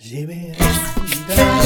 Sådär,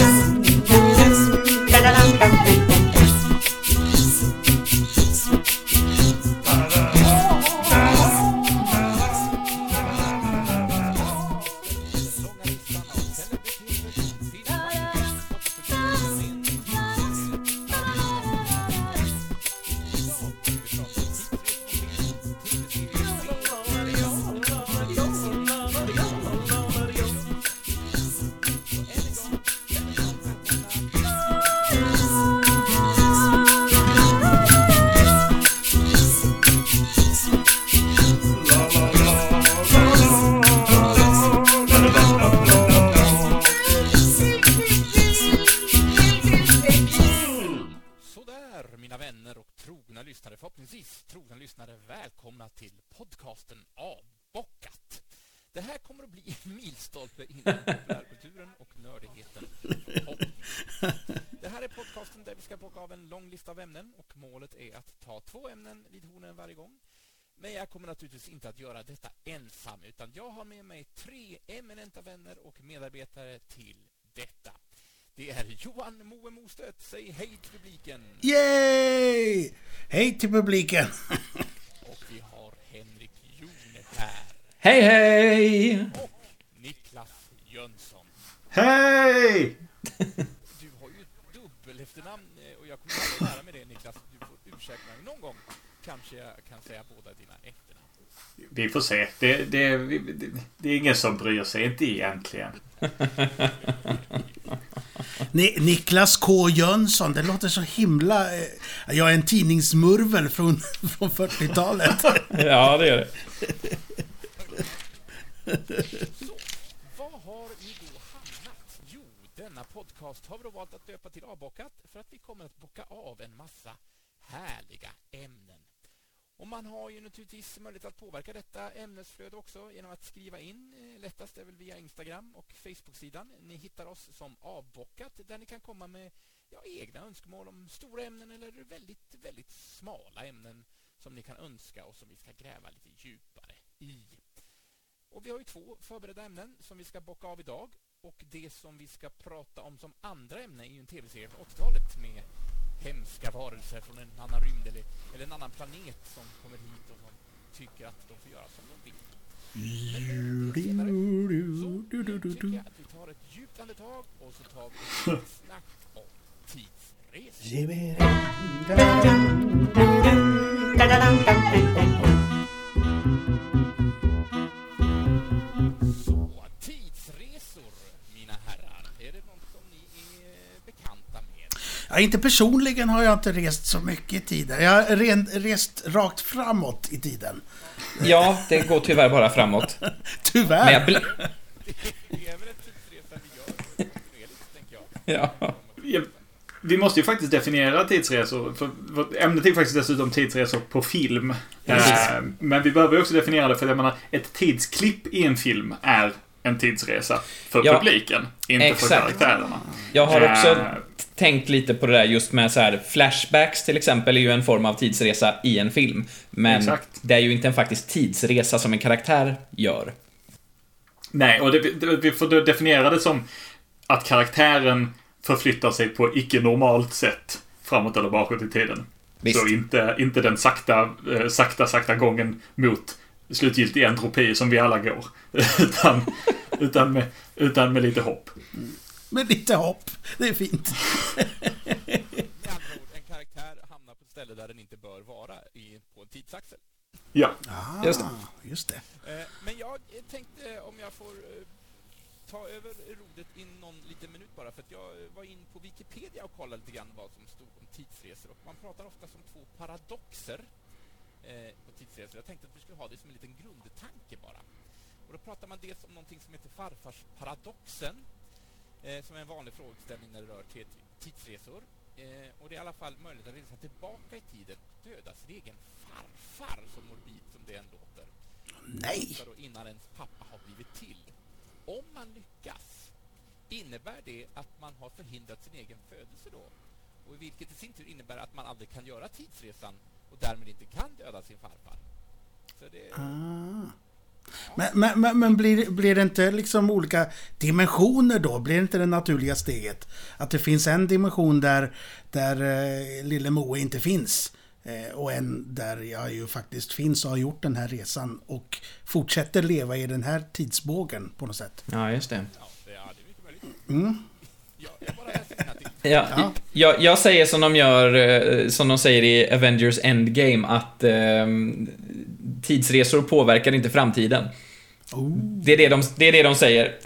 har med mig tre eminenta vänner och medarbetare till detta. Det är Johan Moe Mostedt. Säg hej till publiken. Yay! Hej till publiken! Och vi har Henrik Jone här. Hej, hej! Och Niklas Jönsson. Hej! Du har ju dubbel efternamn eh, och jag kommer aldrig lära mig det Niklas. Du får ursäkta mig. Någon gång kanske jag kan säga båda dina. Vi får se. Det, det, det, det är ingen som bryr sig, inte egentligen. Ni, Niklas K Jönsson, det låter så himla... eh, Jag är en tidningsmurvel från, från 40-talet. Ja, det är det. Så, var har ni då hamnat? Jo, denna podcast har vi då valt att döpa till Avbockat för att vi kommer att bocka av en massa härliga ämnen. Och man har ju naturligtvis möjlighet att påverka detta ämnesflöde också genom att skriva in. Eh, lättast är väl via Instagram och Facebook-sidan. Ni hittar oss som Avbockat där ni kan komma med ja, egna önskemål om stora ämnen eller väldigt, väldigt smala ämnen som ni kan önska och som vi ska gräva lite djupare i. Och vi har ju två förberedda ämnen som vi ska bocka av idag. Och det som vi ska prata om som andra ämne är ju en tv-serie från 80-talet med hemska varelser från en annan rymd eller, eller en annan planet som kommer hit och som tycker att de får göra som de vill. Men. Så tycker jag att vi tar ett djupt andetag och så tar vi ett snack om tidsresor, mina herrar. Är det något som ni är bekanta med? Ja, inte personligen har jag inte rest så mycket i tiden. Jag har ren, rest rakt framåt i tiden. Ja, det går tyvärr bara framåt. Tyvärr. Men jag bl- Det är väl en tidsresa vi gör kontinuerligt, tänker jag. ja. Vi måste ju faktiskt definiera tidsresor. För för ämnet är faktiskt dessutom tidsresor på film. Eh, Men vi behöver ju också definiera det för jag menar, ett tidsklipp i en film är en tidsresa för Ja, publiken. Inte för exakt. karaktärerna. Jag har också Eh, tänkt lite på det där just med så här flashbacks till exempel är ju en form av tidsresa i en film. Men Exakt. det är ju inte en faktisk tidsresa som en karaktär gör. Nej, och det, det, vi får definiera det som att karaktären förflyttar sig på icke-normalt sätt framåt eller bakåt i tiden. Visst. Så inte, inte den sakta, eh, sakta, sakta gången mot slutgiltig entropi som vi alla går. utan, utan, med, utan med lite hopp. Med lite hopp. Det är fint. Med andra ord, en karaktär hamnar på ett ställe där den inte bör vara i, på en tidsaxel. Ja. Ah, Just det. Just det. Eh, Men jag tänkte om jag får eh, ta över rodet i någon liten minut bara för att jag eh, var in på Wikipedia och kollade lite grann vad som stod om tidsresor och man pratar ofta som två paradoxer på tidsresor. Jag tänkte att vi skulle ha det som en liten grundtanke bara. Och då pratar man dels om någonting som heter farfarsparadoxen som är en vanlig frågeställning när det rör tidsresor. Eh, och det är i alla fall möjligt att resa tillbaka i tiden och döda sin egen farfar, så morbid som det än låter Nej. då innan ens pappa har blivit till. Om man lyckas, innebär det att man har förhindrat sin egen födelse då? Och vilket i sin tur innebär att man aldrig kan göra tidsresan och därmed inte kan döda sin farfar. Så det, Ah. Men, men, men, men blir, blir det inte liksom olika dimensioner då? Blir det inte det naturliga steget? Att det finns en dimension där, där eh, lille Moe inte finns. Eh, och en där jag ju faktiskt finns och har gjort den här resan och fortsätter leva i den här tidsbågen på något sätt. Ja, just det. Mm. Ja, jag. Ja. Jag, jag säger som de gör, eh, som de säger i Avengers Endgame, att eh, tidsresor påverkar inte framtiden. Oh. Det är det de, det är det de säger.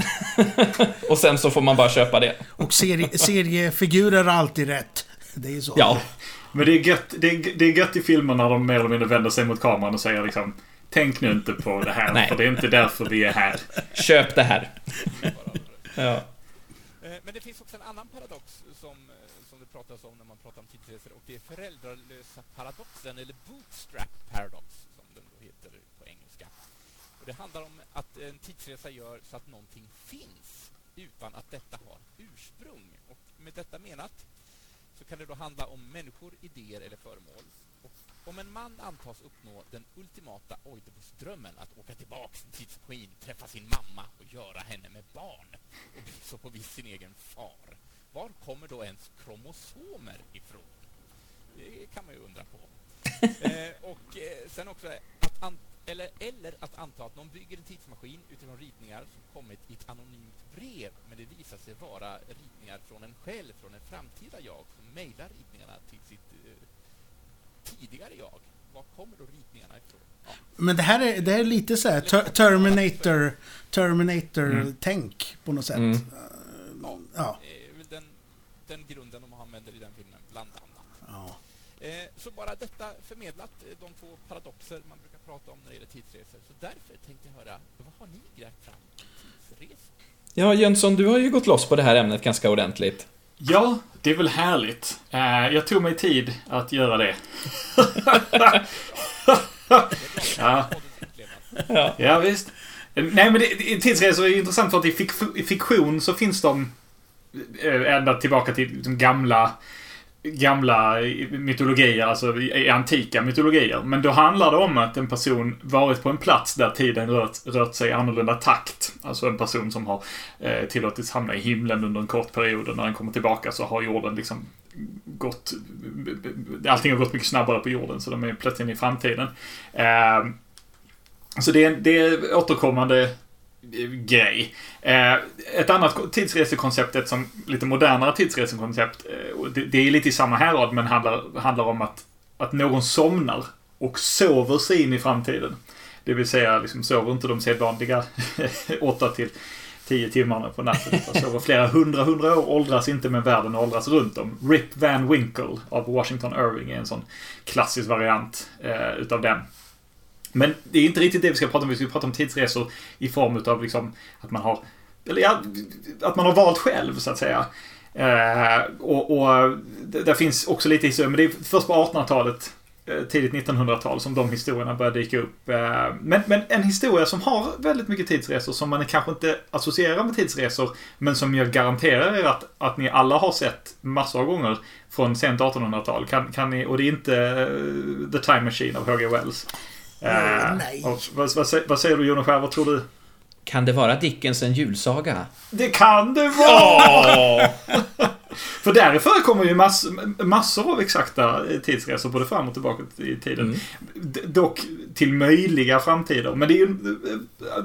och sen så får man bara köpa det. Och serie, seriefigurer har alltid rätt. Det är så. Ja, Men det är, gött, det, är, det är gött i filmer när de mer eller mindre vänder sig mot kameran och säger liksom Tänk nu inte på det här, Nej. för det är inte därför vi är här. köp det här. Ja. Eh, Men det finns också en annan paradox som, eh, som det pratas om när man pratar om tidsresor och det är föräldralösa paradoxen, eller bootstrap paradox som den då heter på engelska. Och det handlar om att en tidsresa gör så att någonting finns utan att detta har ursprung. Och med detta menat så kan det då handla om människor, idéer eller föremål. Och om en man antas uppnå den ultimata Oidipusdrömmen att åka tillbaks till tidsmaskin, träffa sin mamma och göra henne med barn och bli så på vis sin egen far. Var kommer då ens kromosomer ifrån? Det kan man ju undra på. eh, och eh, sen också att eller, eller att anta att någon bygger en tidsmaskin utifrån ritningar som kommit i ett anonymt brev men det visar sig vara ritningar från en själv, från en framtida jag som mejlar ritningarna till sitt eh, tidigare jag. Var kommer då ritningarna ifrån? Ja. Men det här är, det här är lite så här ter- Terminator, Terminator-tänk på något sätt. Mm. Ja. Det är väl den, den grunden de använder i den filmen, bland annat. ja. Eh, så bara detta förmedlat, eh, de två paradoxer man brukar prata om när det gäller tidsresor. Så därför tänkte jag höra, vad har ni grävt fram tidsresor? ja, Jönsson, du har ju gått loss på det här ämnet ganska ordentligt. Ja, det är väl härligt. Eh, jag tog mig tid att göra det. ja, Ja. ja, visst. Nej, men det, tidsresor är intressant för att i fiktion så finns de eh, ända tillbaka till de gamla gamla mytologier, alltså i antika mytologier. Men då handlar det om att en person varit på en plats där tiden rört, rört sig i annorlunda takt. Alltså en person som har eh, tillåtits hamna i himlen under en kort period och när den kommer tillbaka så har jorden liksom gått... Allting har gått mycket snabbare på jorden så de är plötsligt i framtiden. Eh, så det är, det är återkommande grej. Eh, ett annat tidsresekoncept, ett som lite modernare tidsresekoncept, eh, det, det är lite i samma härad men handlar, handlar om att, att någon somnar och sover sig in i framtiden. Det vill säga, liksom sover inte de sedvanliga 8 till 10 timmarna på natten. Utan sover flera hundra, hundra år, åldras inte men världen åldras runt dem. Rip Van Winkle av Washington Irving är en sån klassisk variant eh, utav den. Men det är inte riktigt det vi ska prata om. Vi ska prata om tidsresor i form utav liksom att man har eller ja, att man har valt själv så att säga. Eh, och, och det, där finns också lite historia, men det är först på 1800-talet, eh, tidigt 1900-tal, som de historierna börjar dyka upp. Eh, men, men en historia som har väldigt mycket tidsresor, som man kanske inte associerar med tidsresor, men som jag garanterar er att, att ni alla har sett massor av gånger från sent 1800-tal. Kan, kan ni, och det är inte eh, The Time Machine av H.G. Wells. Eh, nej. och vad, vad, säger- vad säger du Jonathan? Vad tror du? Kan det vara Dickens en julsaga? Det kan det vara! För där förekommer ju mass, massor av exakta tidsresor både fram och tillbaka i tiden. Mm. Dock till möjliga framtider. Men det är ju...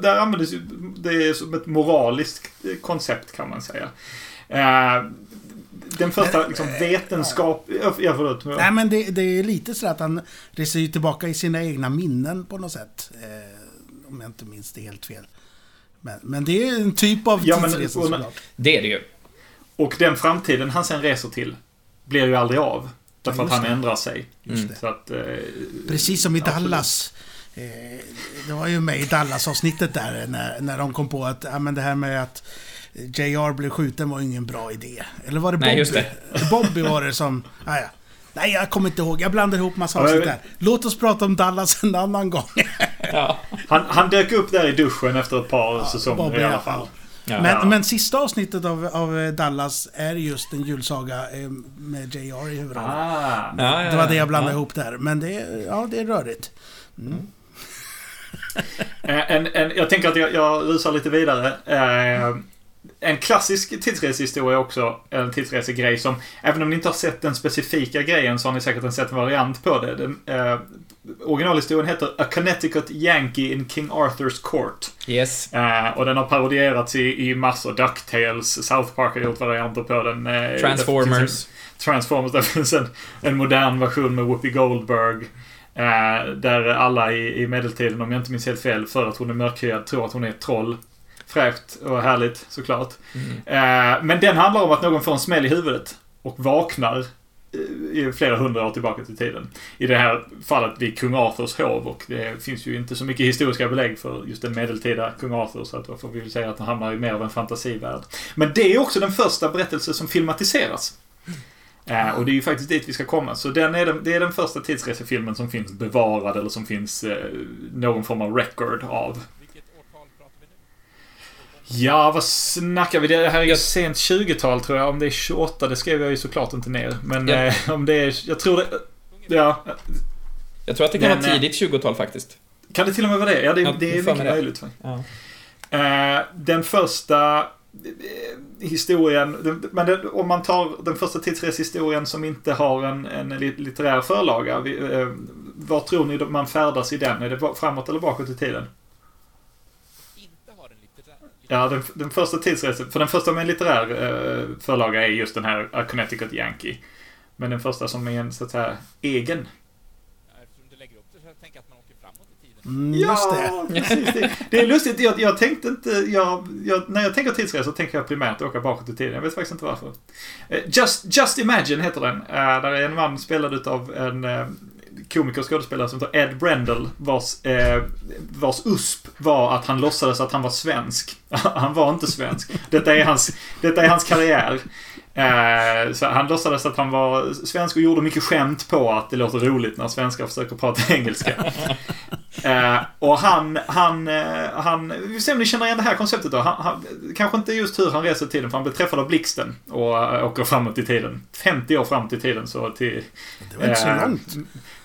Där användes ju det som ett moraliskt koncept kan man säga. Den första Men, liksom, vetenskap... Ja, ja, förlåt. Nej men det, det är lite så att han reser ju tillbaka i sina egna minnen på något sätt. Eh, om jag inte minns det helt fel. Men, men det är en typ av Ja, men- tidsresa och- såklart. Det är det ju. Och den framtiden han sen reser till blir ju aldrig av. Därför Ja, att han det. ändrar sig. Det. Så att... Eh, Precis som i absolut. Dallas. Eh, det var ju med i Dallas-avsnittet där när, när de kom på att ja, men det här med att JR blev skjuten var ingen bra idé. Eller var det Bobby? Nej, just det. Bobby var det som... Ah, ja. Nej, jag kommer inte ihåg. Jag blandar ihop massa Ja, avsnitt där. Låt oss prata om Dallas en annan gång. Ja. Han, han dök upp där i duschen efter ett par säsonger Bobby i alla fall. Ja. Men, Ja. men sista avsnittet av, av Dallas är just en julsaga eh, med JR i huvudrollen. Ah. Ja, ja, Det var det jag ja. blandade ja. ihop där. Men det, ja, det är rörigt. Mm. Eh, en, en, jag tänker att jag, jag rusar lite vidare. Eh, en klassisk tidsresehistoria också, en tidsresegrej som, även om ni inte har sett den specifika grejen så har ni säkert sett en variant på det. Den, eh, originalhistorien heter A Connecticut Yankee in King Arthurs Court. Yes. Eh, och den har parodierats i, i massor. Ducktails, South Park har gjort varianter på den. Eh, Transformers. Transformers. Där finns en, en modern version med Whoopi Goldberg. Eh, där alla i, i medeltiden, om jag inte minns helt fel, för att hon är mörkhyad, tror att hon är ett troll. Fräscht och härligt såklart. Mm. Eh, men den handlar om att någon får en smäll i huvudet och vaknar i flera hundra år tillbaka till tiden. I det här fallet vid kung Arthurs hov och det finns ju inte så mycket historiska belägg för just den medeltida kung Arthur så att då får vi väl säga att han hamnar i mer av en fantasivärld. Men det är också den första berättelse som filmatiseras. Eh, och det är ju faktiskt dit vi ska komma. Så den är den, det är den första tidsresefilmen som finns bevarad eller som finns eh, någon form av record av. Vilket årtal pratar vi nu? Ja, vad snackar vi? Det här är ju Jag- sent 20-tal tror jag. Om det är 28, det skrev jag ju såklart inte ner. Men Ja. eh, om det är... Jag tror det... Ja. Jag tror att det kan Men, vara eh, tidigt 20-tal faktiskt. Kan det till och med vara det? Ja, det, Ja, det är mycket det. möjligt. Ja. Eh, den första eh, historien, men den, om man tar den första tidsreshistorien som inte har en, en li- litterär förlaga. Eh, vad tror ni man färdas i den? Är det framåt eller bakåt i tiden? Inte har en litterär... Ja, den, den första tidsresan, för den första med en litterär eh, förlaga är just den här A Connecticut Yankee. Men den första som är en, så att säga, egen. Ja, Eftersom du lägger upp det så jag tänker att man åker framåt i tiden. Mm, just det. precis. Det, det är lustigt. Jag, jag tänkte inte... Jag, jag, när jag tänker tidsresa tänker jag primärt åka bakåt i tiden. Jag vet faktiskt inte varför. Eh, Just, Just Imagine heter den. Eh, där är en man spelad utav en eh, komiker och skådespelare som heter Ed Brendel. Vars, eh, vars USP var att han låtsades att han var svensk. han var inte svensk. Detta är hans, detta är hans karriär. Eh, så han låtsades att han var svensk och gjorde mycket skämt på att det låter roligt när svenskar försöker prata engelska. Eh, och han, han, eh, han, vi får se om ni känner igen det här konceptet då. Han, han, kanske inte just hur han reser i tiden, för han blir träffad av blixten och äh, åker framåt i tiden. 50 år framåt i tiden, så till... Det var inte så eh, långt.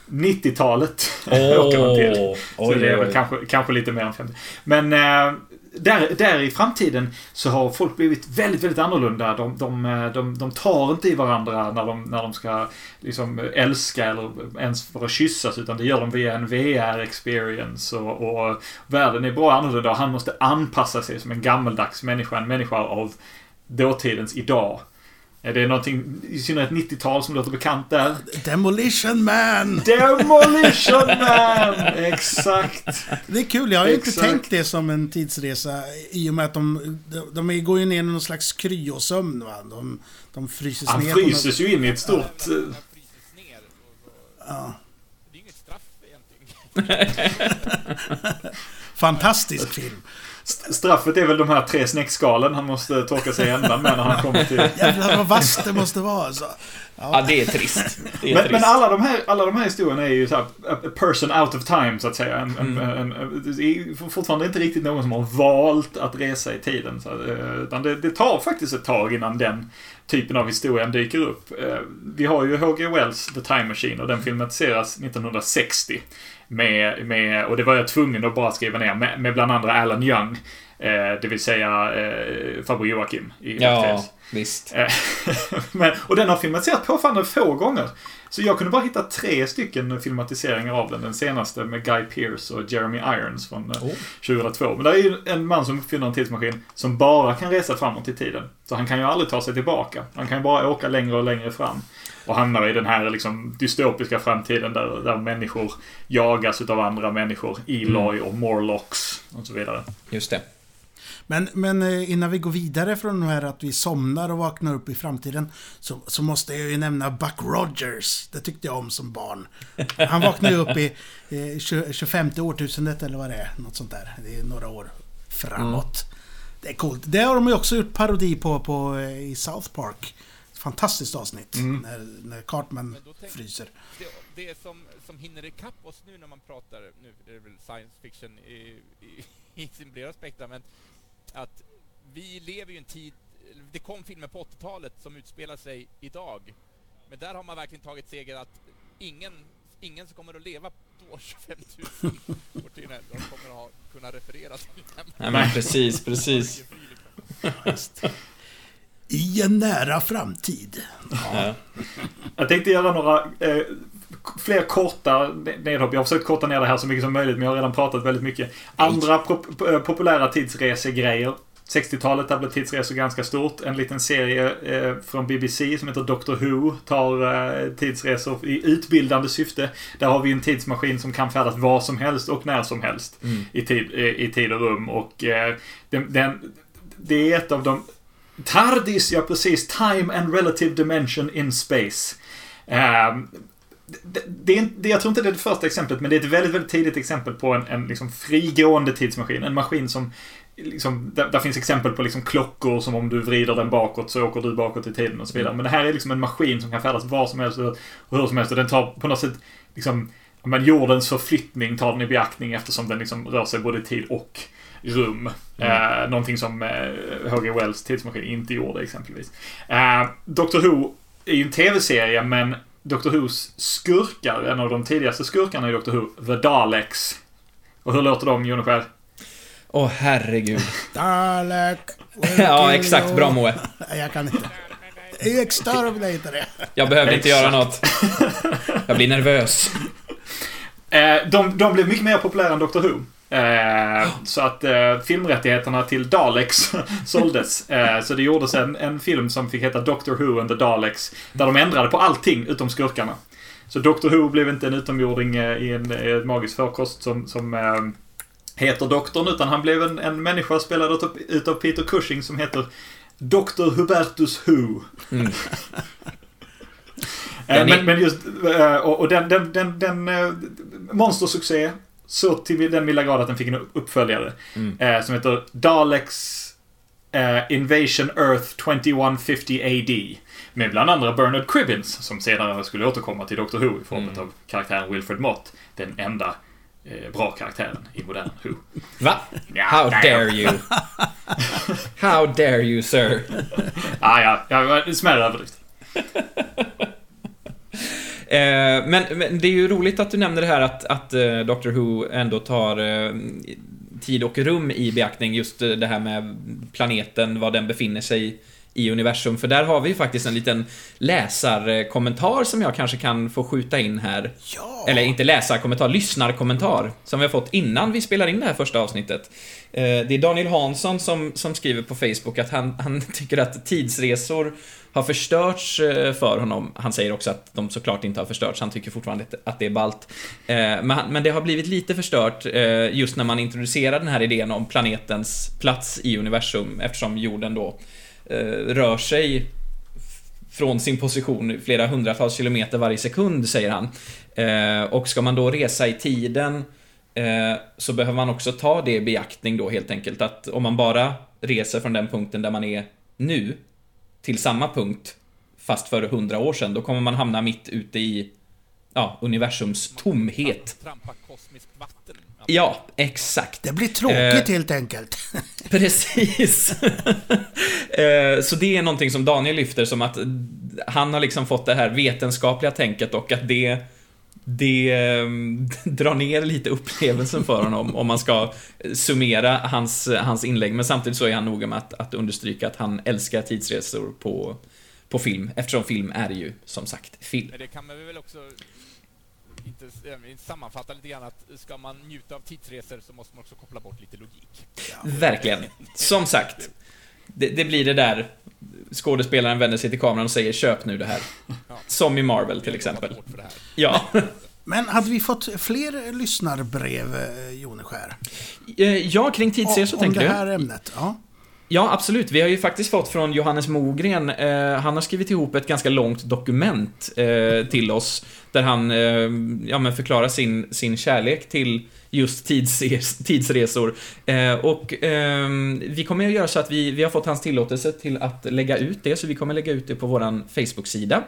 90-talet åker han till. Så det är väl kanske, kanske lite mer än 50. Men eh, där, där i framtiden så har folk blivit väldigt, väldigt annorlunda. De, de, eh, de, de tar inte i varandra när de, när de ska liksom älska eller ens för att kyssas. Utan det gör de via en VR-experience. Och, och världen är bra annorlunda och han måste anpassa sig som en gammeldags människa. En människa av dåtidens idag. Är det någonting, i synnerhet 90-tal, som låter bekant där? Demolition Man! Demolition Man! Exakt. Det är kul, jag har ju inte tänkt det som en tidsresa i och med att de, de, de går ju ner i någon slags kryosömn va. De, de fryses Han ner. något- fryses ju in i ett stort... eh, Han Ja. det är inget straff egentligen. Fantastisk film. St- Straffet är väl de här tre snäckskalen han måste torka sig i ändan med när han kommer till... Jävlar vad vasst det måste vara alltså. Ja, det är trist. Det är Men, trist. men alla, de här, alla de här historierna är ju så här, a person out of time, så att säga. En, Mm. en, en, det är fortfarande inte riktigt någon som har valt att resa i tiden. Så, eh, utan det, det tar faktiskt ett tag innan den typen av historien dyker upp. Eh, Vi har ju H.G. Wells The Time Machine och den filmatiseras 1960. Med, med, och det var jag tvungen att bara skriva ner, med, med bland andra Alan Young. Eh, det vill säga eh, farbror Joakim i Ja. Visst. Eh, Men, och den har filmatiserats påfallande få gånger. Så jag kunde bara hitta tre stycken filmatiseringar av den. Den senaste med Guy Pearce och Jeremy Irons från eh, Oh. 2002. Men det är ju en man som uppfinner en tidsmaskin som bara kan resa framåt i tiden. Så han kan ju aldrig ta sig tillbaka. Han kan ju bara åka längre och längre fram. Och hamnar i den här liksom dystopiska framtiden där, där människor jagas utav andra människor. Eloy och Morlocks och så vidare. Just det. Men, men eh, innan vi går vidare från det här att vi somnar och vaknar upp i framtiden så, så måste jag ju nämna Buck Rogers. Det tyckte jag om som barn. Han vaknade ju upp i eh, 20 25 årtusendet eller vad det är. Något sånt där. Det är några år framåt. Det är coolt. Det har de ju också gjort parodi på, på eh, i South Park. Fantastiskt avsnitt. När, när Cartman Men då tänk- fryser. Det, det som, som hinner ikapp oss nu när man pratar, nu är det väl science fiction i, i, i sin breda spektra, men att vi lever ju i en tid, det kom filmer på 80-talet som utspelar sig idag. Men där har man verkligen tagit seger att ingen, ingen som kommer att leva då år, 25 000 år till de kommer att ha, kunna referera till. Nej, men precis, precis. I en nära framtid. Ja. Jag tänkte göra några eh, fler korta nedhopp. Jag har försökt korta ner det här så mycket som möjligt, men jag har redan pratat väldigt mycket. Andra pop eh, populära tidsresegrejer. 60-talet där blev tidsresor ganska stort. En liten serie eh, från BBC som heter Doctor Who tar eh, tidsresor i utbildande syfte. Där har vi en tidsmaskin som kan färdas var som helst och när som helst Mm. i, tid, eh, i tid och rum. Och eh, den, den, det är ett av de... TARDIS, ja precis. Time and Relative Dimension in Space. Ehm, det, det, det, jag tror inte det är det första exemplet, men det är ett väldigt, väldigt tidigt exempel på en, en liksom frigående tidsmaskin. En maskin som Liksom, där, där finns exempel på liksom klockor som om du vrider den bakåt så åker du bakåt i tiden och så vidare. Men det här är liksom en maskin som kan färdas var som helst och hur som helst. Och den tar på något sätt liksom, men jordens förflyttning tar den i beaktning eftersom den liksom rör sig både i tid och rum. Eh, någonting som eh, H.G. Wells tidsmaskin inte gjorde exempelvis. Eh, Doctor Who är ju en tv-serie men Doctor Whos skurkar, en av de tidigaste skurkarna i Doctor Who, The Daleks. Och hur låter de, Joneskär? Åh, herregud. Dalek. Ja, exakt. Bra Moe. Jag kan inte. Det är ju Exterminator det. Jag behöver inte göra något. Jag blir nervös. Eh, de, de blev mycket mer populära än Doctor Who. Eh, så att eh, filmrättigheterna till Daleks såldes. Eh, så det gjordes en, en film som fick heta Doctor Who and the Daleks. Där de ändrade på allting utom skurkarna. Så Doctor Who blev inte en utomjording i en magisk förkost som, som heter Doktorn, utan han blev en, en människa spelad utav, utav Peter Cushing som heter Dr. Hubertus Who. Mm. Men, men just, och, och den, den, den, den monstersuccé så till den milda grad att den fick en uppföljare. Mm. eh, Som heter Daleks eh, Invasion Earth 2150 AD. Med bland andra Bernard Cribbins, som senare skulle återkomma till Doctor Who i form Mm. av karaktären Wilfred Mott. Den enda eh, bra karaktären i modern Who. Va? Ja, How nej, dare you? How dare you, sir? Ja, ja, ja, det var en smärre överdrift. Eh, men, men det är ju roligt att du nämner det här att, att eh, Doctor Who ändå tar eh, tid och rum i beaktning, just eh, det här med planeten, var den befinner sig i universum. För där har vi ju faktiskt en liten läsarkommentar som jag kanske kan få skjuta in här. Ja. Eller inte läsarkommentar, lyssnarkommentar. Som vi har fått innan vi spelar in det här första avsnittet. Eh, Det är Daniel Hansson som, som skriver på Facebook att han, han tycker att tidsresor har förstörts eh, för honom. Han säger också att de såklart inte har förstörts, han tycker fortfarande att- det är ballt. Eh, Men, det har blivit lite förstört just när man introducerar den här idén om planetens plats i universum eftersom jorden då Eh, rör sig från sin position flera hundratals kilometer varje sekund, säger han. Eh, och ska man då resa i tiden eh, så behöver man också ta det i beaktning då helt enkelt att om man bara reser från den punkten där man är nu till samma punkt fast för hundra år sedan, då kommer man hamna mitt ute i ja, universums tomhet. Ja, exakt. Det blir tråkigt Eh. helt enkelt. Precis. Eh, Så det är någonting som Daniel lyfter som att han har liksom fått det här vetenskapliga tänket och att det det eh, drar ner lite upplevelsen för honom om man ska summera hans, hans inlägg. Men samtidigt så är han noga med att, att understryka att han älskar tidsresor på, på film. Eftersom film är ju, som sagt, film. Men det kan man väl också inte eh, sammanfatta lite grann att ska man njuta av tidsresor så måste man också koppla bort lite logik. Verkligen. Som sagt, det, det blir det där skådespelaren vänder sig till kameran och säger köp nu det här. Som i Marvel till exempel. Det. Ja. Men hade vi fått fler lyssnarbrev, eh, Joneskär? Eh, Ja, kring tidsresor Om tänker det du? här ämnet? Ja. Ja, absolut. Vi har ju faktiskt fått från Johannes Mogren. Eh, han har skrivit ihop ett ganska långt dokument eh, till oss. Där han eh, ja, men förklarar sin, sin kärlek till just tidsres, tidsresor. Eh, och ehm, vi kommer att göra så att vi, vi har fått hans tillåtelse till att lägga ut det, så vi kommer lägga ut det på vår Facebook-sida.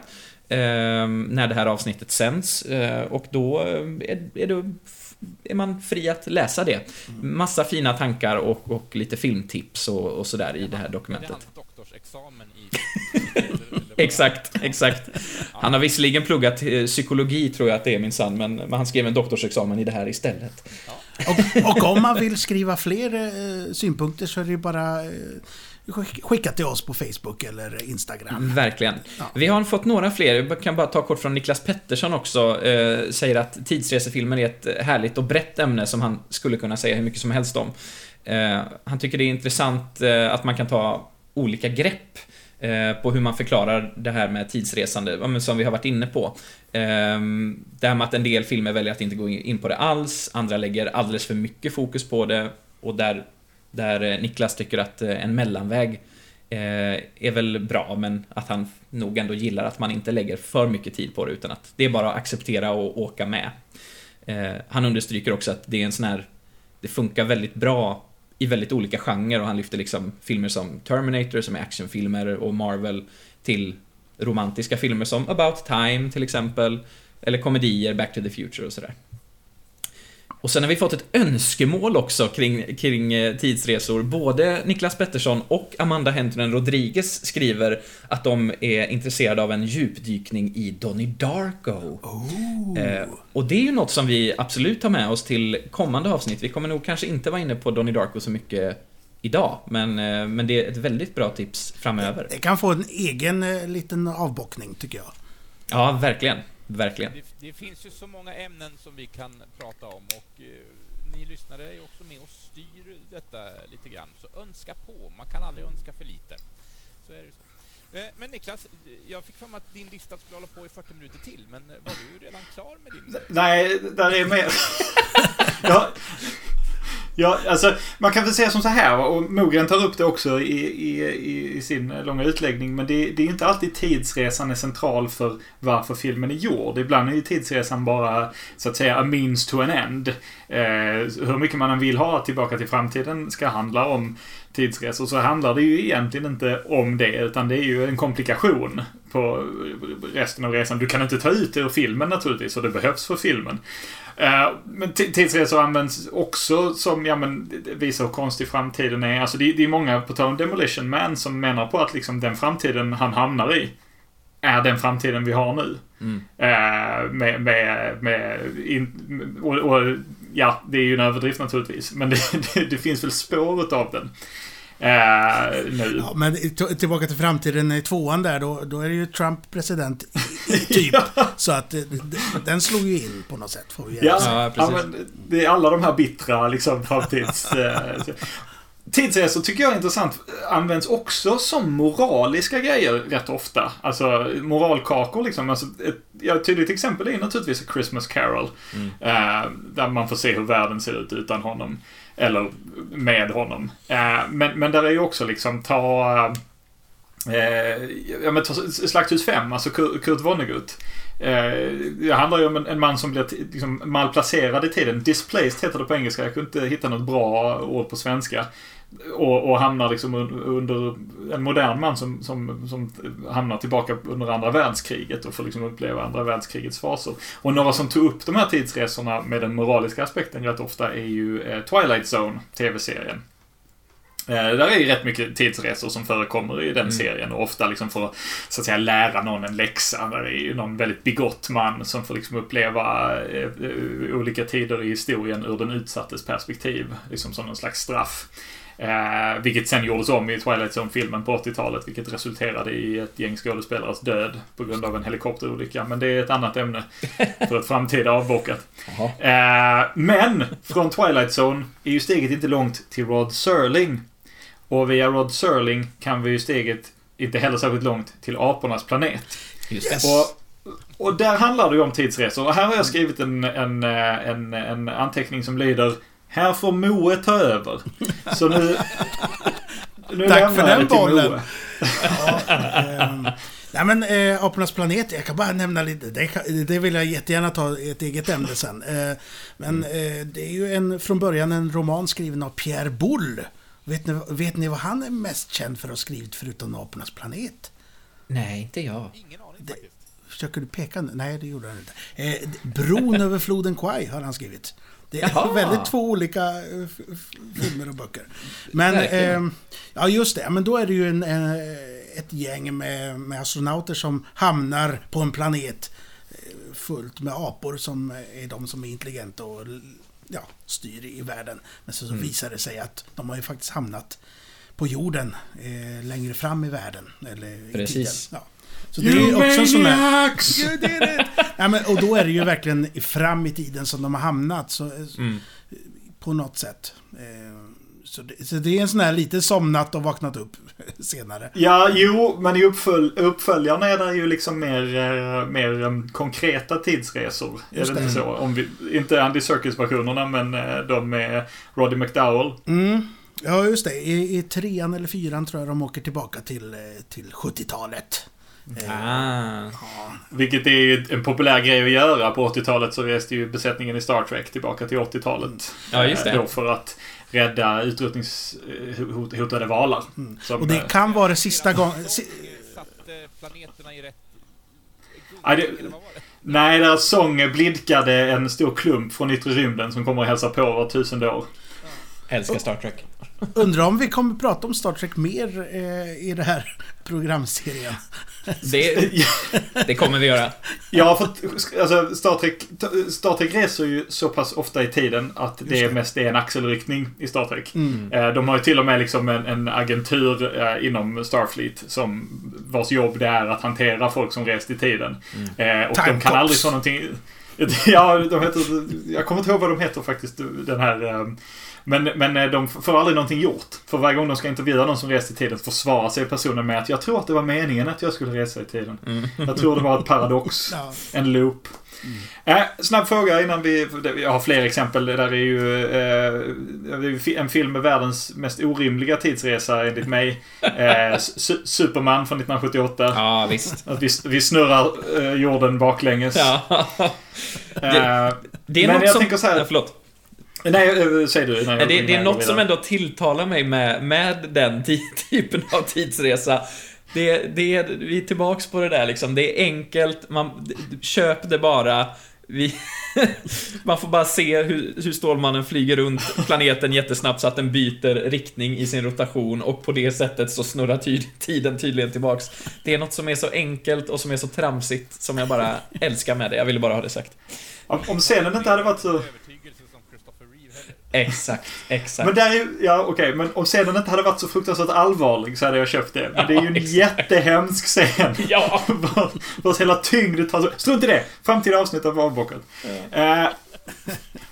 Ehm, när det här avsnittet sänds. Eh, och då eh, är, är, det, är man fri att läsa det. Massa fina tankar och, och lite filmtips och, och sådär i det här dokumentet. Exakt, exakt. Han har visserligen pluggat eh, psykologi, tror jag att det är min sann, men, men han skrev en doktorsexamen i det här istället. Och, och om man vill skriva fler eh, synpunkter så är det ju bara eh, skicka till oss på Facebook eller Instagram. Verkligen. Ja. Vi har fått några fler, jag kan bara ta kort från Niklas Pettersson också, eh, säger att tidsresefilmer är ett härligt och brett ämne som han skulle kunna säga hur mycket som helst om. Eh, han tycker det är intressant eh, att man kan ta olika grepp eh, på hur man förklarar det här med tidsresande, som vi har varit inne på. Ehm, Det här med att en del filmer väljer att inte gå in på det alls, andra lägger alldeles för mycket fokus på det och där, där eh, Niklas tycker att eh, en mellanväg eh, är väl bra, men att han nog ändå gillar att man inte lägger för mycket tid på det, utan att det är bara att acceptera och åka med. Han understryker också att det är en sån här, det funkar väldigt bra i väldigt olika genrer och han lyfter liksom filmer som Terminator, som är actionfilmer, och Marvel till romantiska filmer som About Time till exempel, eller komedier, Back to the Future och sådär. Och sen har vi fått ett önskemål också kring, kring eh, tidsresor. Både Niklas Pettersson och Amanda Hentunen Rodriguez skriver att de är intresserade av en djupdykning i Donnie Darko. Eh, och det är ju något som vi absolut tar med oss till kommande avsnitt. Vi kommer nog kanske inte vara inne på Donnie Darko så mycket idag, men, eh, men det är ett väldigt bra tips framöver. Det kan få en egen eh, liten avbockning tycker jag. Ja, verkligen. Verkligen. Det, det finns ju så många ämnen som vi kan prata om och eh, ni lyssnare är också med och styr detta lite grann. Så önska på, man kan aldrig önska för lite. Så är det så. Eh, Men Niklas, jag fick mig att din lista skulle hålla på i 40 minuter till, men eh, var du redan klar med din? Nej, där är mer. ja, ja, alltså man kan väl säga som så här och Mogren tar upp det också i, i, i, i sin långa utläggning. Men det, det är inte alltid tidsresan är central för varför filmen är gjord. Ibland är ju tidsresan bara så att säga a means to an end. Eh, hur mycket man än vill ha Tillbaka till framtiden ska handla om tidsresor så handlar det ju egentligen inte om det utan det är ju en komplikation på resten av resan. Du kan inte ta ut det ur filmen naturligtvis och det behövs för filmen. Eh, Men tidsresor används också som, ja men, visar hur konstig framtiden är. Alltså det, det är många, på tal om Demolition Man, som menar på att liksom den framtiden han hamnar i är den framtiden vi har nu. Mm. Eh, med, med, med in, och, och, ja, det är ju en överdrift naturligtvis. Men det, det, det finns väl spår av den. Eh, nu. Ja, men tillbaka till framtiden i tvåan där, då, då är det ju Trump president, typ. Så att eh, den slog ju in på något sätt, får vi Ja, ja. Ja, men det är alla de här bittra liksom framtids... eh, Tidsresor tycker jag är intressant. Används också som moraliska grejer rätt ofta. Alltså moralkakor liksom. Alltså, ett ja, ett tydligt exempel är naturligtvis Christmas Carol. Eh, där man får se hur världen ser ut utan honom. Eller med honom. Eh, men, men där är ju också liksom ta... Eh, ja men ta Slakthus 5, alltså Kurt Vonnegut. Eh, det handlar ju om en, en man som blir liksom malplacerad i tiden. Displaced heter det på engelska. Jag kunde inte hitta något bra ord på svenska. Och, och hamnar liksom un- under en modern man som, som, som hamnar tillbaka under andra världskriget och får liksom uppleva andra världskrigets faser. Och några som tog upp de här tidsresorna med den moraliska aspekten rätt ofta är ju eh, Twilight Zone, TV-serien. Eh, där är ju rätt mycket tidsresor som förekommer i den serien och ofta liksom för att, så att säga, lära någon en läxa. Där är ju någon väldigt bigott man som får liksom uppleva eh, olika tider i historien ur den utsattes perspektiv. Liksom som någon slags straff. Eh, vilket sen gjordes om i Twilight Zone-filmen på 80-talet, vilket resulterade i ett gäng skådespelares död på grund av en helikopterolycka. Men det är ett annat ämne för ett framtida avbockat. Eh, men från Twilight Zone är ju steget inte långt till Rod Serling. Och via Rod Serling kan vi ju steget inte heller särskilt långt till Apornas planet. Yes. Och, och där handlar det ju om tidsresor. Och här har jag skrivit en, en, eh, en, en anteckning som lyder Här får Moe ta över. Så nu... nu Tack för den bollen. Ehm, nej men eh, Apornas planet, jag kan bara nämna lite. Det, det vill jag jättegärna ta ett eget ämne sen. Eh, men eh, det är ju en, från början en roman skriven av Pierre Boulle. Vet ni, vet ni vad han är mest känd för att ha skrivit förutom Apornas planet? Nej, inte jag. Ingen aning Det-. Försöker du peka nu? Nej, det gjorde han inte. Eh, Bron över floden Kwai har han skrivit. Det är Jaha. väldigt två olika eh, filmer och böcker. Men, eh, ja just det, men då är det ju en, eh, ett gäng med, med astronauter som hamnar på en planet eh, fullt med apor som är de som är intelligenta och ja, styr i världen. Men så, så Mm. visar det sig att de har ju faktiskt hamnat på jorden eh, längre fram i världen. Eller i Precis. tiden. Ja. Så det är också en sån där... You ja, men, och då är det ju verkligen i- fram i tiden som de har hamnat. Så, Mm. På något sätt. Eh, Så det, så det är en sån här lite somnat och vaknat upp senare. Ja, jo, men i uppfölj, uppföljarna är det ju liksom mer, eh, mer konkreta tidsresor. Just är det det. inte så? Om vi, inte Andy Serkis-versionerna, men eh, de med Roddy McDowell. Mm. Ja, just det. I, I trean eller fyran tror jag de åker tillbaka till, eh, till 70-talet. Eh, Ah. Ja, Vilket är ju en populär grej att göra. På 80-talet så reste ju besättningen i Star Trek tillbaka till 80-talet. Ja, just Eh, det. Då för att rädda utrotningshotade valar. Mm. Som, och det eh, kan vara sista gången... si- Satte planeterna i rätt... Ja, det- det? Nej, deras sång blidkade en stor klump från yttre rymden som kommer att hälsa på var tusende år. Älskar Star Trek. Undrar om vi kommer prata om Star Trek mer eh, i den här programserien. Det, det kommer vi göra. Ja, för alltså, Star, Trek, Star Trek reser ju så pass ofta i tiden att det, det. mest är en axelryckning i Star Trek. Mm. Eh, De har ju till och med liksom en, en agentur eh, inom Starfleet som vars jobb det är att hantera folk som rest i tiden. Eh, och Time de kan Cops. aldrig få någonting... Ja, de heter... Jag kommer inte ihåg vad de heter faktiskt, den här... Men, men eh, de får aldrig någonting gjort. För varje gång de ska intervjua någon som rest i tiden försvarar sig personen med att jag tror att det var meningen att jag skulle resa i tiden. Mm. Jag tror det var ett paradox. Ja. En loop. Eh, snabb fråga innan vi... Jag har fler exempel. Det där är ju eh, det en film med världens mest orimliga tidsresa enligt mig. Eh, Su- Superman från 1978. Ja, visst. Att vi, vi snurrar eh, jorden baklänges. Ja. Eh, Det är Men något jag som... tänker så här- Ja, förlåt. Nej, eh, säg du. jag- Det, det är något som ändå tilltalar mig med, med den ty- typen av tidsresa. Det, det, är- vi är tillbaks på det där liksom. Det är enkelt, man, köp det bara. Vi, man får bara se hur, hur Stålmannen flyger runt planeten jättesnabbt så att den byter riktning i sin rotation och på det sättet så snurrar ty, tiden tydligen tillbaks. Det är något som är så enkelt och som är så tramsigt som jag bara älskar med det. Jag ville bara ha det sagt. Om, om scenen inte hade varit så... Övertygelse som Christopher Reeve heller. Exakt, exakt. Men där är ju, ja okej, men om scenen inte hade varit så fruktansvärt allvarlig så hade jag köpt det. Men det är ju en Ja, jättehemsk scen. Ja! Vars- Vars hela tyngd tar... Strunt i det! Framtida avsnitt av Avbockat. Eh,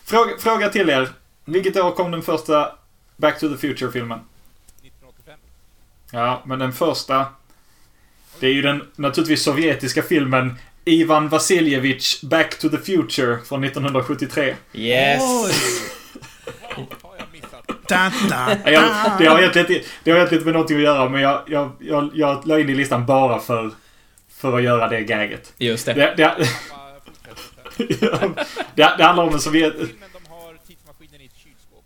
fråga, fråga till er. Vilket år kom den första Back to the Future-filmen? 1985. Ja, men den första... Det är ju den naturligtvis sovjetiska filmen Ivan Vasiljevich Back to the Future från 1973. Yes! Oj! Vad har jag missat? Da, da, Ja, Jag, det, har egentligen, inte- det har egentligen inte med någonting att göra, men jag, jag, jag, jag la in i listan bara för, för att göra det gaget. Just det. Det, det, det, det handlar om en Sovjet... Filmen de har tidsmaskinen i ett kylskåp.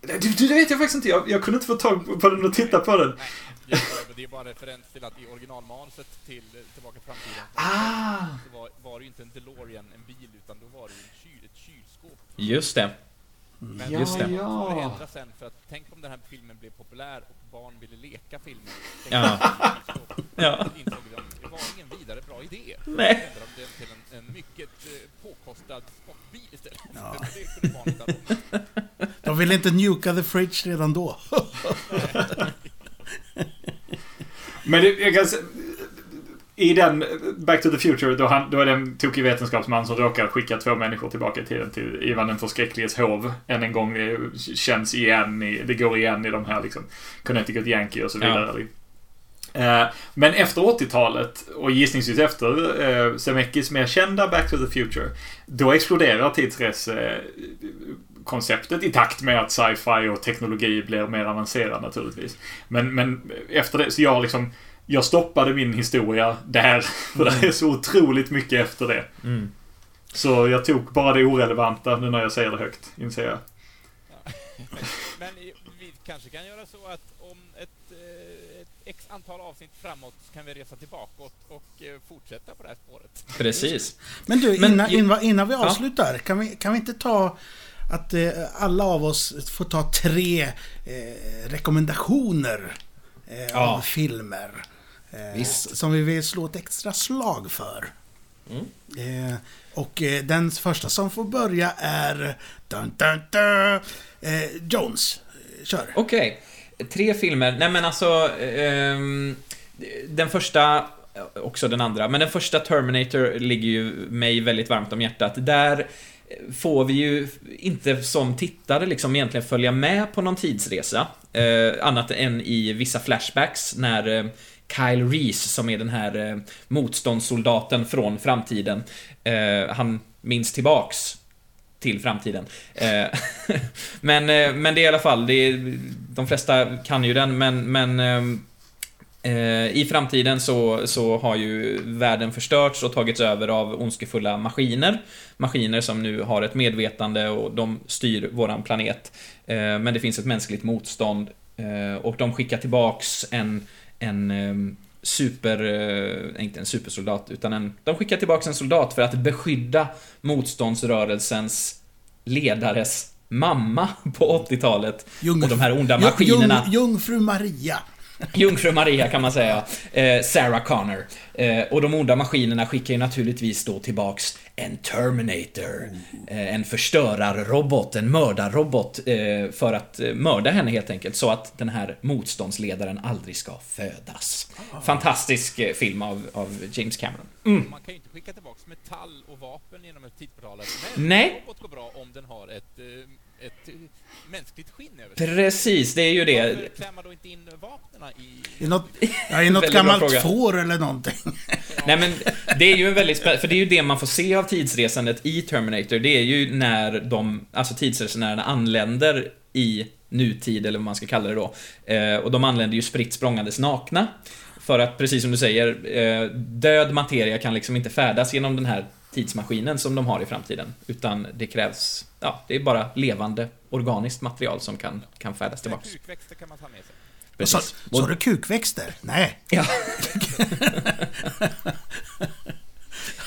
Det, det vet jag faktiskt inte. Jag, jag kunde inte få tag på den och titta på den. Nej, det är bara referens till att i originalmanuset till Tillbaka till framtiden Ah! så var, var det ju inte en DeLorean, en bil, utan då var det ju en kyl, ett kylskåp. Just det. Men Ja, Just det. det ja. ändras sen för att tänk om den här filmen blev populär och barn ville leka filmen. Ja. Ja. Insåg de, det var ingen vidare bra idé. Nej. Då ändrade de den till en, en mycket eh, påkostad sportbil istället. Det kunde med. De vill inte nuka the fridge redan då. Men det, jag kan säga, I den Back to the Future, då, han, då är det en tokig vetenskapsman som råkar skicka två människor tillbaka i tiden till Ivan den förskräckliges hov. Än en gång det känns igen i, det går igen i de här liksom Connecticut Yankee och så vidare. Eh, men efter 80-talet och gissningsvis efter eh, Zemeckis mer kända Back to the Future, då exploderar tidsresekonceptet i takt med att sci-fi och teknologi blir mer avancerad naturligtvis. Men, men efter det, så jag liksom jag stoppade min historia där. För det är så otroligt mycket efter det. Mm. Så jag tog bara det orelevanta nu när jag säger det högt, inser jag. Men eh, vi kanske kan göra så att om ett, eh, ett x antal avsnitt framåt så kan vi resa tillbaka och, och eh, fortsätta på det här spåret. Precis. Men du, Men- innan, innan, innan vi Ja. avslutar, kan, vi, kan vi inte ta att eh, alla av oss får ta tre eh, rekommendationer eh, Ja. av filmer. Eh, Visst. Som vi vill slå ett extra slag för. Mm. Eh, och eh, den första som får börja är... Dun, dun, dun, Jones. Kör. Okej. Tre filmer. Nej men alltså... ehm, den första, också den andra, men den första Terminator ligger ju mig väldigt varmt om hjärtat. Där får vi ju inte som tittare liksom egentligen följa med på någon tidsresa. Eh, annat än i vissa flashbacks när Kyle Reese, som är den här eh, motståndssoldaten från framtiden, eh, han minns tillbaks till framtiden. Eh, men, eh, men det är i alla fall, det är, de flesta kan ju den, men, men eh, eh, i framtiden så, så har ju världen förstörts och tagits över av ondskefulla maskiner. Maskiner som nu har ett medvetande och de styr våran planet. Men det finns ett mänskligt motstånd och de skickar tillbaks en, en ehm, super, eh, inte en supersoldat, utan en, de skickar tillbaks en soldat för att beskydda motståndsrörelsens ledares mamma på 80-talet. Jung- Och de här onda maskinerna. Jung, Jungfru Maria. Jungfru Maria kan man säga. Eh, Sarah Connor. Eh, och de onda maskinerna skickar ju naturligtvis då tillbaks en Terminator. Eh, en förstörarrobot, en mördarrobot. Eh, för att eh, mörda henne helt enkelt. Så att den här motståndsledaren aldrig ska födas. Fantastisk eh, film av, av James Cameron. Man kan ju inte skicka tillbaks metall och vapen genom ett tidsportal. Men Nej. robot går bra om den har ett, ett eh, mänskligt skinn över sig. Precis, det är ju det. Varför klär man då inte in vapnen i... I något, ja, i något gammalt får eller någonting. Nej men, det är ju en väldigt spä- för det är ju det man får se av tidsresandet i Terminator, det är ju när de, alltså tidsresenärerna anländer i nutid, eller vad man ska kalla det då. Eh, och de anländer ju spritt språngandes nakna. För att, precis som du säger, eh, död materia kan liksom inte färdas genom den här tidsmaskinen som de har i framtiden. Utan det krävs, ja, det är bara levande, organiskt material som kan, kan färdas tillbaks. Kukväxter kan man ta med sig. Sa, Precis. sa Och- du kukväxter? Nej. Ja,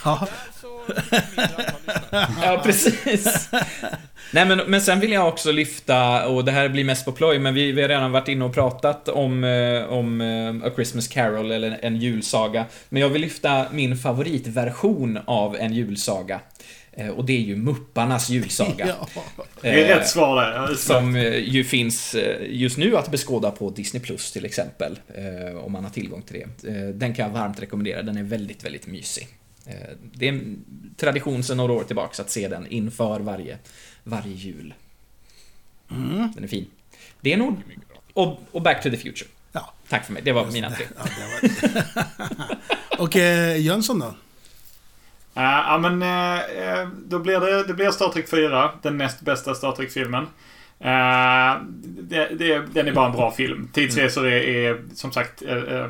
Ja. Ja, precis. Nej, men, men sen vill jag också lyfta, och det här blir mest på ploj, men vi, vi har redan varit inne och pratat om, eh, om eh, A Christmas Carol, eller en julsaga. Men jag vill lyfta min favoritversion av en julsaga. Eh, och det är ju Mupparnas julsaga. Ja. Det är rätt svar där. Som ju finns just nu att beskåda på Disney Plus till exempel. Om man har tillgång till det. Den kan jag varmt rekommendera, den är väldigt, väldigt mysig. Eh, Det är en tradition sedan några år tillbaks att se den inför varje, varje jul. Mm. Den är fin. Det är nog... Och, och Back to the Future. Ja. Tack för mig, det var mina tre. Ja, var... Och eh, Jönsson då? Ja, men eh, eh, då blir det, det blir Star Trek 4, den näst bästa Star Trek-filmen. Uh, det, det, den är bara en bra film. Tidsresor är, är som sagt eh, eh,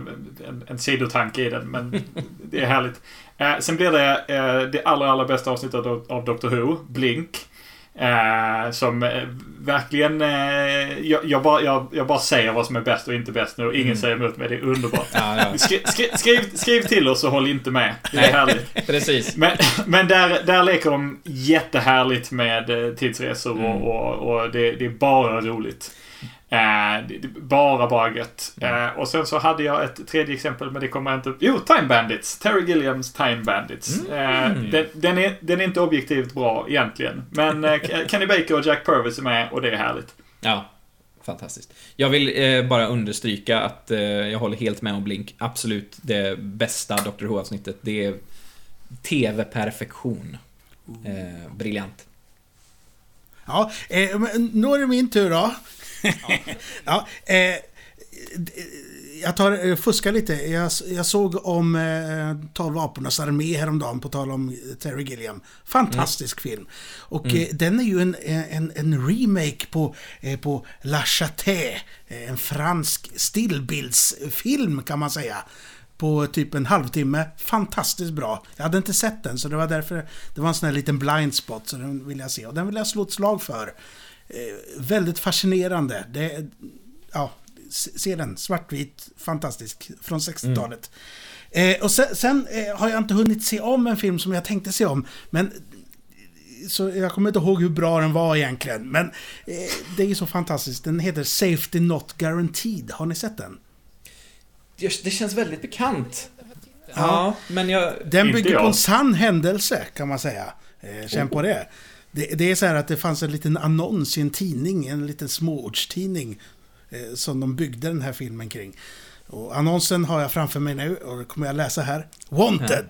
en, en sidotanke i den, men det är härligt. Uh, sen blir det uh, det allra, allra bästa avsnittet av, av Doctor Who, Blink. Eh, som eh, verkligen... Eh, jag, jag, bara, jag, jag bara säger vad som är bäst och inte bäst nu och ingen Mm. säger emot mig. Det är underbart. Ja, ja. Skri, skri, skriv, skriv till oss och håll inte med. Det är Nej. härligt. Precis. Men, men där, där leker de jättehärligt med eh, tidsresor Mm. och, och, och det, det är bara roligt. Eh, bara, bara gött. Mm. Eh, och sen så hade jag ett tredje exempel, men det kommer jag inte... Jo, Time Bandits. Terry Gilliams Time Bandits. Mm. Eh, den, den, är, den är inte objektivt bra egentligen. Men eh, Kenny Baker och Jack Purvis är med och det är härligt. Ja, fantastiskt. Jag vill eh, bara understryka att eh, jag håller helt med om Blink. Absolut det bästa Dr. Who-avsnittet. Det är TV-perfektion. Eh, briljant. Ja, eh, nu är det min tur då. ja, eh, jag tar, eh, fuskar lite. Jag, jag såg om eh, 12 apornas armé häromdagen, på tal om Terry Gilliam. Fantastisk film. Och eh, den är ju en, en, en remake på, eh, på La Châté, eh, en fransk stillbildsfilm kan man säga. På typ en halvtimme. Fantastiskt bra. Jag hade inte sett den, så det var därför det var en sån här liten blind spot, så den vill jag se. Och den vill jag slå ett slag för. Eh, väldigt fascinerande. Det, ja, se den. Svartvit, fantastisk. Från 60-talet. Eh, och sen, sen eh, har jag inte hunnit se om en film som jag tänkte se om. Men så jag kommer inte ihåg hur bra den var egentligen. Men eh, det är ju så fantastiskt. Den heter Safety Not Guaranteed. Har ni sett den? Just, det känns väldigt bekant. Titeln. Ja, men jag... Den bygger på jag. en sann händelse, kan man säga. Eh, känn på det. Det. Det är så här att det fanns en liten annons i en tidning, en liten småortstidning, eh, som de byggde den här filmen kring. Och annonsen har jag framför mig nu och det kommer jag läsa här. Wanted!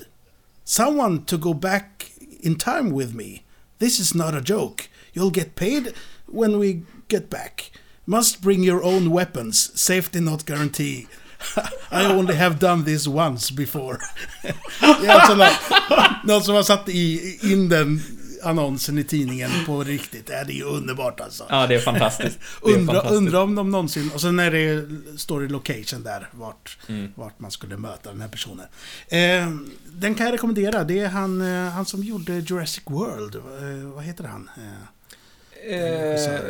Someone to go back in time with me. This is not a joke. You'll get paid when we get back. Must bring your own weapons. Safety not guarantee. I only have done this once before. det är alltså nå- någon som har satt i, in den annonsen i tidningen på riktigt. Ja, det är ju underbart alltså. Ja, det är fantastiskt. Det är Undra, fantastiskt. undra om de någonsin... Och sen när det står i location där, vart, Mm. vart man skulle möta den här personen. Eh, den kan jag rekommendera. Det är han, eh, han som gjorde Jurassic World. Eh, vad heter han? Eh, Eh,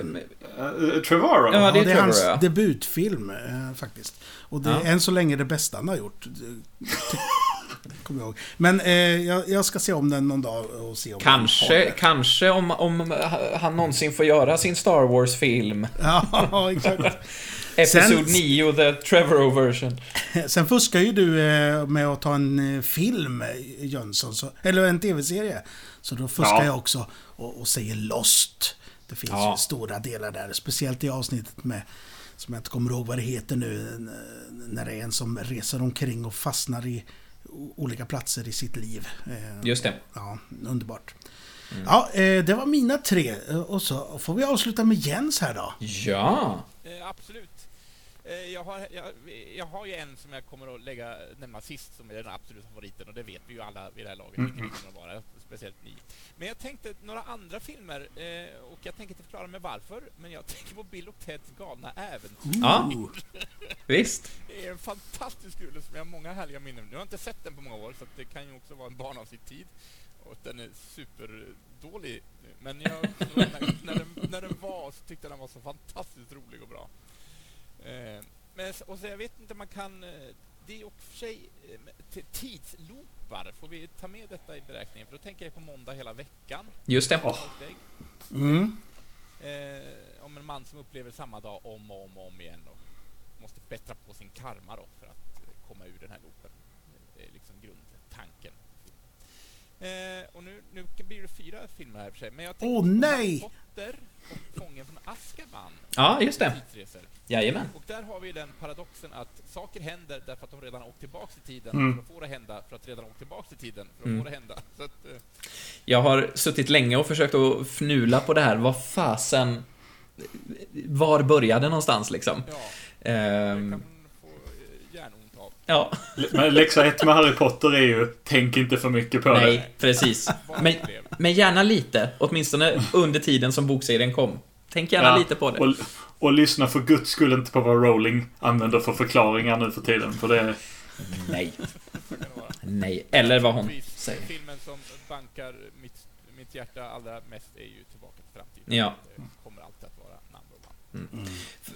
Uh, Trevorrow? Ja, det är det är hans ja. debutfilm eh, faktiskt. Och det är Ja. än så länge det bästa han har gjort. Kommer jag ihåg. Men eh, jag, jag ska se om den någon dag och se om kanske, kanske om, om han någonsin får göra sin Star Wars-film. Ja, exakt. Episod Sen- 9, The Trevorrow version. Sen fuskar ju du eh, med att ta en eh, film, Jönsson, så, eller en tv-serie. Så då fuskar Ja. jag också och, och säger Lost. Det finns Ja. ju stora delar där, speciellt i avsnittet med, som jag inte kommer ihåg vad det heter nu, när det är en som reser omkring och fastnar i olika platser i sitt liv. Eh, Just det. Ja, underbart. Mm. Ja, eh, det var mina tre. Eh, Och så får vi avsluta med Jens här då. Ja. Absolut. Jag, har, jag, jag har ju en som jag kommer att lägga, nämna sist som är den absoluta favoriten och det vet vi ju alla vid det här laget vilken det kommer att vara, speciellt ni. Men jag tänkte några andra filmer eh, och jag tänker inte förklara mig varför, men jag tänker på Bill och Teds galna äventyr. Ja. Visst. Det är en fantastisk rulle som jag har många härliga minnen Nu har jag inte sett den på många år, så det kan ju också vara en barn av sin tid. Och den är superdålig. Men jag, när, den, när den var så tyckte jag den var så fantastiskt rolig och bra. Eh, men, och så jag vet inte man kan... eh, Det är i och för sig... eh, får vi ta med detta i beräkningen? För då tänker jag på måndag hela veckan. Just det. Åh. Mm. Eh, om en man som upplever samma dag om och om och om igen och måste bättra på sin karma då för att eh, komma ur den här loopen. Det är liksom grundtanken. Eh, och nu, nu blir det fyra filmer här för sig. Men jag tänker Åh, på nej! Potter och Fången från Azkaban. Ja, just det. Tidsresor. Jajamän. Och där har vi den paradoxen att saker händer därför att de redan har åkt tillbaks i tiden Mm. för att få det hända, för att redan åkt tillbaks i tiden för att Mm. få det hända. Så att, eh, Jag har suttit länge och försökt att fnula på det här. Vad fasen... Var började någonstans liksom? ja, eh. Ja, Men läxa ett med Harry Potter är ju, tänk inte för mycket på det. nej, precis. Men, men gärna lite, åtminstone under tiden som bokserien kom. Tänk gärna Ja, lite på det. Och, och lyssna för guds skull inte på vad Rowling använder för förklaringar nu för tiden. För det. Nej, nej. Eller vad hon säger. Filmen som bankar mitt, mitt hjärta allra mest är ju Tillbaka till framtiden. Ja. Det kommer alltid att vara number one. Mm. Så,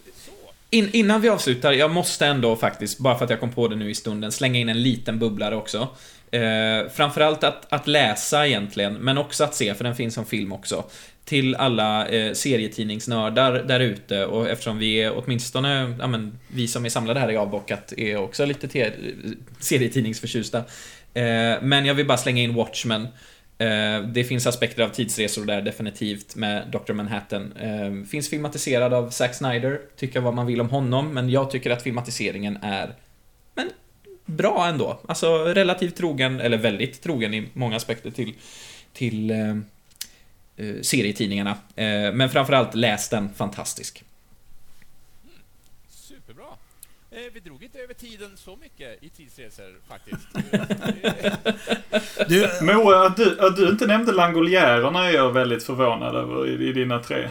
in, innan vi avslutar, jag måste ändå faktiskt, bara för att jag kom på det nu i stunden, slänga in en liten bubblare också. Eh, framförallt att, att läsa egentligen, men också att se, för den finns som film också. Till alla eh, serietidningsnördar där ute och eftersom vi är åtminstone, ja men vi som är samlade här i Avbockat är också lite te- serietidningsförtjusta. Eh, men jag vill bara slänga in Watchmen. Eh, det finns aspekter av tidsresor där definitivt med Dr. Manhattan. Eh, finns filmatiserad av Zack Snyder, tycka vad man vill om honom, men jag tycker att filmatiseringen är men, bra ändå. Alltså relativt trogen, eller väldigt trogen i många aspekter till, till eh, eh, serietidningarna. Eh, men framförallt läs den, fantastisk. superbra. Eh, vi drog inte över tiden så mycket i tidsresor faktiskt. Du, Moa, att du, att du inte nämnde Langoliärerna är jag väldigt förvånad över i, i dina tre.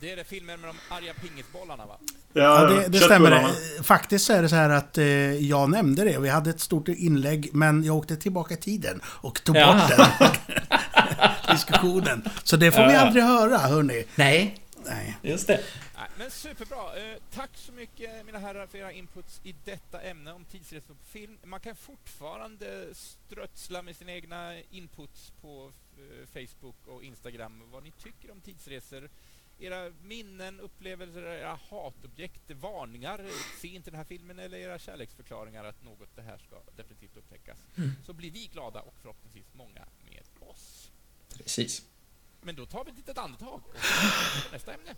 det är det filmer med de arga pingisbollarna va? Ja, det, det köttbullarna. stämmer. Faktiskt så är det så här att eh, jag nämnde det. Vi hade ett stort inlägg, men jag åkte tillbaka i tiden och tog Ja. bort den diskussionen. Så det får vi Ja. aldrig höra, hörni. Nej, Nej. just det. Men superbra. Eh, tack så mycket mina herrar för era inputs i detta ämne om tidsresor på film. Man kan fortfarande strötsla med sina egna inputs på eh, Facebook och Instagram vad ni tycker om tidsresor era minnen, upplevelser, era hatobjekt, varningar. Se inte den här filmen eller era kärleksförklaringar att något det här ska definitivt upptäckas. Så blir vi glada och förhoppningsvis många med oss. Precis. Men då tar vi ett litet andetag och på nästa ämne.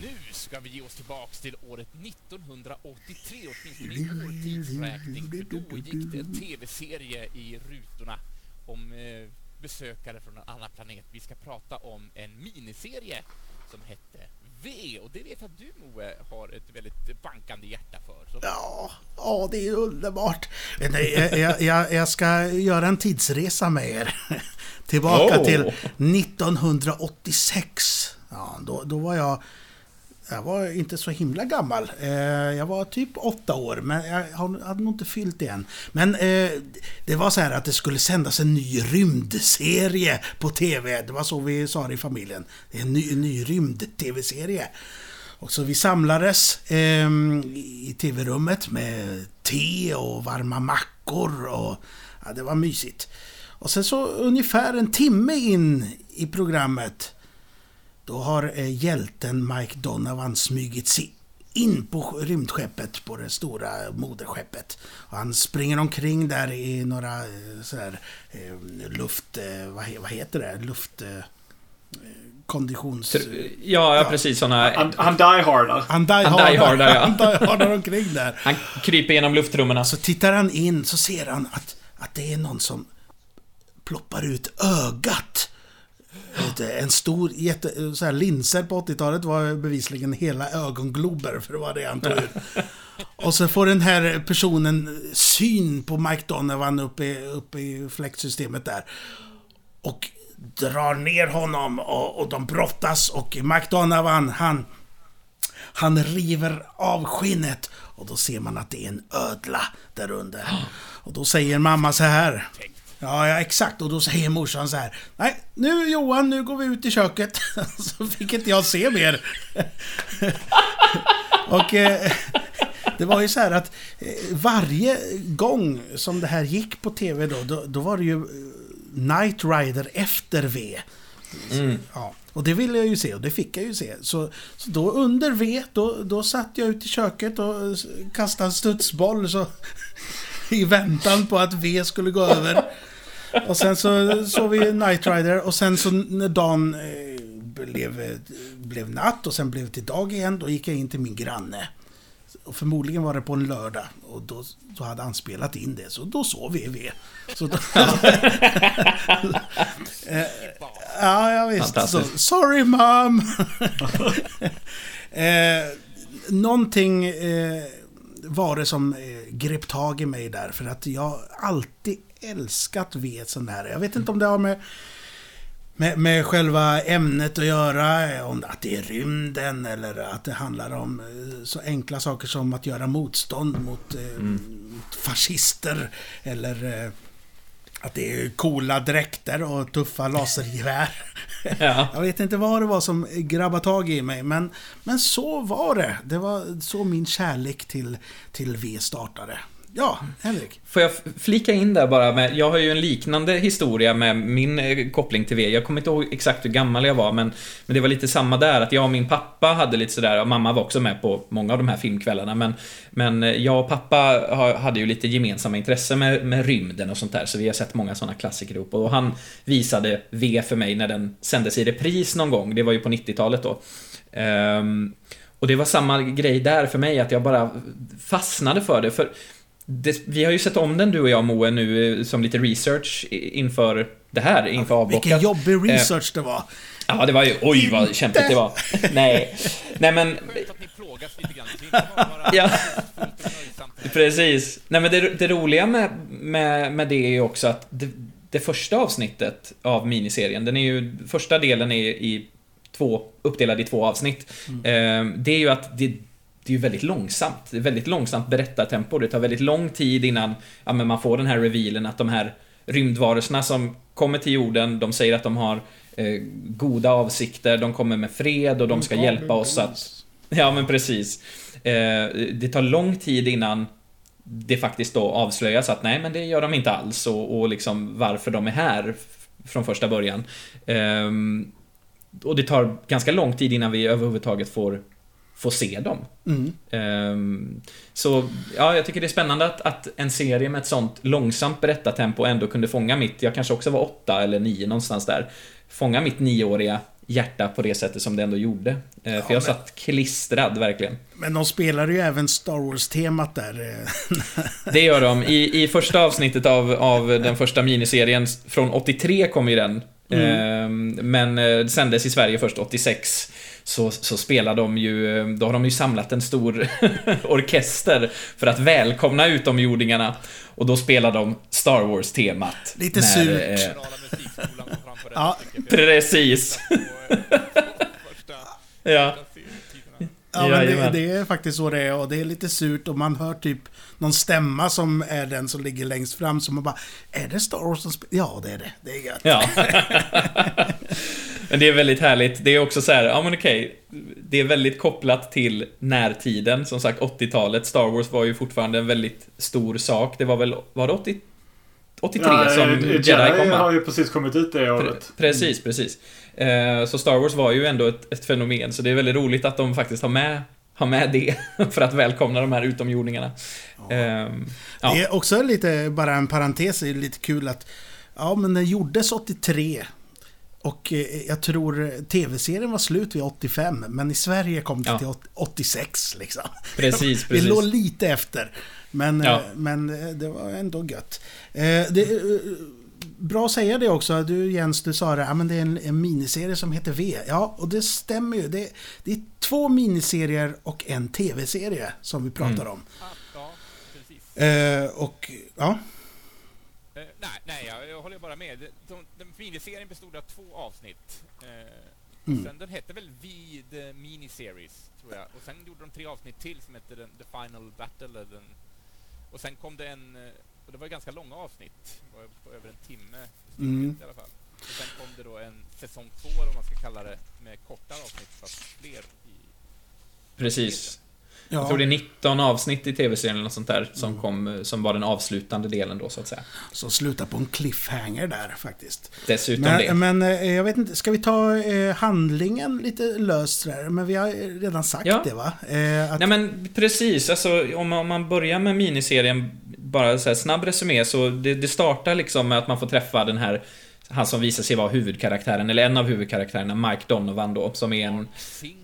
Nu ska vi ge oss tillbaks till året 1983, åtminstone i vår tidsräkning. För då gick det en tv-serie i rutorna om eh, besökare från en annan planet. Vi ska prata om en miniserie som hette V. Och det vet jag att du, Moe, har ett väldigt bankande hjärta för. Så Ja, ja, det är underbart. Jag, jag, jag ska göra en tidsresa med er. Tillbaka Oh. till 1986. Ja, då, då var jag... Jag var inte så himla gammal. Eh, jag var typ åtta år, men jag hade nog inte fyllt det än. Men eh, det var så här att det skulle sändas en ny rymdserie på TV. Det var så vi sa det i familjen. Det är en ny, ny rymd-TV-serie. Och så vi samlades ehm, i tv-rummet med te och varma mackor och ja, det var mysigt. Och sen så ungefär en timme in i programmet då har eh, hjälten Mike Donovan smugit sig in på rymdskeppet, på det stora moderskeppet. Och han springer omkring där i några eh, sådär eh, luft... Eh, vad, he- vad heter det? Luft... Eh, konditions... Ja, ja precis såna... Han, han die-hardar. Han die Han hardar, die-hardar, ja. han die hardar omkring där. Han kryper genom luftrummen. Så tittar han in så ser han att, att det är någon som ploppar ut ögat. En stor, jätte, så här linser på 80-talet var bevisligen hela ögonglober, för det var det han tog ut. Och så får den här personen syn på Mike Donovan uppe i, uppe i fläktsystemet där. Och drar ner honom och, och de brottas och Mike Donovan, han... Han river av skinnet och då ser man att det är en ödla där under. Och då säger mamma så här. Ja, ja, exakt. Och då säger morsan så här. Nej, nu Johan, nu går vi ut i köket. Så fick inte jag se mer. Och eh, det var ju så här att eh, varje gång som det här gick på TV då, då, då var det ju eh, Night Rider efter V. Ja, och det ville jag ju se och det fick jag ju se. Så, så då under V, då, då satt jag ute i köket och kastade en studsboll så, i väntan på att V skulle gå över. Och sen så såg vi Night Rider och sen så när dagen eh, blev, blev natt och sen blev det till dag igen, då gick jag in till min granne. Och förmodligen var det på en lördag och då, då hade han spelat in det, så då sov vi. Så då, Eh, ja, ja visst. Så, sorry mom! eh, någonting eh, var det som eh, grep tag i mig där, för att jag alltid älskat V sån här. Jag vet inte om det har med med, med själva ämnet att göra, om att det är rymden eller att det handlar om eh, så enkla saker som att göra motstånd mot, eh, mot fascister eller att det är coola dräkter och tuffa lasergevär. Ja. Jag vet inte vad det var som grabbade tag i mig, men, men så var det. Det var så min kärlek till, till V startade. Ja, Henrik. Får jag flika in där bara med, jag har ju en liknande historia med min eh, koppling till V. Jag kommer inte ihåg exakt hur gammal jag var, men, men det var lite samma där, att jag och min pappa hade lite sådär, och mamma var också med på många av de här filmkvällarna, men, men eh, jag och pappa hade ju lite gemensamma intressen med, med rymden och sånt där, så vi har sett många sådana klassiker ihop. Och han visade V för mig när den sändes i repris någon gång, det var ju på 90-talet då. Um, och det var samma grej där för mig, att jag bara fastnade för det. För det, vi har ju sett om den du och jag Moe nu eh, som lite research inför det här, inför avbockat. Vilken jobbig research det var. Ja, det var ju... Oj, vad kämpigt det var. Nej. Nej, men... Skönt att ni plågas lite grann. Det är inte bara Ja. Precis. Nej, men det, det roliga med, med, med det är ju också att det, det första avsnittet av miniserien, den är ju... Första delen är i två, uppdelad i två avsnitt. Eh, det är ju att det, det är ju väldigt långsamt. Det är väldigt långsamt berättartempo. Det tar väldigt lång tid innan ja, men man får den här revealen att de här rymdvarelserna som kommer till jorden, de säger att de har eh, goda avsikter, de kommer med fred och de ska hjälpa oss att Ja, men precis. Eh, det tar lång tid innan det faktiskt då avslöjas att nej, men det gör de inte alls och, och liksom varför de är här från första början. Ehm, och det tar ganska lång tid innan vi överhuvudtaget får, får se dem. Mm. Ehm, så ja, jag tycker det är spännande att, att en serie med ett sånt långsamt berättartempo ändå kunde fånga mitt, jag kanske också var åtta eller nio någonstans där, fånga mitt nioåriga hjärta på det sättet som det ändå gjorde. Eh, för jag satt klistrad, verkligen. Men de spelar ju även Star Wars-temat där. Det gör de. I, i första avsnittet av, av den första miniserien, från 83 kom ju den. Ehm, men det sändes i Sverige först 86. Så, så spelar de ju, då har de ju samlat en stor orkester för att välkomna utomjordingarna. Och då spelar de Star Wars-temat. Lite när, surt. eh, Ja, precis. Ja. Ja, men det, det är faktiskt så det är och det är lite surt och man hör typ någon stämma som är den som ligger längst fram så man bara Är det Star Wars som spelar? Ja, det är det. Det är gött. Ja. men det är väldigt härligt. Det är också så här, ja men okej. Det är väldigt kopplat till närtiden. Som sagt, 80-talet. Star Wars var ju fortfarande en väldigt stor sak. Det var väl, var det 80, 83 Ja, som eh, Jedi kom? har ju precis kommit ut det Pre året. precis, precis. Eh, Så Star Wars var ju ändå ett, ett fenomen, så det är väldigt roligt att de faktiskt har med, har med det för att välkomna de här utomjordingarna. Ehm, Ja. Det är också lite, bara en parentes, det är lite kul att Ja, men den gjordes 83 och eh, jag tror tv-serien var slut vid 85, men i Sverige kom det Ja. till 86 liksom. Precis, Vi precis. låg lite efter. Men, Ja. eh, men eh, det var ändå gött. Det, bra att säga det också. Du Jens, du sa det. Ja, men det är en, en miniserie som heter V. Ja, och det stämmer ju. Det, det är två miniserier och en tv-serie som vi pratar Mm. om. Ja, precis. Och ja, nej, nej jag, håller bara med. De, miniserien bestod av två avsnitt. Eh, Mm. sen, den hette väl V the Miniseries, tror jag. Och sen gjorde de tre avsnitt till som hette den, The Final Battle. Den, och sen kom det en... eh, Och det var ju ganska långa avsnitt. På över en timme Mm. i alla fall. Och sen kom det då en säsong två, eller vad man ska kalla det, med kortare avsnitt fast fler i... Precis. Jag ja tror det är 19 avsnitt i tv-serien eller något sånt där som, Mm. kom, eh, som var den avslutande delen då, så att säga. så sluta på en cliffhanger där faktiskt. Dessutom det. Men, men eh, jag vet inte, ska vi ta eh, handlingen lite löst där? Men vi har eh, redan sagt Ja. det va? Eh, att, Nej men precis, alltså om man, om man börjar med miniserien, bara så här snabb resumé, så det, det startar liksom med att man får träffa den här han som visar sig vara huvudkaraktären, eller en av huvudkaraktärerna, Mike Donovan då, som är en... Singer.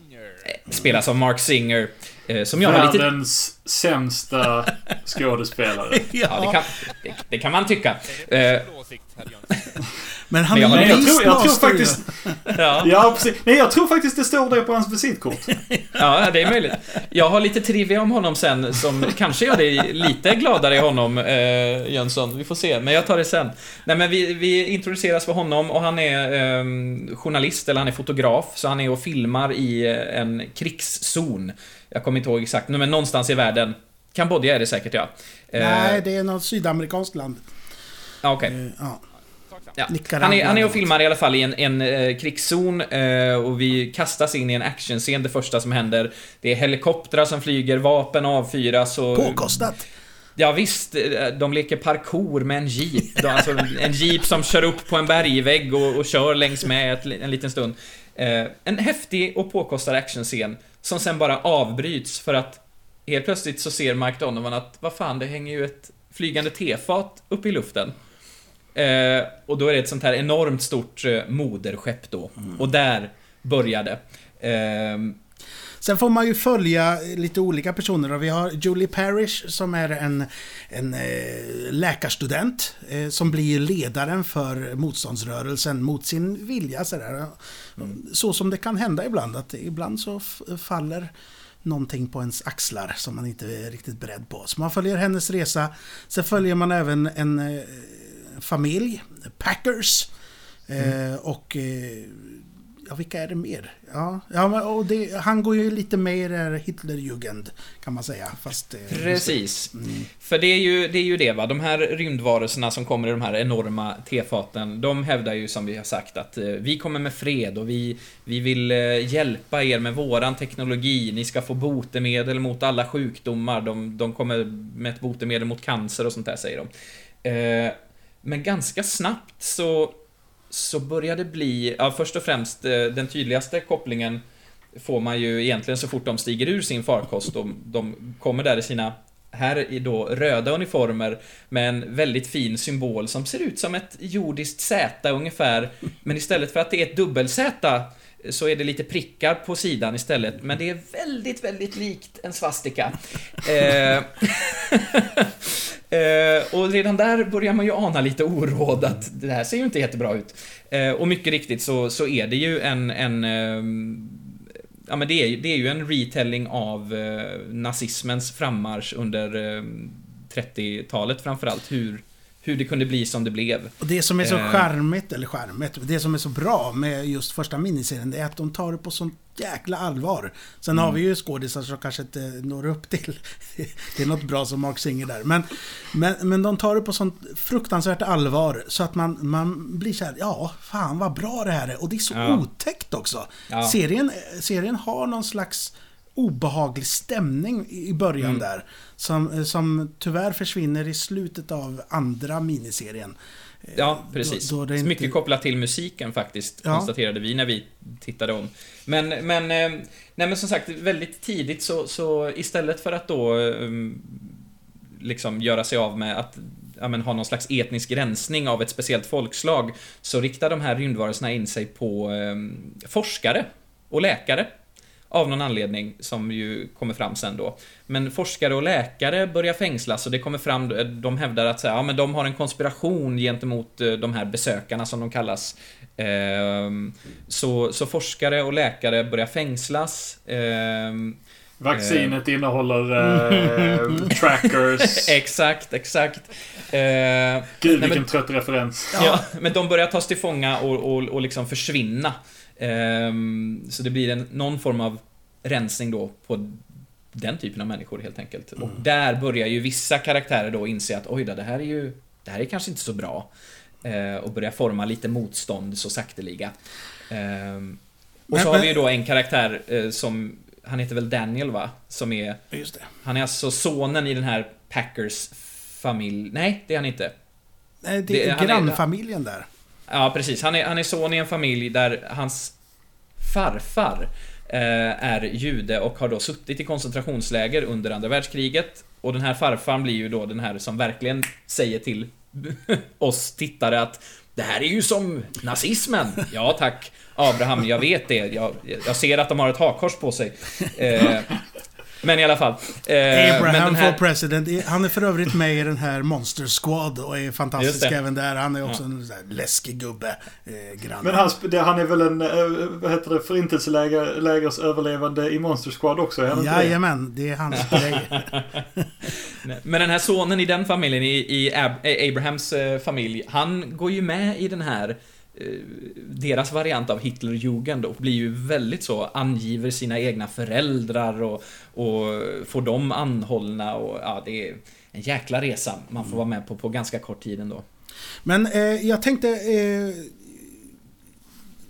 Spelas av Mark Singer. Eh, som jag har lite... Världens sämsta skådespelare. Ja, det kan, det, det kan man tycka. Men han men jag är ju jag tror, jag tror faktiskt... ja. Ja, precis. Nej, jag tror faktiskt det står det på hans visitkort. Ja, det är möjligt. Jag har lite trivia om honom sen som kanske gör dig lite gladare i honom, eh, Jönsson. Vi får se, men jag tar det sen. Nej, men vi, vi introduceras för honom och han är eh, journalist, eller han är fotograf, så han är och filmar i eh, en krigszon. Jag kommer inte ihåg exakt, men någonstans i världen. Kambodja är det säkert, ja. Eh, Nej, det är något sydamerikanskt land. ja, okej. Eh, ja. Ja. Han, är, han är och filmar i alla fall i en, en eh, krigszon eh, och vi kastas in i en actionscen, det första som händer. Det är helikoptrar som flyger, vapen avfyras och... Påkostat. Ja visst, eh, de leker parkour med en jeep. Alltså en jeep som kör upp på en bergvägg och, och kör längs med ett, en liten stund. Eh, en häftig och påkostad actionscen som sen bara avbryts för att helt plötsligt så ser Mike Donovan att vad fan, det hänger ju ett flygande tefat upp i luften. Eh, och då är det ett sånt här enormt stort eh, moderskepp då. Och där började. Eh, Sen får man ju följa lite olika personer. Och vi har Julie Parrish som är en, en eh, läkarstudent eh, som blir ledaren för motståndsrörelsen mot sin vilja. Sådär. Så som det kan hända ibland. Att ibland så faller någonting på ens axlar som man inte är riktigt beredd på. Så man följer hennes resa. Sen följer man även en eh, familj, Packers. Eh, och Ja, vilka är det mer? Ja, ja men, och det, han går ju lite mer i det här Hitlerjugend, kan man säga. Fast, eh, Precis. Mm. För det är, ju, det är ju det va, de här rymdvarelserna som kommer i de här enorma tefaten, de hävdar ju som vi har sagt att eh, vi kommer med fred och vi, vi vill eh, hjälpa er med våran teknologi, ni ska få botemedel mot alla sjukdomar, de, de kommer med ett botemedel mot cancer och sånt där säger de. Men ganska snabbt så, så börjar det bli, ja först och främst eh, den tydligaste kopplingen får man ju egentligen så fort de stiger ur sin farkost. De, de kommer där i sina, här i då röda uniformer med en väldigt fin symbol som ser ut som ett jordiskt Z ungefär. Men istället för att det är ett dubbel-Z så är det lite prickar på sidan istället, men det är väldigt, väldigt likt en svastika. Eh, eh, och redan där börjar man ju ana lite oråd att det här ser ju inte jättebra ut. Eh, och mycket riktigt så, så är det ju en, en ehm, Ja men det är, det är ju en retelling av eh, nazismens frammarsch under eh, 30-talet framförallt. Hur, hur det kunde bli som det blev. Och det som är så Eh. charmigt, eller charmigt, det som är så bra med just första miniserien, det är att de tar det på sånt jäkla allvar. Sen har vi ju skådisar som kanske inte når upp till... det är något bra som Mark Singer där. Men, men, men de tar det på sånt fruktansvärt allvar så att man, man blir såhär, ja, fan vad bra det här är. Och det är så Ja. otäckt också. Ja. Serien, serien har någon slags obehaglig stämning i början Mm. där. Som, som tyvärr försvinner i slutet av andra miniserien. Ja, precis. Då- då det inte- Mycket kopplat till musiken faktiskt, Ja. konstaterade vi när vi tittade om. Men, men, eh, nej men som sagt, väldigt tidigt så, så istället för att då eh, liksom göra sig av med att ja, men, ha någon slags etnisk rensning av ett speciellt folkslag, så riktar de här rymdvarelserna in sig på eh, forskare och läkare. Av någon anledning, som ju kommer fram sen då. Men forskare och läkare börjar fängslas och det kommer fram, de hävdar att så här, ja, men de har en konspiration gentemot eh, de här besökarna som de kallas. Ehm, Så, så forskare och läkare börjar fängslas. Ehm, Vaccinet innehåller eh, trackers. Exakt, exakt. Eh, Gud nej, vilken men- trött referens. Ja, men de börjar tas till fånga och, och, och liksom försvinna. Ehm, så det blir en, någon form av rensning då på den typen av människor helt enkelt. Och där börjar ju vissa karaktärer då inse att oj då, det här är ju, det här är kanske inte så bra. Eh, och börja forma lite motstånd så sakteliga. Ehm, och så har vi ju då en karaktär eh, som, han heter väl Daniel va? Som är, Just det. han är alltså sonen i den här Packers familj. Nej, det är han inte. Nej, det Det- är är- grannfamiljen där. Ja, precis. Han är, han är son i en familj där hans farfar eh, är jude och har då suttit i koncentrationsläger under andra världskriget. Och den här farfan blir ju då den här som verkligen säger till oss tittare att det här är ju som nazismen. Ja tack, Abraham, jag vet det. Jag, jag ser att de har ett hakkors på sig. Eh, men i alla fall. Eh, men Abraham den här- for president. Han är för övrigt med i den här Monster Squad och är fantastisk även där. Han är också en sån här läskig gubbe. Eh, grann. Men han, han är väl en, eh, vad heter det, förintelselägers överlevande i Monster Squad också? Är inte det? Jajamän, det är hans grej. Men den här sonen i den familjen, i, i Ab- Abrahams eh, familj, han går ju med i den här eh, Eh, deras variant av Hitlerjugend och blir ju väldigt så, angiver sina egna föräldrar och, och får dem anhållna och ja, det är en jäkla resa man får vara med på på ganska kort tid ändå. Men eh, jag tänkte eh,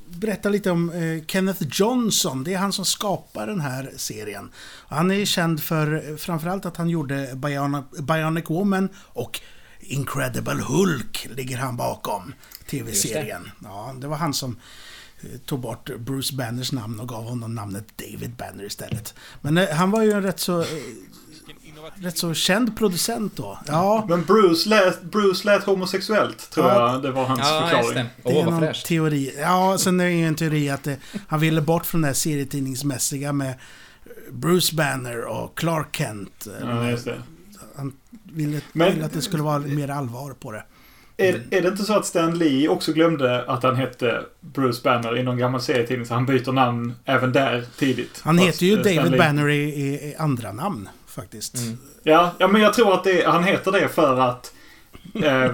berätta lite om eh, Kenneth Johnson. Det är han som skapar den här serien. Han är känd för framförallt att han gjorde Bionic, Bionic Woman och Incredible Hulk ligger han bakom TV-serien. Ja, det var han som eh, tog bort Bruce Banners namn och gav honom namnet David Banner istället. Men eh, han var ju en rätt så, eh, rätt så känd producent då. Ja, Men Bruce lät, Bruce lät homosexuellt, tror Ja. jag. Det var hans Ja, förklaring. det. Det är någon fräscht. teori. Ja, sen är det ju en teori att det, han ville bort från det här serietidningsmässiga med Bruce Banner och Clark Kent. Ja, just det. Han ville, Men- ville att det skulle vara mer allvar på det. Är, är det inte så att Stan Lee också glömde att han hette Bruce Banner i någon gammal serietidning? Så han byter namn även där tidigt. Han heter ju eh, David Lee- Banner i, i, i andra namn faktiskt. Mm. Ja, ja, men jag tror att det, han heter det för att eh,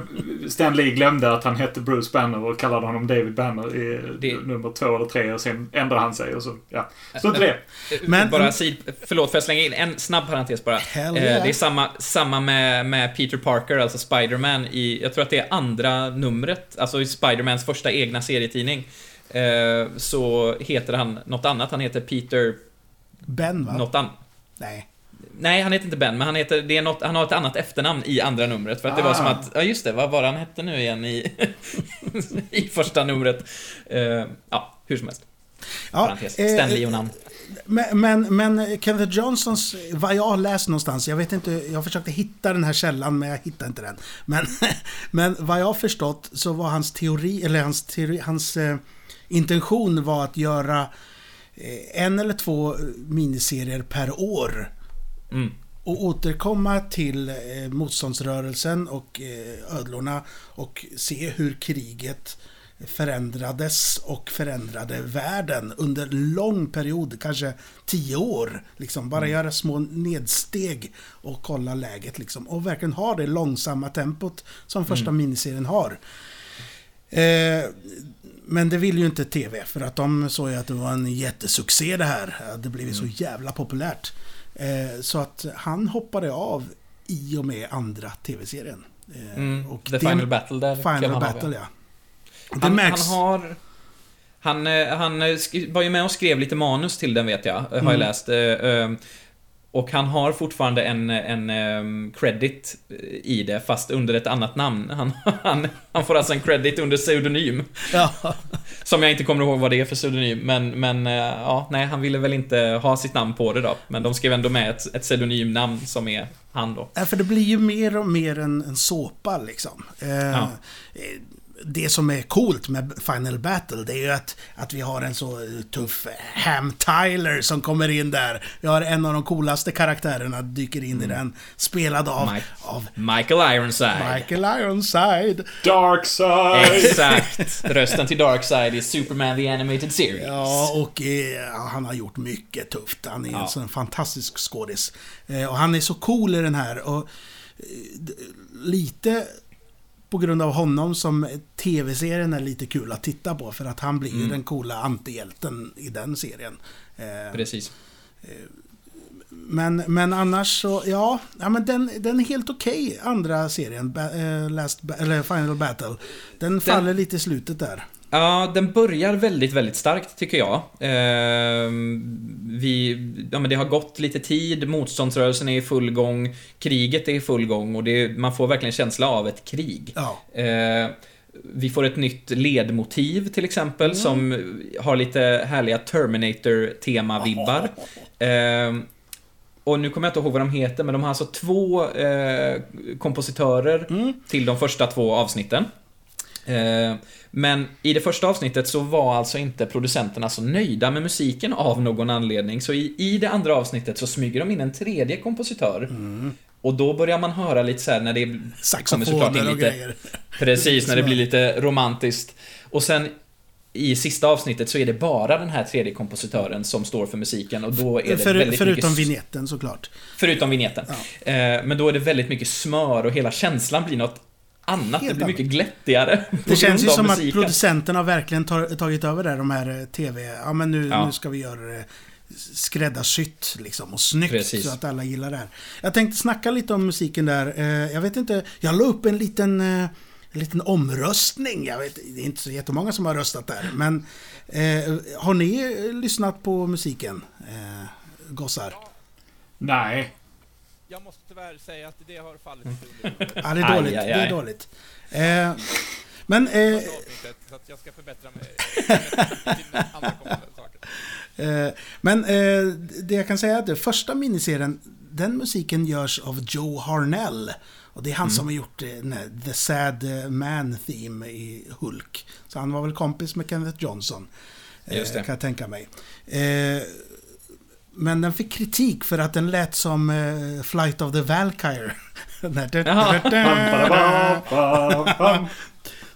Stan Lee glömde att han hette Bruce Banner och kallade honom David Banner i Det- nummer två eller tre och sen ändrade han sig och så, ja. Så inte det. Men- bara sid, förlåt, får jag slänga in en snabb parentes bara? Eh, yeah. Det är samma, samma med, med Peter Parker, alltså Spider-Man i, jag tror att det är andra numret, alltså i Spider-Mans första egna serietidning. Eh, så heter han något annat, han heter Peter Ben va? något annat. Nej. Nej, han heter inte Ben, men han, heter, det är något, han har ett annat efternamn i andra numret. För att det var Ah. som att, ja just det, vad var han hette nu igen i, i första numret? Eh, ja, hur som helst. Ja, Parentes. eh, och namn. Men, men, men Kenneth Johnsons, vad jag har läst någonstans, jag vet inte, jag försökte hitta den här källan men jag hittade inte den. Men, men vad jag har förstått så var hans teori, eller hans, teori, hans eh, intention var att göra eh, en eller två miniserier per år. Mm. Och återkomma till eh, motståndsrörelsen och eh, ödlorna och se hur kriget förändrades och förändrade världen under lång period, kanske tio år. Liksom bara göra små nedsteg och kolla läget liksom. Och verkligen ha det långsamma tempot som första miniserien har. Eh, men det vill ju inte TV för att de såg ju att det var en jättesuccé det här. Det hade blivit så jävla populärt. Eh, så att han hoppade av i och med andra TV-serien. Eh, Mm. och The det- Final Battle där Final han av, Battle, ja. Det Han, märks. han har... Han, eh, han var ju med och skrev lite manus till den vet jag, har jag Mm. läst. Eh, eh, Och han har fortfarande en, en em, credit i det, fast under ett annat namn. Han, han, han får alltså en credit under pseudonym. Ja. Som jag inte kommer ihåg vad det är för pseudonym, men, men eh, ja, nej, han ville väl inte ha sitt namn på det då. Men de skrev ändå med ett, ett pseudonymnamn som är han då. Ja, för det blir ju mer och mer en, en såpa liksom. Eh, Ja. Det som är coolt med Final Battle, det är ju att, att vi har en så eh, tuff eh, Ham Tyler som kommer in där. Vi har en av de coolaste karaktärerna dyker in i den. Spelad av, Mike. av Michael Ironside. Michael Ironside. Dark side! Exakt! Rösten till Darkseid i Superman the Animated Series. Ja, och eh, ja, han har gjort mycket tufft. Han är Ja. en sån fantastisk skådis. Eh, och han är så cool i den här. Och, eh, lite på grund av honom som tv-serien är lite kul att titta på. För att han blir ju Mm. den coola antihjälten i den serien. Eh, Precis. men, men annars så, ja, ja men den, den är helt okej, andra serien, ba, eh, Last, ba, eller Final Battle. Den faller lite i slutet där. Ja, den börjar väldigt, väldigt starkt tycker jag. Ehm, vi, ja, men det har gått lite tid, motståndsrörelsen är i full gång, kriget är i full gång och det, man får verkligen känsla av ett krig. Ja. Eh, vi får ett nytt ledmotiv till exempel som har lite härliga Terminator-tema-vibbar. Eh, och nu kommer jag inte ihåg vad de heter, men de har alltså två eh, kompositörer till de första två avsnitten. Eh, men i det första avsnittet så var alltså inte producenterna så nöjda med musiken av någon anledning. Så i, i det andra avsnittet så smyger de in en tredje kompositör. Och då börjar man höra lite så här när det kommer såklart in Saxofoner och lite... grejer. Precis, när det blir lite romantiskt. Och sen i sista avsnittet så är det bara den här tredje kompositören som står för musiken och då är det För, väldigt förutom mycket... vignetten såklart. Förutom vignetten. Eh, men då är det väldigt mycket smör och hela känslan blir något annat. Helt det blir mycket glättigare. Det känns ju som musiken. att producenterna verkligen tar, tagit över där, de här eh, TV... Ja men nu, Ja. nu ska vi göra det skräddarsytt liksom och snyggt Precis. så att alla gillar det här. Jag tänkte snacka lite om musiken där. Eh, Jag vet inte, jag la upp en liten, eh, en liten omröstning. Jag vet, det är inte så jättemånga som har röstat där. Men eh, har ni eh, lyssnat på musiken? Eh, gossar? Nej. Jag måste tyvärr säga att det har fallit lite under. Ja, det är Aj, dåligt. aj, Det är aj. dåligt. Eh, men... Eh, så jag ska förbättra mig till andra kommande saker. Eh, Men eh, det jag kan säga är att den första miniserien, den musiken görs av Joe Harnell. Och det är han Mm. som har gjort eh, här The Sad Man Theme i Hulk. Så han var väl kompis med Kenneth Johnson. eh, Just det. Kan jag tänka mig. Eh, Men den fick kritik för att den lät som eh, Flight of the Valkyrie.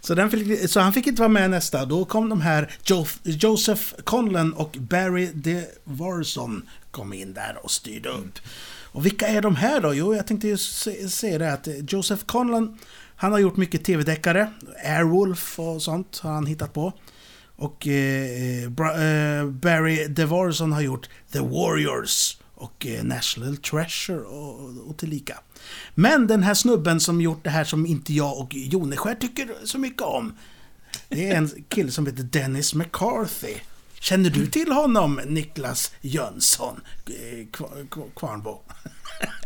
Så, den fick, så han fick inte vara med nästa. Då kom de här jo, Joseph Conlon och Barry DeVarson kom in där och styrde upp. Och vilka är de här då? Jo, jag tänkte ju se- säga det att Joseph Conlon Han har gjort mycket tv-deckare. Airwolf och sånt har han hittat på. Och eh, Bra- eh, Barry DeVorson har gjort The Warriors och eh, National Treasure och, och tillika. Men den här snubben som gjort det här som inte jag och Joneskär tycker så mycket om. Det är en kille som heter Dennis McCarthy. Känner du till honom, Niklas Jönsson, eh, Kvarnbo?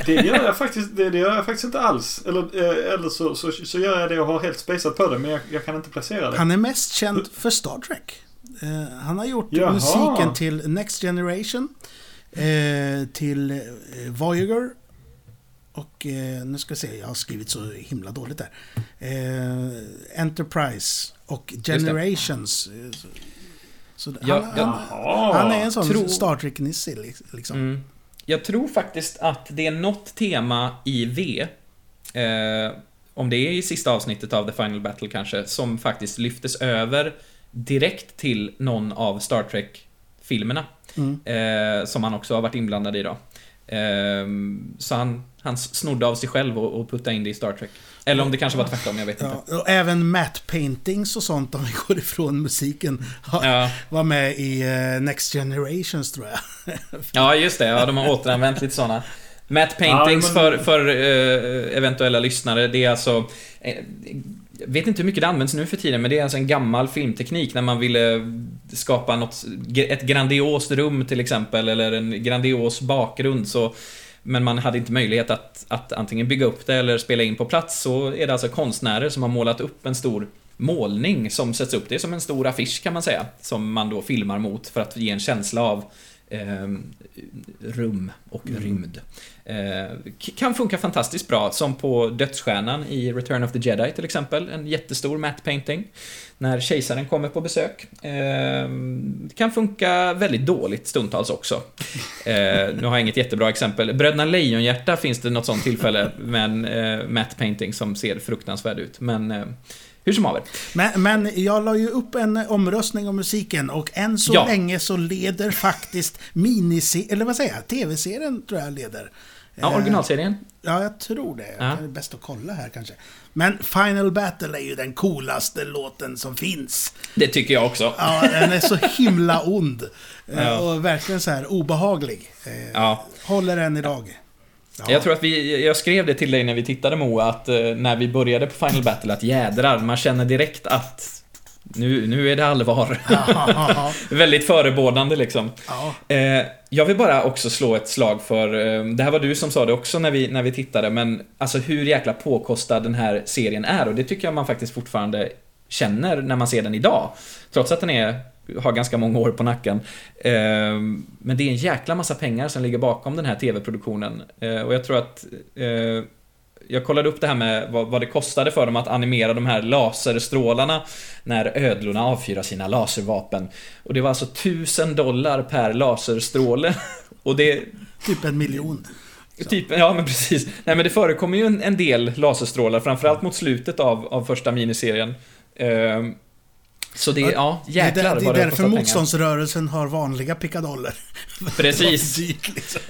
Det gör jag faktiskt, det, det gör jag faktiskt inte alls. Eller, eh, eller så, så, så gör jag det och har helt spejsat på det, men jag, jag kan inte placera det. Han är mest känd för Star Trek. Eh, han har gjort Jaha. musiken till Next Generation, eh, till Voyager och eh, nu ska jag se, jag har skrivit så himla dåligt där. Enterprise och Generations. Så, Ja, han, ja. han, han är en sån Tror- Star Trek-nisse liksom. Mm. Jag tror faktiskt att det är något tema i V, eh, om det är i sista avsnittet av The Final Battle kanske, som faktiskt lyftes över direkt till någon av Star Trek-filmerna. Mm. Eh, som han också har varit inblandad i då. Eh, så han, han snodde av sig själv och, och puttade in det i Star Trek. Eller om det kanske var tvärtom, jag vet inte. Ja, och även matte paintings och sånt, om vi går ifrån musiken, har, Ja, var med i eh, Next Generations tror jag. ja just det. Ja, de har återanvänt lite sådana. Matte paintings Ja, men- för, för eh, eventuella lyssnare, det är alltså... Eh, jag vet inte hur mycket det används nu för tiden, men det är alltså en gammal filmteknik när man ville skapa något, ett grandiost rum till exempel, eller en grandios bakgrund så men man hade inte möjlighet att, att antingen bygga upp det eller spela in på plats, så är det alltså konstnärer som har målat upp en stor målning som sätts upp. Det är som en stor affisch kan man säga, som man då filmar mot för att ge en känsla av eh, rum och rymd. Eh, kan funka fantastiskt bra, som på Dödsstjärnan i Return of the Jedi till exempel. En jättestor matte painting. När kejsaren kommer på besök. Eh, kan funka väldigt dåligt stundtals också. Eh, nu har jag inget jättebra exempel. Bröderna Lejonhjärta finns det något sånt tillfälle med en eh, matte painting som ser fruktansvärd ut. Men eh, hur som haver. Men, men jag la ju upp en omröstning om musiken och än så Ja. länge så leder faktiskt miniserien, eller vad säger jag, tv-serien tror jag leder. Ja, Eh, originalserien. Ja, jag tror det. Ja. Det är bäst att kolla här kanske. Men Final Battle är ju den coolaste låten som finns. Det tycker jag också. Ja, den är så himla ond. Eh, Ja. Och verkligen så här obehaglig. Eh, Ja. Håller än idag. Ja. Jag tror att vi, jag skrev det till dig när vi tittade Moa, att eh, när vi började på Final Battle, att jädrar, man känner direkt att nu, nu är det allvar. Ja, Väldigt förebådande liksom. ja. Eh, jag vill bara också slå ett slag för, eh, det här var du som sa det också när vi, när vi tittade, men alltså hur jäkla påkostad den här serien är och det tycker jag man faktiskt fortfarande känner när man ser den idag. Trots att den är, har ganska många år på nacken. Eh, men det är en jäkla massa pengar som ligger bakom den här TV-produktionen. Eh, och jag tror att eh, jag kollade upp det här med vad, vad det kostade för dem att animera de här laserstrålarna när ödlorna avfyrar sina laservapen. Och det var alltså 1000 dollar per laserstråle. Och det... Typ en miljon. Typ, ja men precis. Nej men det förekommer ju en, en del laserstrålar, framförallt mot slutet av, av första miniserien. Så det, ja, Det är, jäklar där, det är vad det har därför pengar. motståndsrörelsen har vanliga pickadoller. Precis. Dyrt, liksom.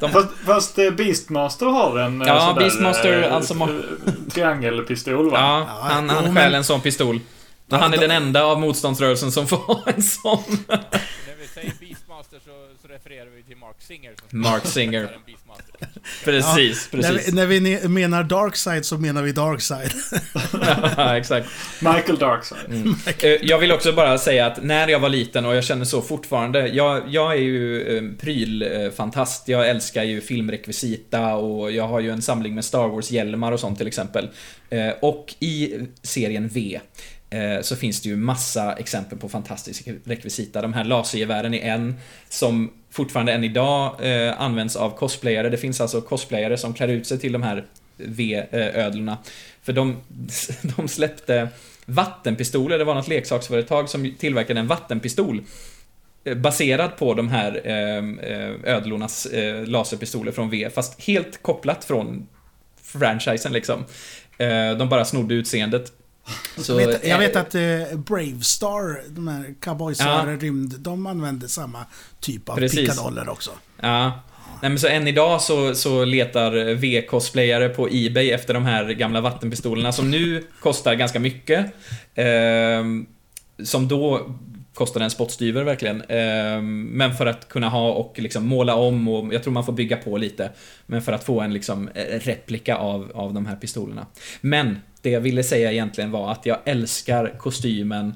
De, Fast, fast eh, Beastmaster har en eh, Ja, sån där, Beastmaster, eh, alltså triangelpistol va? ja, Ja, han, jo, han men- stjäl en sån pistol. Och han är de- den enda av motståndsrörelsen som får ha en sån. När vi säger Beastmaster så, så refererar vi till Mark Singer. Som Mark Singer. en Beastmaster. Precis, När precis. vi, när vi menar Darkside så menar vi Darkside. ja, exakt. Michael Darkside. Mm. Eh, Jag vill också bara säga att när jag var liten, och jag känner så fortfarande, jag, jag är ju eh, prylfantast. Jag älskar ju filmrekvisita och jag har ju en samling med Star Wars-hjälmar och sånt till exempel. Eh, Och i serien V så finns det ju massa exempel på fantastisk rekvisita. De här lasergevären är en som fortfarande än idag eh, används av cosplayare. Det finns alltså cosplayare som klär ut sig till de här V-ödlorna. För de, de släppte vattenpistoler. Det var något leksaksföretag som tillverkade en vattenpistol eh, baserad på de här ehm, eh, ödlornas eh, laserpistoler från V, fast helt kopplat från franchisen liksom. Eh, De bara snodde utseendet. Så, jag, vet, jag eh, vet att eh, Bravestar, de här cowboysare, Ja. rymd, de använde samma typ av Precis. pickadoller också. Ja, Nej men så än idag så, så letar V-cosplayare på Ebay efter de här gamla vattenpistolerna som nu kostar ganska mycket. Eh, som då kostade en spottstyver verkligen. Eh, men för att kunna ha och liksom måla om och jag tror man får bygga på lite. Men för att få en liksom eh, replika av, av de här pistolerna. Men det jag ville säga egentligen var att jag älskar kostymen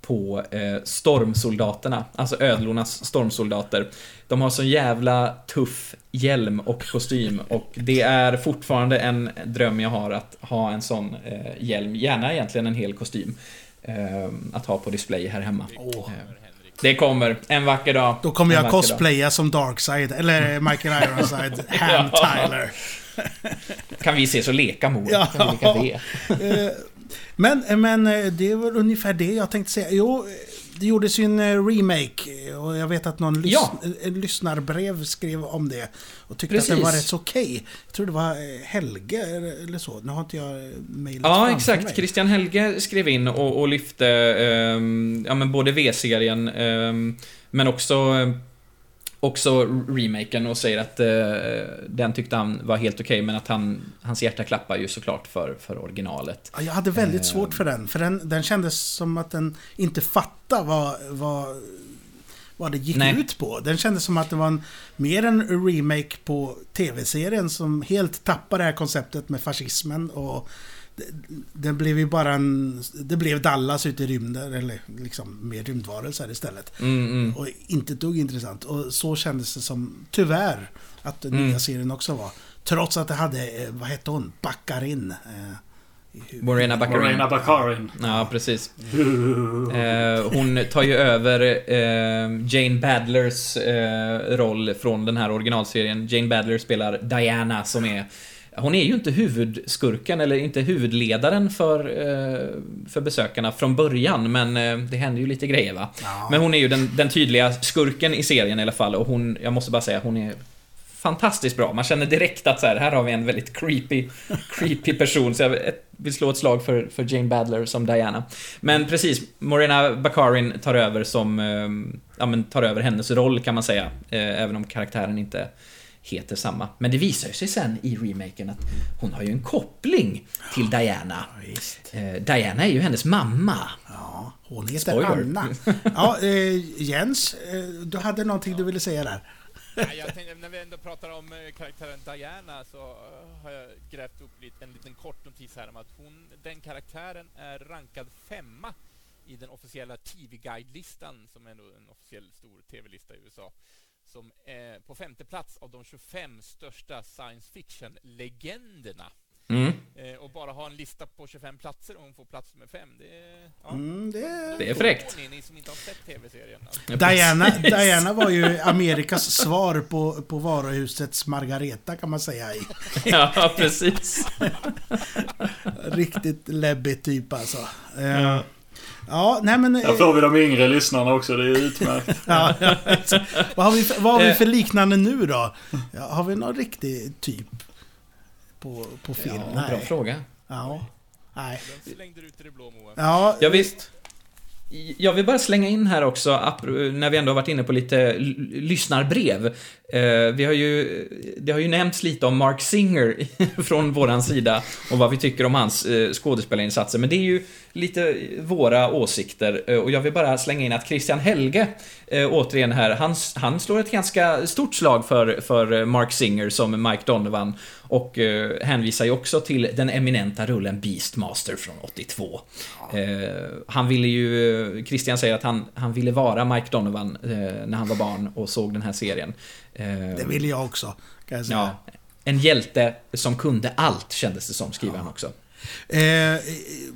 på eh, stormsoldaterna, alltså ödlornas stormsoldater. De har så jävla tuff hjälm och kostym och det är fortfarande en dröm jag har att ha en sån eh, hjälm, gärna egentligen en hel kostym. Eh, att ha på display här hemma. Eh, det kommer, en vacker dag. Då kommer en jag vacker dag. cosplaya som Darkseid, eller Michael Ironside, Ham. Tyler. Kan vi ses och leka mor? Ja. Kan vi leka det? Eh, Men, men eh, det var ungefär det jag tänkte säga. Jo, eh, det gjordes ju en eh, remake eh, och jag vet att någon Ja. eh, lyssnarbrev skrev om det. Och tyckte att Precis. den var rätt så okej. Jag tror det var eh, Helge eller så. Nu har inte jag eh, mejlet Ja, exakt. mig. Christian Helge skrev in och, och lyfte ehm, ja, men både V-serien ehm, men också Också remaken och säger att eh, den tyckte han var helt okej men att han, hans hjärta klappar ju såklart för, för originalet. Ja, jag hade väldigt Eh. svårt för den. För den, den kändes som att den inte fattade vad, vad, vad det gick Nej. ut på. Den kändes som att det var en, mer en remake på tv-serien som helt tappade det här konceptet med fascismen och det, blev ju bara en... Det blev Dallas ute i rymden, eller liksom mer rymdvarelser istället. Mm, mm. Och inte ett dugg intressant. Och så kändes det som, tyvärr, att den Mm. nya serien också var. Trots att det hade, eh, vad hette hon, Baccarin. Eh. Morena Baccarin. Morena Baccarin. Ja, precis. Eh, hon tar ju över eh, Jane Badlers eh, roll från den här originalserien. Jane Badler spelar Diana som är hon är ju inte huvudskurken eller inte huvudledaren för, eh, för besökarna från början, men eh, det händer ju lite grejer va. Ja. Men hon är ju den, den tydliga skurken i serien i alla fall och hon, jag måste bara säga, hon är fantastiskt bra. Man känner direkt att så här, här har vi en väldigt creepy, creepy person. Så jag vill slå ett slag för, för Jane Badler som Diana. Men precis, Morena Baccarin tar över som, eh, ja men tar över hennes roll kan man säga. Även om karaktären inte heter samma. Men det visar ju sig sen i remaken att hon har ju en koppling till Diana. Ja, visst. Eh, Diana är ju hennes mamma. Ja, hon heter Spoiler. Anna. Ja, eh, Jens, eh, du hade någonting du ville säga där. Nej, jag tänkte, när vi ändå pratar om eh, karaktären Diana så har jag grävt upp lite, en liten kort notis här om att hon, den karaktären är rankad femma i den officiella TV-guide-listan som är en officiell stor TV-lista i USA. Som är på femte plats av de 25 största science fiction-legenderna. Mm. Eh, och bara ha en lista på 25 platser och hon får plats nummer fem, det är... Ja. Mm, det... Det är fräckt. Ni, ni som inte har sett TV-serien. Alltså. Ja, Diana. Diana var ju Amerikas svar på, på varuhusets Margareta kan man säga. Ja, precis. Riktigt läbbig typ alltså. Eh, ja, nej men... eh, Där får vi de yngre lyssnarna också, det är utmärkt. Ja, ja, vad, har vi för, vad har vi Eh. för liknande nu då? Ja, har vi någon riktig typ? På, på film? Ja, bra nej. fråga. Ja. Nej. Den slängde du ut i det blå, Moa. Ja, Ja, visst. Jag vill bara slänga in här också, när vi ändå har varit inne på lite lyssnarbrev. Eh, vi har ju, det har ju nämnts lite om Mark Singer från våran sida och vad vi tycker om hans eh, skådespelarinsatser, men det är ju lite våra åsikter eh, och jag vill bara slänga in att Christian Helge, återigen här, han, han slår ett ganska stort slag för, för Mark Singer som Mike Donovan och eh, hänvisar ju också till den eminenta rullen Beastmaster från 82. Eh, han ville ju, Christian säger att han, han ville vara Mike Donovan eh, när han var barn och såg den här serien. Eh, det vill jag också. Kan jag säga. ja, en hjälte som kunde allt kändes det som, skriver han också. Eh,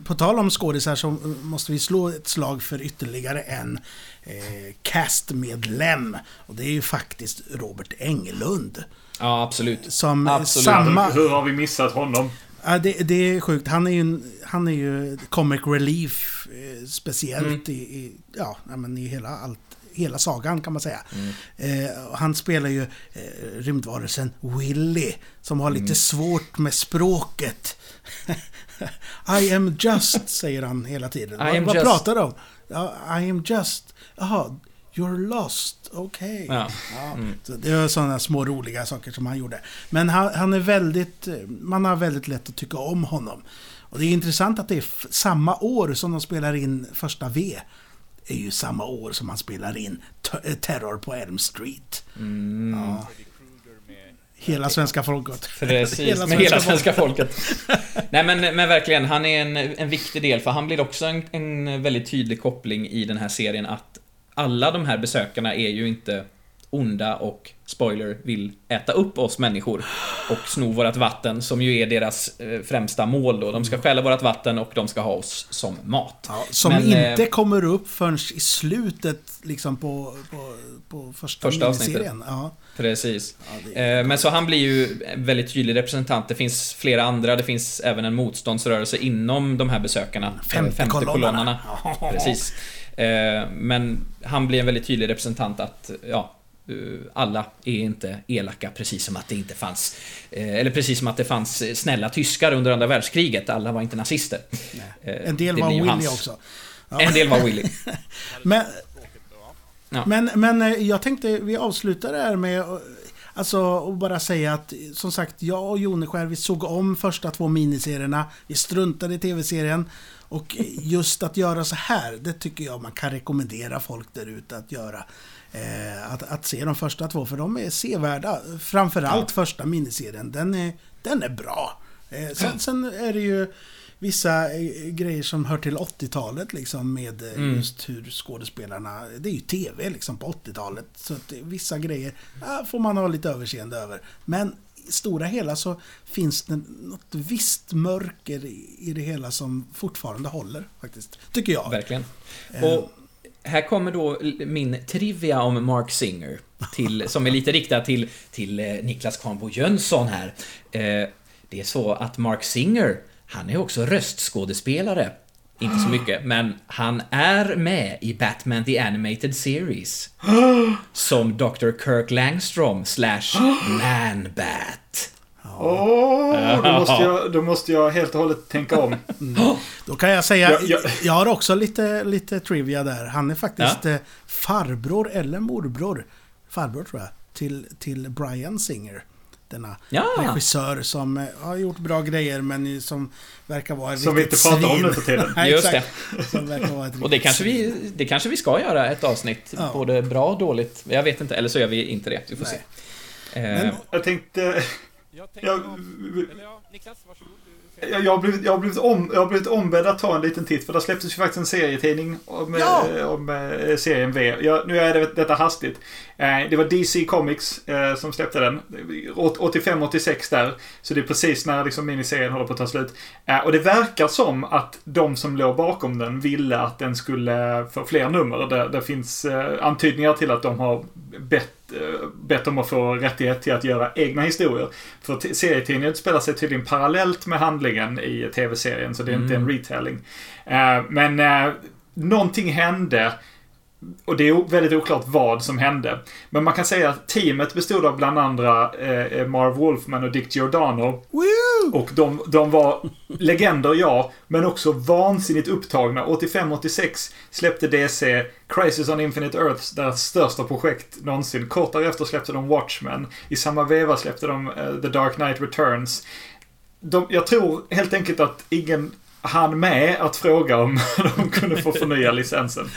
på tal om skådisar så måste vi slå ett slag för ytterligare en eh, castmedlem. Och det är ju faktiskt Robert Englund. Ja, absolut. Som Absolut. samma... Hur har vi missat honom? Ja, det, det är sjukt. Han är ju, en- han är ju comic relief eh, speciellt Mm. i, i, ja, men i hela, allt, hela sagan kan man säga. Mm. Eh, han spelar ju eh, rymdvarelsen Willy som har Mm. lite svårt med språket. I am just, säger han hela tiden. Vad vad pratar de om? Ja, I am just. Jaha, You're lost, okej. Ja. Ja, så det var sådana små roliga saker som han gjorde. Men han, han är väldigt... eh, Man har väldigt lätt att tycka om honom. Och det är intressant att det är samma år som de spelar in första V. är ju samma år som han spelar in eh, Terror på Elm Street. Mm. Ja, hela svenska folket. Precis, med hela svenska folket. Nej men, men verkligen, han är en, en viktig del för han blir också en, en väldigt tydlig koppling i den här serien att alla de här besökarna är ju inte onda och, spoiler, vill äta upp oss människor och sno vårat vatten som ju är deras eh, främsta mål då. De ska stjäla vårat vatten och de ska ha oss som mat. Ja, som Men, inte eh, kommer upp förrän i slutet liksom på, på, på första, Första avsnittet. Ja, Precis. ja, Eh, Men så han blir ju en väldigt tydlig representant. Det finns flera andra. Det finns även en motståndsrörelse inom de här besökarna. Eh, Femte kolonnarna. Precis. Eh, Men han blir en väldigt tydlig representant att, ja, eh, alla är inte elaka precis som att det inte fanns eh, Eller precis som att det fanns snälla tyskar under andra världskriget. Alla var inte nazister. Eh, en del var Willy hans- också. En del var Willy. Men, ja. Ja. Men, men jag tänkte vi avslutar det här med Alltså att bara säga att som sagt jag och Joneskär vi såg om första två miniserierna. Vi struntade i tv-serien. Och just att göra så här, det tycker jag man kan rekommendera folk där ute att göra. Eh, att, att se de första två, för de är sevärda. Framförallt första miniserien, den är, den är bra. Eh, sen, sen är det ju vissa eh, grejer som hör till 80-talet liksom med eh, Mm. just hur skådespelarna... Det är ju TV liksom på 80-talet. Så att vissa grejer ja, får man ha lite överseende över. Men stora hela så finns det något visst mörker i, det hela som fortfarande håller faktiskt. Tycker jag. Verkligen. Eh, Och här kommer då min trivia om Mark Singer. Till, som är lite riktad till, till eh, Niklas Kvarnbo Jönsson här. Eh, Det är så att Mark Singer, han är också röstskådespelare. Inte så mycket, men han är med i Batman The Animated Series. Som Dr. Kirk Langstrom slash Man-Bat. Åh, då, måste jag, då måste jag helt och hållet tänka om. Då kan jag säga, Ja, ja. jag har också lite, lite trivia där. Han är faktiskt eh, farbror eller morbror, farbror tror jag, till, till Brian Singer. Denna Ja. regissör som eh, har gjort bra grejer men som verkar vara ett Som vi inte pratar om svin. nu för tiden. Nej, Just exakt. Som verkar vara ett Och det kanske, vi, det kanske vi ska göra ett avsnitt, Ja. både bra och dåligt. Jag vet inte, eller så gör vi inte det. Vi får Nej. se. Eh, Men- Jag tänkte... Jag tänkte... Jag, Eller ja, Niklas, varsågod. Jag, har blivit, jag, har blivit om, jag har blivit ombedd att ta en liten titt för det släpptes ju faktiskt en serietidning om, Ja! eh, om eh, serien V. Jag, nu är det, detta hastigt. Eh, det var DC Comics som släppte den. 85-86 där. Så det är precis när liksom, miniserien håller på att ta slut. Och det verkar som att de som låg bakom den ville att den skulle få fler nummer. Det, det finns antydningar till att de har bett, bett om att få rättighet till att göra egna historier. För serietidningen spelar sig tydligen parallellt med handlingen i tv-serien, så det är inte en retelling. Eh, men eh, någonting hände. Och det är väldigt oklart vad som hände. Men man kan säga att teamet bestod av bland andra eh, Marv Wolfman och Dick Giordano. Woo! Och de, de var legender, ja, men också vansinnigt upptagna. 85-86 släppte DC Crisis on Infinite Earths, deras största projekt någonsin. Kort därefter släppte de Watchmen. I samma veva släppte de eh, The Dark Knight Returns. De, jag tror helt enkelt att ingen hann med att fråga om de kunde få förnya licensen.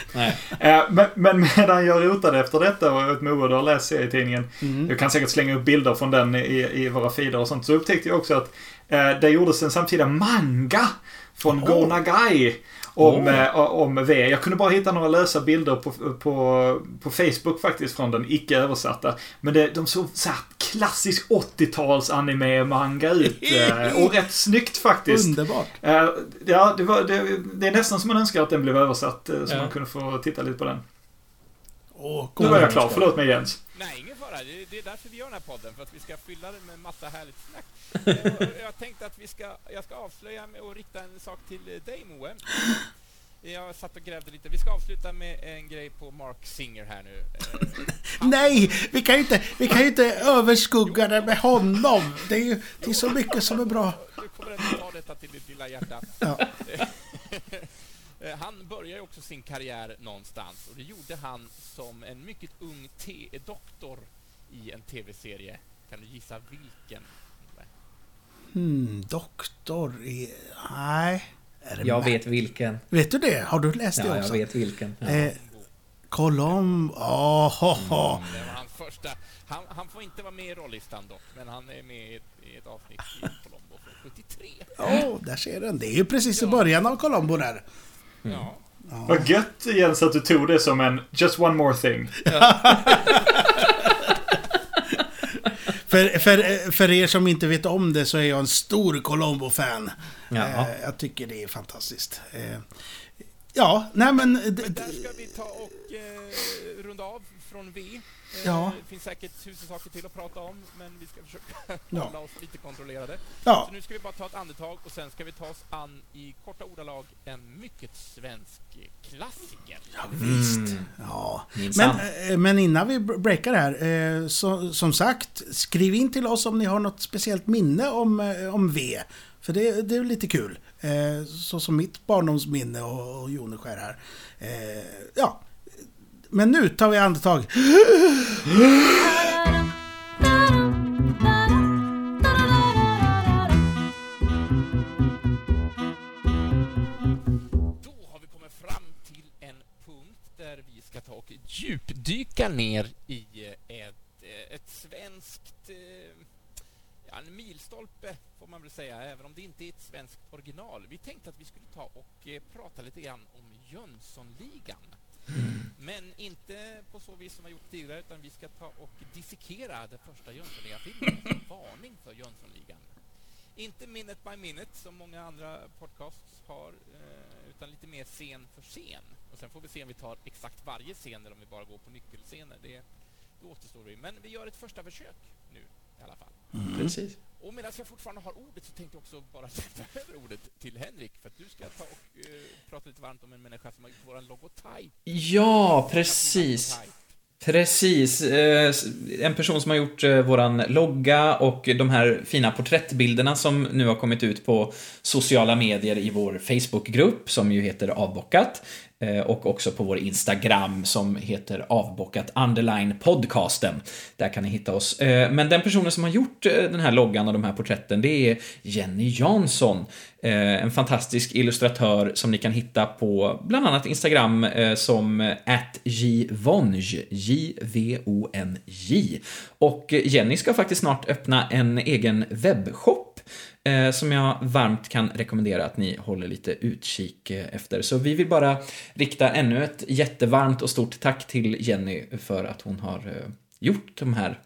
Eh, Men, men medan jag rotade efter detta och ett mood och läst serietidningen. Mm. Jag kan säkert slänga upp bilder från den i, i våra feeder och sånt. Så upptäckte jag också att eh, det gjordes en samtida manga från Åh. Go Nagai. Om, eh, om V. Jag kunde bara hitta några lösa bilder på, på, på Facebook faktiskt från den, icke översatta. Men det, de såg så här klassisk 80-tals anime-manga ut. Eh, och rätt snyggt faktiskt. Underbart. Eh, ja, det, var, det, det är nästan som man önskar att den blev översatt. Så Ja. man kunde få titta lite på den. Åh, Nu var jag klar. Förlåt mig Jens. Nej, fara. Det, är därför vi gör den här podden, för att vi ska fylla den med massa härligt snack. Jag tänkte att vi ska, jag ska avslöja med att rikta en sak till eh, dig, Moe. Jag satt och grävde lite. Vi ska avsluta med en grej på Mark Singer här nu. Nej, vi kan ju inte, vi kan inte överskugga det med honom. Det är ju det är så mycket som är bra. Du kommer ändå ta detta till ditt lilla hjärta. Ja. Han började ju också sin karriär någonstans och det gjorde han som en mycket ung te- doktor i en tv-serie. Kan du gissa vilken? Hmm, doktor i... Nej. Är det Jag Matt? vet vilken. Vet du det? Har du läst det Ja, jag också? vet vilken. Ja. Eh, Colombo. Oh, ho, ho. Det var hans första. Han, han får inte vara med i rollistan dock, men han är med i ett, i ett avsnitt i Colombo från 73. Åh, där ser den. Det är ju precis i början av Colombo där. Ja. Vad gött Jens att du tog det som en just one more thing. För, för, för er som inte vet om det så är jag en stor Colombo-fan. Ja. Eh, jag tycker det är fantastiskt. Eh, ja, nej men... d- Där ska vi ta och eh, runda av från V. Eh, Ja. Det finns säkert tusen saker till att prata om, men vi ska försöka Ja. hålla oss lite kontrollerade. Ja, Så nu ska vi bara ta ett andetag och sen ska vi ta oss an i korta ordalag en mycket svensk klassiker. visst. Ja. Minsann. Men, eh, men innan vi br- breakar här, eh, så, som sagt, skriv in till oss om ni har något speciellt minne om, eh, om V. För det, det är lite kul. Eh, så som mitt barndomsminne och, och Joneskär här. Eh, ja. Men nu tar vi andetag. Då har vi kommit fram till en punkt där vi ska ta och djupdyka ner i eh, ett, eh, ett svenskt... Eh, ja, en milstolpe får man väl säga, även om det inte är ett svenskt original. Vi tänkte att vi skulle ta och prata lite grann om Jönssonligan. Men inte på så vis som vi har gjort tidigare, utan vi ska ta och dissekera den första Jönssonligan-filmen. Alltså varning för Jönssonligan. Inte minute by minute som många andra podcasts har, eh, utan lite mer scen för scen. Och sen får vi se om vi tar exakt varje scen eller om vi bara går på nyckelscener. Det, det återstår vi. Men vi gör ett första försök nu i alla fall. Precis. Och medan jag fortfarande har ordet så tänkte jag också bara lämna över ordet till Henrik för att du ska ta och eh, prata lite varmt om en människa som har gjort våran logotyp. Ja, precis. Precis. Eh, en person som har gjort eh, våran logga och de här fina porträttbilderna som nu har kommit ut på sociala medier i vår Facebookgrupp som ju heter Avbockat. Eh, och också på vår Instagram som heter avbockat underline podcasten. Där kan ni hitta oss. Men den personen som har gjort den här loggan och de här porträtten, det är Jenny Jansson. Eh, En fantastisk illustratör som ni kan hitta på bland annat Instagram eh, som atjvonj, J-V-O-N-J. Och eh, Jenny ska faktiskt snart öppna en egen webbshop eh, som jag varmt kan rekommendera att ni håller lite utkik eh, efter. Så vi vill bara rikta ännu ett jättevarmt och stort tack till Jenny för att hon har gjort de här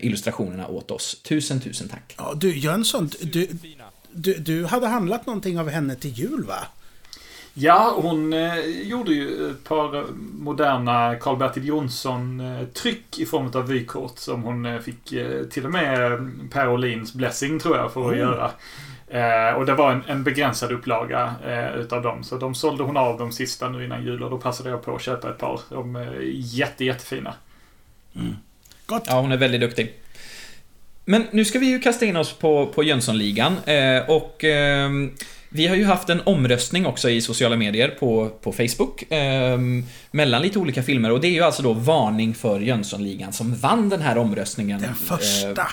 illustrationerna åt oss. Tusen, tusen tack. Ja, du Jönsson, du, Superfina du, du hade handlat någonting av henne till jul va? Ja, hon eh, gjorde ju ett par eh, moderna Karl-Bertil Jonsson-tryck i form av vykort som hon eh, fick eh, till och med eh, Per Olins blessing tror jag för att Oh. göra. Eh, och det var en, en begränsad upplaga eh, utav dem. Så de sålde hon av de sista nu innan jul och då passade jag på att köpa ett par. De är jätte, jättefina. Gott. Ja, hon är väldigt duktig. Men nu ska vi ju kasta in oss på, på Jönssonligan eh, och eh, vi har ju haft en omröstning också i sociala medier på, på Facebook eh, mellan lite olika filmer och det är ju alltså då Varning för Jönssonligan som vann den här omröstningen. Den första. Eh,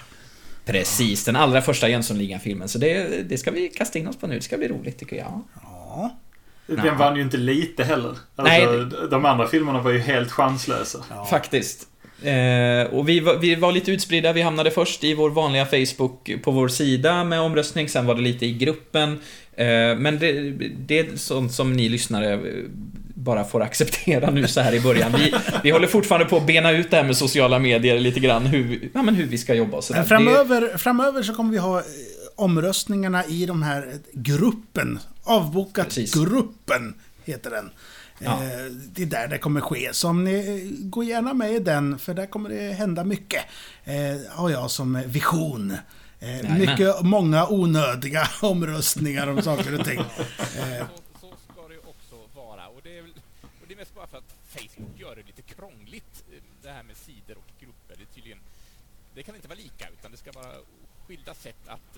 precis, den allra första Jönssonligan-filmen. Så det, det ska vi kasta in oss på nu. Det ska bli roligt tycker jag. Ja. Den vann ju inte lite heller. Alltså, Nej. De andra filmerna var ju helt chanslösa. Ja. Faktiskt. Eh, och vi var, vi var lite utspridda, vi hamnade först i vår vanliga Facebook på vår sida med omröstning, sen var det lite i gruppen. Eh, men det, det är sånt som ni lyssnare bara får acceptera nu så här i början. Vi, vi håller fortfarande på att bena ut det här med sociala medier lite grann, hur, ja, men hur vi ska jobba och sådär. Framöver, framöver så kommer vi ha eh, omröstningarna i de här eh, gruppen. Avbokat Precis. gruppen heter den. Ja. Eh, Det är där det kommer ske. Så om ni eh, går gärna med i den, för där kommer det hända mycket. Eh, har jag som vision. Eh, mycket, många onödiga omröstningar om saker och ting. Eh, Så, så ska det ju också vara. Och det, är, och det är mest bara för att Facebook gör det lite krångligt, det här med sidor och grupper. Det, är tydligen, det kan inte vara lika, utan det ska vara skilda sätt att,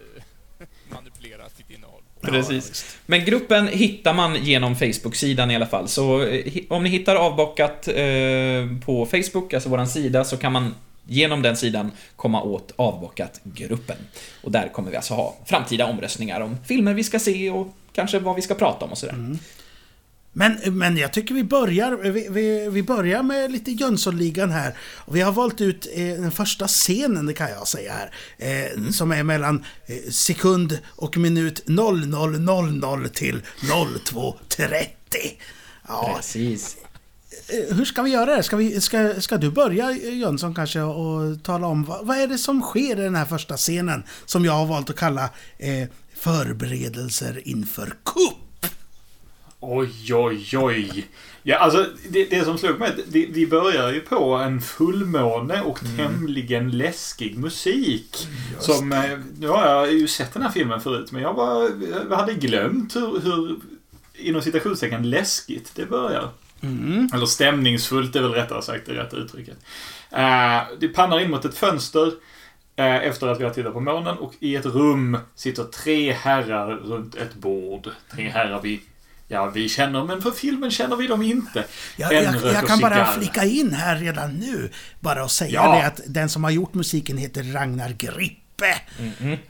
manipulera sitt innehåll. Precis. Men gruppen hittar man genom Facebook-sidan i alla fall. Så eh, om ni hittar avbockat eh, på Facebook, alltså våran sida, så kan man genom den sidan komma åt avbockat-gruppen. Och där kommer vi alltså ha framtida omröstningar om filmer vi ska se och kanske vad vi ska prata om och sådär. Men, men jag tycker vi börjar, vi, vi, vi börjar med lite Jönssonligan här. Och vi har valt ut eh, den första scenen, det kan jag säga här. Eh, Som är mellan eh, sekund och minut 0000 till 02.30. Ja, Precis. hur ska vi göra det? Ska, vi, ska, ska du börja Jönsson kanske och tala om vad, vad är det som sker i den här första scenen? Som jag har valt att kalla förberedelser inför kupp. Oj, oj, oj. Ja, alltså det, det som slog mig, vi, vi börjar ju på en fullmåne och tämligen läskig musik. Som, eh, nu har jag ju sett den här filmen förut, men jag, bara, jag hade glömt hur, hur inom citationstecken läskigt det börjar. Eller stämningsfullt är väl rättare sagt det rätta uttrycket. Eh, det pannar in mot ett fönster eh, efter att vi har tittat på månen och i ett rum sitter tre herrar runt ett bord. Tre herrar vi, ja, vi känner, men för filmen känner vi dem inte. Jag, En jag, jag kan bara flika in här redan nu. Bara och säga Ja. det att den som har gjort musiken heter Ragnar Grippe.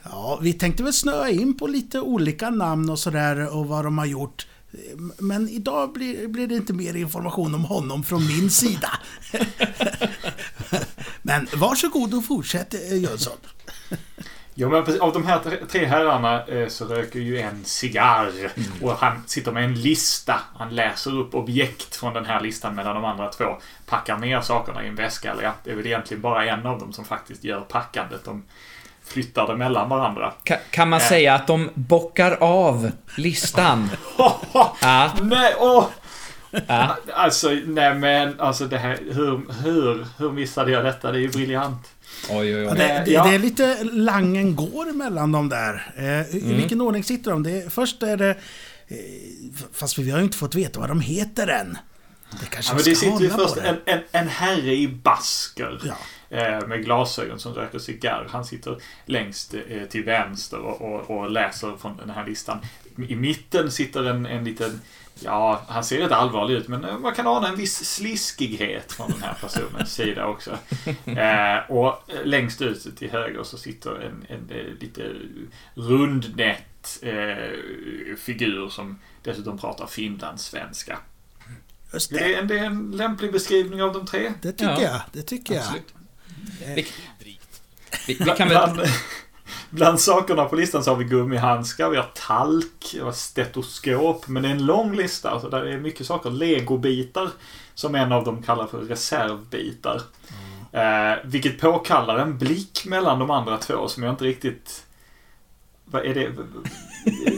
Ja, vi tänkte väl snöa in på lite olika namn och sådär och vad de har gjort. Men idag blir, blir det inte mer information om honom från min sida. Men varsågod och fortsätt eh, Jönsson. Ja, men precis, av de här tre- herrarna eh, så röker ju en cigarr. Och han sitter med en lista. Han läser upp objekt från den här listan medan de andra två packar ner sakerna i en väska. Eller ja, det är väl egentligen bara en av dem som faktiskt gör packandet. De flyttar det mellan varandra. Ka- kan man säga att de bockar av listan? Nej, åh! ja. Alltså, nej men alltså det här, hur, hur, hur missade jag detta? Det är ju briljant. Oj, oj, Ja, oj. det, det, Ja. det är lite langen går mellan dem där. Eh, I vilken ordning sitter de? Det, först är det... Eh, fast vi har ju inte fått veta vad de heter än. Det kanske Ja, men det sitter ju först en, det. en, en herre i basker. Ja. eh, Med glasögon som röker cigarr. Han sitter längst eh, till vänster och, och, och läser från den här listan. I mitten sitter en, en liten Ja, han ser rätt allvarlig ut men eh, man kan ana en viss sliskighet från den här personens sida också. Eh, och eh, längst ut till höger så sitter en, en, eh, lite rundnätt eh, figur som dessutom pratar finlandssvenska. Just Det det. är, en, det är en lämplig beskrivning av de tre. Det tycker Ja. jag. Det tycker jag. Absolut. Vi, Drygt. vi, vi kan väl... Bland, sakerna på listan så har vi gummihandskar, vi har talk, vi har stetoskop. Men det är en lång lista. Alltså där är mycket saker. Legobitar, som en av dem kallar för reservbitar. Eh, vilket påkallar en blick mellan de andra två som jag inte riktigt... Vad är det?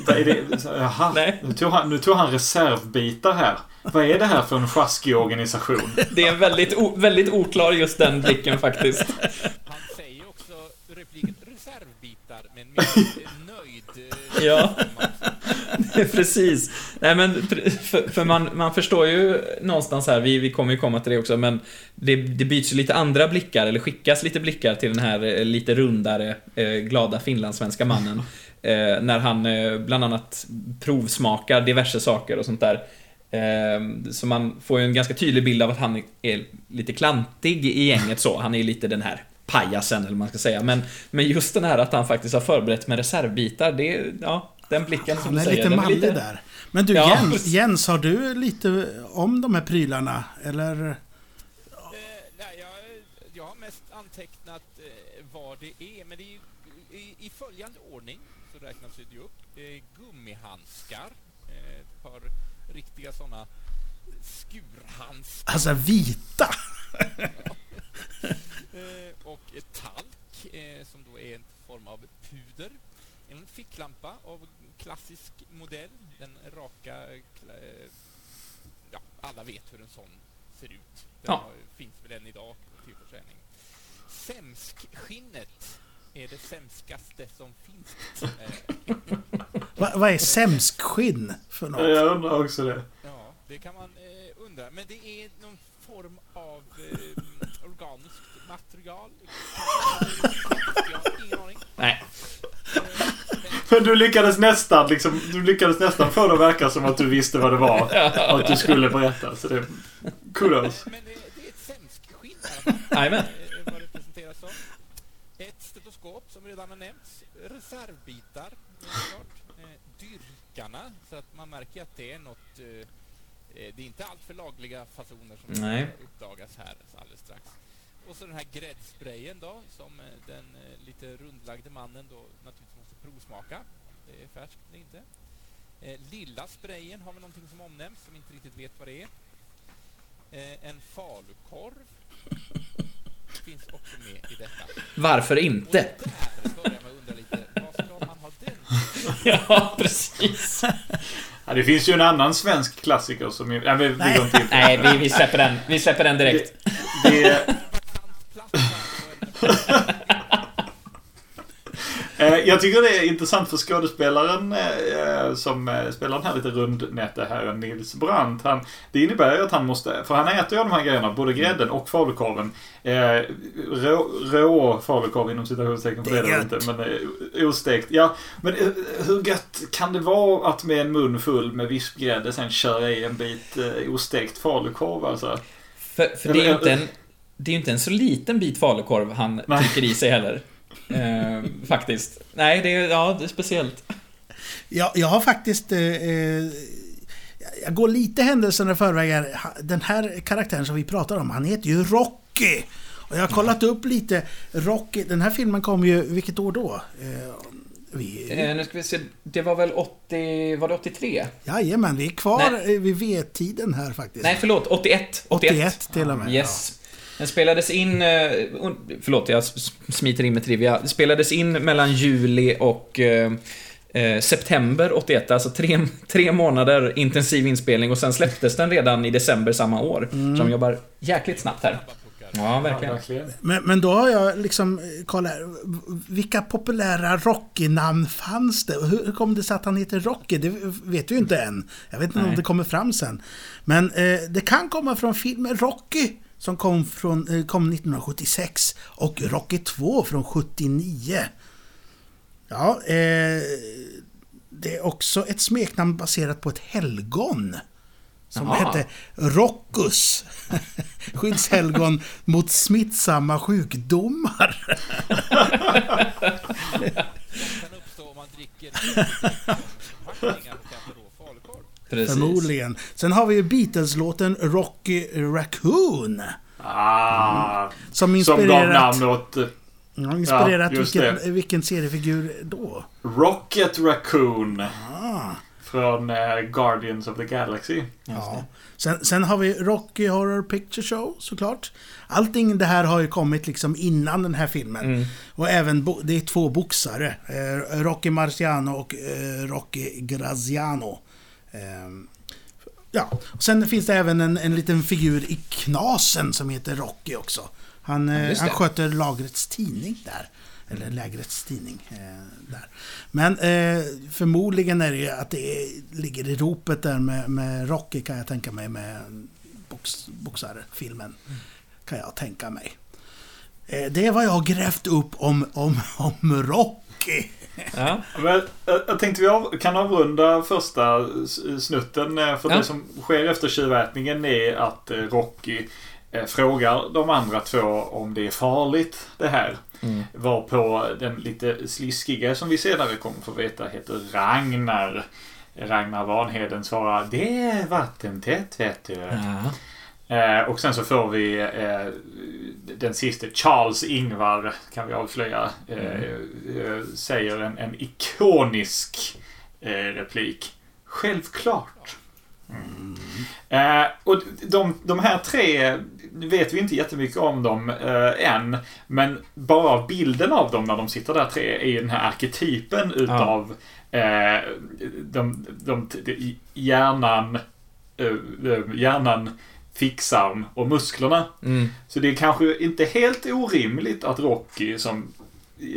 Vad är det? Jaha, Nej. nu tog, han, nu tog han reservbitar här. Vad är det här för en sjaskig organisation? Det är väldigt, väldigt oklar just den blicken faktiskt. Han säger också repliken reservbitar med en mycket nöjd... eh, Ja. Precis. Nej men, för, för man, man förstår ju någonstans här, vi, vi kommer ju komma till det också, men det, det byts ju lite andra blickar, eller skickas lite blickar till den här eh, lite rundare, eh, glada finlandssvenska mannen. Eh, när han bland annat provsmakar diverse saker och sånt där. Så man får ju en ganska tydlig bild av att han är lite klantig i gänget så. Han är lite den här pajasen, eller vad man ska säga. Men, men just den här att han faktiskt har förberett med reservbitar, det, ja, den blicken som Han du är säger. lite mallig där. Men du Ja. Jens, Jens, har du lite om de här prylarna? Eller? Eh, nej, jag, jag har mest antecknat eh, vad det är, men det är ju, i, i följande ordning så räknas det ju upp. Eh, gummihandskar, ett par riktiga sådana skurhandskar Alltså vita? eh, talk eh, som då är en form av puder. En ficklampa av klassisk modell, den raka... eh, Ja, alla vet hur en sån ser ut. Den Ja. har, finns väl än idag till försäljning. Sämskskinnet är det sämskaste som finns. Va, vad är sämskskinn för något? Jag undrar också det. ja, det kan man eh, undra. Men det är någon form av eh, organiskt material. Ingen aning. Nej. Eh, du lyckades nästan liksom, du lyckades nästan få det att verka som att du visste vad det var. Och att du skulle berätta. Så det... Kudos. Men det, det är ett sämskskinn. Jajamän. eh, vad det presenteras som. Ett stetoskop som redan har nämnts. Reservbitar, såklart. Eh, dyrkarna, så att man märker att det är något... Eh, eh, det är inte allt för lagliga fasoner som Nej. uppdagas här alldeles strax. Och så den här gräddsprayen då, som eh, den eh, lite rundlagde mannen då naturligtvis måste provsmaka. Det är färskt eller inte. Eh, lilla sprayen har vi någonting som omnämns som inte riktigt vet vad det är. En falukorv finns också med i detta. Varför inte? lite, Ja, precis. Ja, det finns ju en annan svensk klassiker som... är- Ja, vi, vi går inte in på Nej, vi, vi släpper den. Vi släpper den direkt. det. Eh, Jag tycker det är intressant för skådespelaren eh, som eh, spelar den här lite rundnätte här, Nils Brandt. Han, det innebär ju att han måste, för han äter ju de här grejerna, både grädden och falukorven. Eh, rå, rå falukorv inom citationstecken, för Det är det inte, men eh, ostekt. Ja, men eh, hur gött kan det vara att med en mun full med vispgrädde sen köra i en bit eh, ostekt falukorv alltså? För, för det är ju inte en... Det är ju inte en så liten bit falukorv han Nej. trycker i sig heller. Eh, faktiskt. Nej, det är, ja, det är speciellt. Jag, jag har faktiskt... Eh, eh, jag går lite händelserna i förväg Den här karaktären som vi pratar om, han heter ju Rocky. Och jag har kollat upp lite. Rocky, den här filmen kom ju, vilket år då? Eh, vi, Eh, nu ska vi se. Det var väl 80... Var det 83? jajamän, vi är kvar Nej. vid V-tiden här faktiskt. Nej, förlåt. 81. 81. 81 till och med. Yes. Den spelades in... eh, Förlåt, jag smiter in med trivia. Spelades in mellan juli och eh, eh, september 81. Alltså tre, tre månader intensiv inspelning och sen släpptes den redan i december samma år. Så de jobbar jäkligt snabbt här. Ja, verkligen. Men, men då har jag liksom kollat, v- vilka populära Rocky-namn fanns det? Hur hur kom det sig att han heter Rocky? Det vet vi ju inte än. Jag vet inte om Nej. det kommer fram sen. Men eh, det kan komma från filmen Rocky som kom, från, eh, kom 1976 och Rocky 2 från 79. Ja, eh, det är också ett smeknamn baserat på ett helgon. Som Jaha. hette Rockus. Skyddshelgon mot smittsamma sjukdomar. Precis. Förmodligen. Sen har vi ju Beatles-låten Rocky Raccoon. Ah, Som som gav inspirerat, namn åt ja, inspirerat Ja, vilken, det. vilken seriefigur då? Rocket Raccoon. Ah, Från eh, Guardians of the Galaxy. ja. sen, sen har vi Rocky Horror Picture Show såklart. Allting det här har ju kommit liksom innan den här filmen. Mm. Och även, det är två boxare. Eh, Rocky Marciano och eh, Rocky Graziano. Eh, ja, och sen finns det även en, en liten figur i Knasen som heter Rocky också. Han, eh, just han sköter lagrets tidning där. Eller lägrets tidning. Eh, där. Men eh, förmodligen är det ju att det ligger i ropet där med, med Rocky kan jag tänka mig med box, boxarfilmen. Kan jag tänka mig. Eh, det är vad jag har grävt upp om, om, om Rocky. Ja. Men, jag, jag tänkte vi av, kan avrunda första snutten. eh, För Ja. det som sker efter tjuvätningen är att eh, Rocky eh, frågar de andra två om det är farligt det här. Mm. Var på den lite sliskiga som vi senare kommer få veta heter Ragnar. Ragnar Vanheden svarar Det är vattentätt vet du. Ja. Eh, och sen så får vi eh, den sista, Charles Ingvar, kan vi avslöja, eh, eh, säger en, en ikonisk eh, replik. Självklart. Eh, och de, de här tre vet vi inte jättemycket om dem eh, än. Men bara bilden av dem när de sitter där tre är ju den här arketypen utav eh, de, de, de, hjärnan, eh, eh, hjärnan, fixarm och musklerna. Mm. Så det är kanske inte helt orimligt att Rocky, som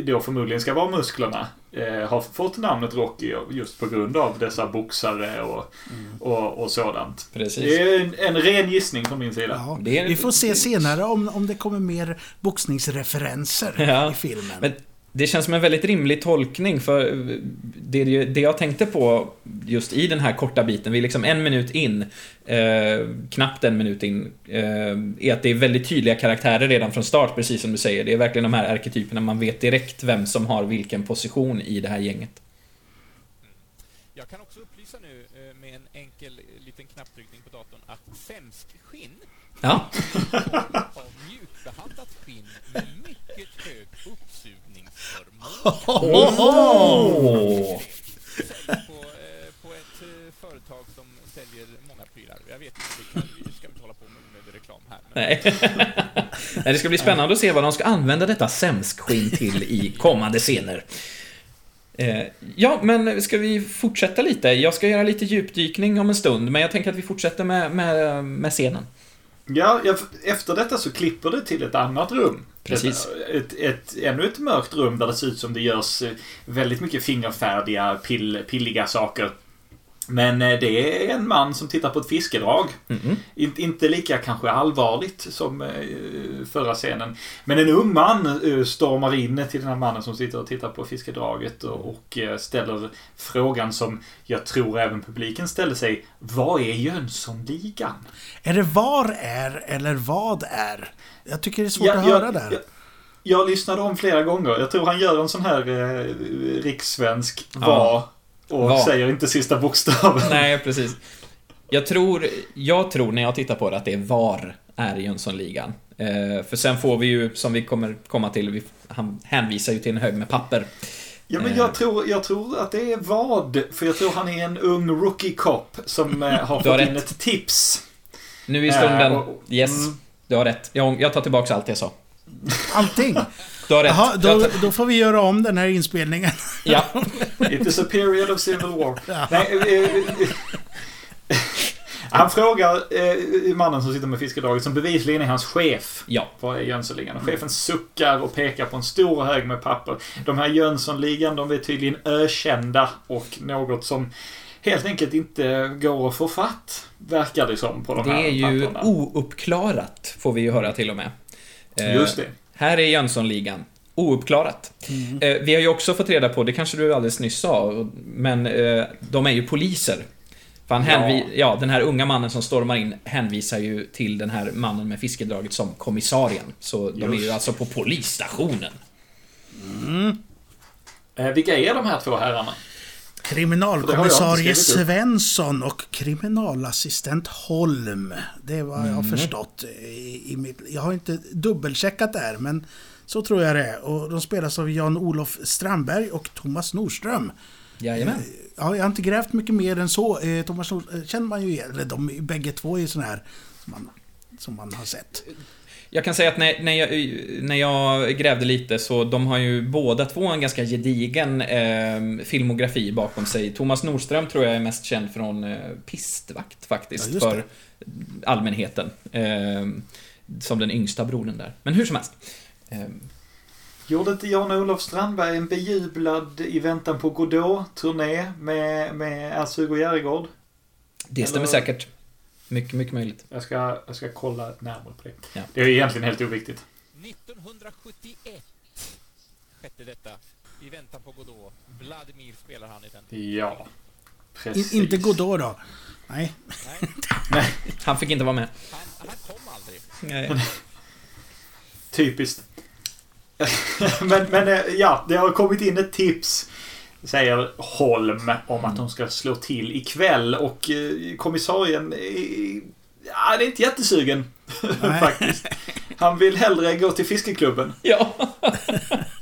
då förmodligen ska vara musklerna, eh, har fått namnet Rocky just på grund av dessa boxare och, och, och sådant. Precis. Det är en, en ren gissning från min sida. Ja, vi får se senare om, om det kommer mer boxningsreferenser Ja. i filmen. Men det känns som en väldigt rimlig tolkning för det, det jag tänkte på just i den här korta biten, vi är liksom en minut in, eh, knappt en minut in, eh, är att det är väldigt tydliga karaktärer redan från start, precis som du säger. Det är verkligen de här arketyperna, man vet direkt vem som har vilken position i det här gänget. Jag kan också upplysa nu eh, med en enkel eh, liten knapptryckning på datorn att sämskskinn Ja, av mjukbehandlat skinn med mycket hög på, eh, på ett eh, företag som säljer många prylar. Jag vet inte, vi, ska vi inte hålla på med onödig reklam här. Men Nej. Det ska bli spännande att se vad de ska använda detta sämskskinn till i kommande scener. Eh, Ja, men ska vi fortsätta lite? Jag ska göra lite djupdykning om en stund, men jag tänker att vi fortsätter med, med, med scenen. Ja, ja, efter detta så klipper det till ett annat rum. Precis. Ett, ett, ett, ännu ett mörkt rum där det ser ut som det görs eh, väldigt mycket fingerfärdiga, pill, pilliga saker. Men eh, det är en man som tittar på ett fiskedrag. Mhm. In, inte lika kanske allvarligt som eh, förra scenen. Men en ung man eh, stormar in till den här mannen som sitter och tittar på fiskedraget och, och ställer frågan som jag tror även publiken ställer sig. Vad är Jönssonligan? Är det var är eller vad är? Jag tycker det är svårt Ja, att jag- höra där. Jag, jag lyssnade om flera gånger. Jag tror han gör en sån här eh, rikssvensk Ja. Och Va. säger inte sista bokstaven. Nej, precis. Jag tror, jag tror när jag tittar på det att det är VAR är Jönssonligan. Eh, för sen får vi ju, som vi kommer komma till, vi, han hänvisar ju till en hög med papper. Ja, men Eh. jag tror, jag tror att det är vad. För jag tror han är en ung rookie cop som eh, har Du har fått in rätt. ett tips. Nu i stunden, Eh, och- yes, mm. du har rätt. Jag, jag tar tillbaka allt jag sa. Allting. Du har rätt. Jaha, då, då får vi göra om den här inspelningen. ja. It is a period of civil war. Ja. Nej, eh, eh, han frågar eh, mannen som sitter med fiskedraget, som bevisligen är hans chef. ja. Vad är Jönssonligan? Och chefen suckar och pekar på en stor hög med papper. De här Jönssonligan, de är tydligen ökända och något som helt enkelt inte går att få fatt. Verkar det som på de Det här är ju papperna. ouppklarat, får vi ju höra till och med. Eh, Just det. Här är Jönssonligan. Ouppklarat. Eh, vi har ju också fått reda på, det kanske du alldeles nyss sa, men eh, de är ju poliser. För han Ja. hänvi- ja, den här unga mannen som stormar in hänvisar ju till den här mannen med fiskedraget som kommissarien. Så de är ju Just. alltså på polisstationen. Eh, vilka är de här två herrarna? Kriminalkommissarie. Svensson och kriminalassistent Holm. Det är vad jag Mm. har förstått. I, i mitt, jag har inte dubbelcheckat där, men så tror jag det är. Och de spelas av Jan-Olof Strandberg och Thomas Nordström. Jajamän. Ja, jag har inte grävt mycket mer än så. Eh, Thomas Nordström känner man ju igen. Eller de bägge två är ju sådana här som man, som man har sett. Jag kan säga att när, när, jag, när jag grävde lite så de har ju båda två en ganska gedigen eh, filmografi bakom sig. Thomas Nordström tror jag är mest känd från eh, Pistvakt faktiskt, Ja, för allmänheten. Eh, som den yngsta brodern där. Men hur som helst. Eh, Gjorde inte Jan-Olof Strandberg en bejublad I väntan på Godot-turné med, med Ernst-Hugo Järegård? det stämmer Eller- säkert. Mycket, mycket möjligt. Jag ska, jag ska kolla närmare på det. Ja. Det är egentligen helt oviktigt. 1971 skedde detta. I väntan på Godot. Vladimir spelar han i den. Ja. In, Precis. inte Godot då. Nej. Nej, Han fick inte vara med. han, han kom aldrig. Nej. Typiskt. men, men eh, ja, det har kommit in ett tips. Säger Holm om att de ska slå till ikväll och eh, kommissarien är, ja, det är inte jättesugen faktiskt. Han vill hellre gå till fiskeklubben. Ja.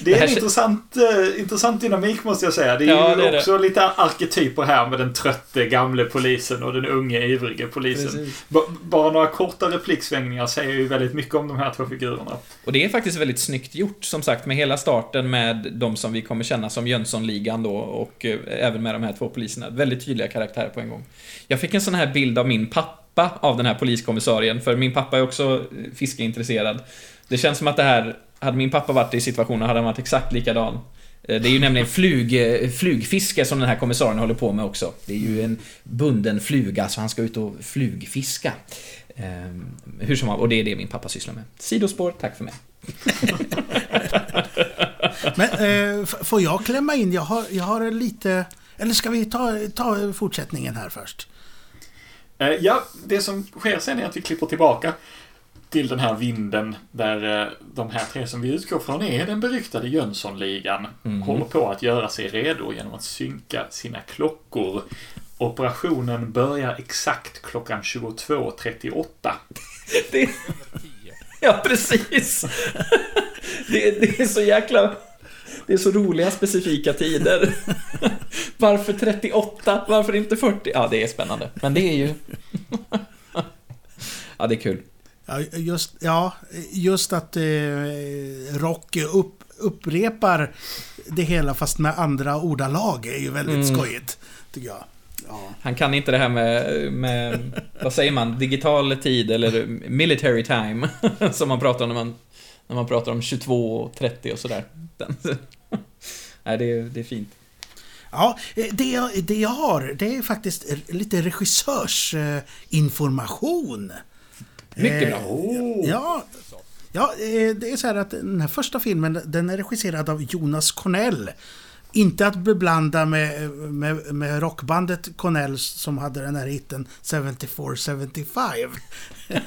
Det är en intressant, eh, intressant dynamik måste jag säga. Det är Ja, ju det är det. också lite arketyper här med den trötte gamle polisen och den unge ivrige polisen. Bara några korta repliksvängningar säger ju väldigt mycket om de här två figurerna. Och det är faktiskt väldigt snyggt gjort, som sagt, med hela starten med de som vi kommer känna som Jönssonligan då och eh, även med de här två poliserna. Väldigt tydliga karaktärer på en gång. Jag fick en sån här bild av min pappa av den här poliskommissarien, för min pappa är också eh, fiskeintresserad. Det känns som att det här, hade min pappa varit i situationen hade han varit exakt likadan. Eh, Det är ju nämligen flug, eh, flugfiske som den här kommissarien håller på med också. Det är ju en bunden fluga, så han ska ut och flugfiska. Ehm, hur som helst, och det är det min pappa sysslar med. Sidospår, tack för mig. Men eh, får jag klämma in? Jag har, jag har lite... Eller ska vi ta, ta fortsättningen här först? Eh, Ja, det som sker sen är att vi klipper tillbaka till den här vinden där eh, de här tre som vi utgår från är den beryktade Jönssonligan håller på att göra sig redo genom att synka sina klockor. Operationen börjar exakt klockan 22.38. Det, 10. ja, precis. Det, det är så jäkla... Det är så roliga specifika tider. Varför 38? Varför inte 40? Ja, det är spännande. Men det är ju... Ja, det är kul. Ja, just, ja, just att eh, Rocky upp, upprepar det hela fast med andra ordalag är ju väldigt Mm. skojigt. Tycker jag. Ja. Han kan inte det här med, med, vad säger man, digital tid eller military time, som man pratar om när man, när man pratar om 22.30 och sådär. Den- Nej, det är, det är fint. Ja, eh, det jag, det jag har det är faktiskt lite regissörsinformation. Mycket bra. Ja, ja, eh, det är så här att den här första filmen den är regisserad av Jonas Cornell. Inte att beblanda med, med, med rockbandet Cornell som hade den här hitten 74-75.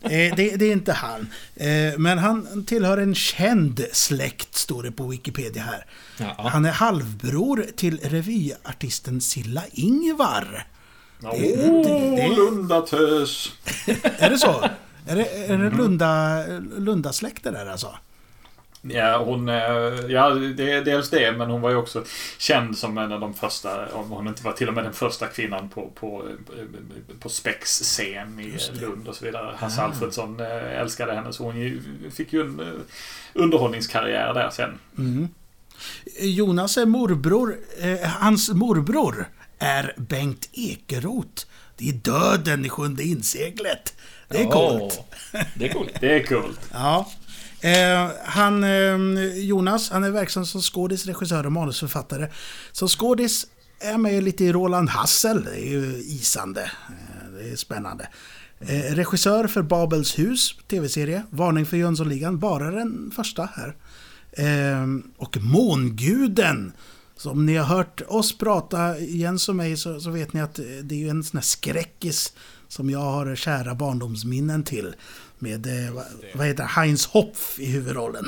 Eh, det, det är inte han. Eh, Men han tillhör en känd släkt, står det på Wikipedia här. Ja. Han är halvbror till revyartisten Silla Ingvar. Åh, det- det- Lundatös! Är det så? Är det, är det Lunda, Lundasläkter där alltså? Ja, hon... eh, Ja, det är dels det, men hon var ju också känd som en av de första, om hon inte var till och med den första kvinnan på, på, eh, på Spex scen i Lund och så vidare. Hasse Ah. Alfredsson eh, älskade henne, så hon fick ju en underhållningskarriär där sen. Mm. Jonas är morbror, eh, hans morbror är Bengt Ekeroth. Det är döden i sjunde inseglet. Det är coolt. Åh, det är coolt. Det är coolt. Ja. Eh, han, eh, Jonas, han är verksam som skådis, regissör och manusförfattare. Som skådis är med lite i Roland Hassel. Det är ju isande. Eh, det är spännande. Eh, regissör för Babels hus, tv-serie. Varning för Jönssonligan, bara den första här. Eh, och Månguden. Så om ni har hört oss prata, Jens och mig, så, så vet ni att det är ju en sån här skräckis som jag har kära barndomsminnen till. Med, eh, vad, vad heter Heinz Hopf i huvudrollen.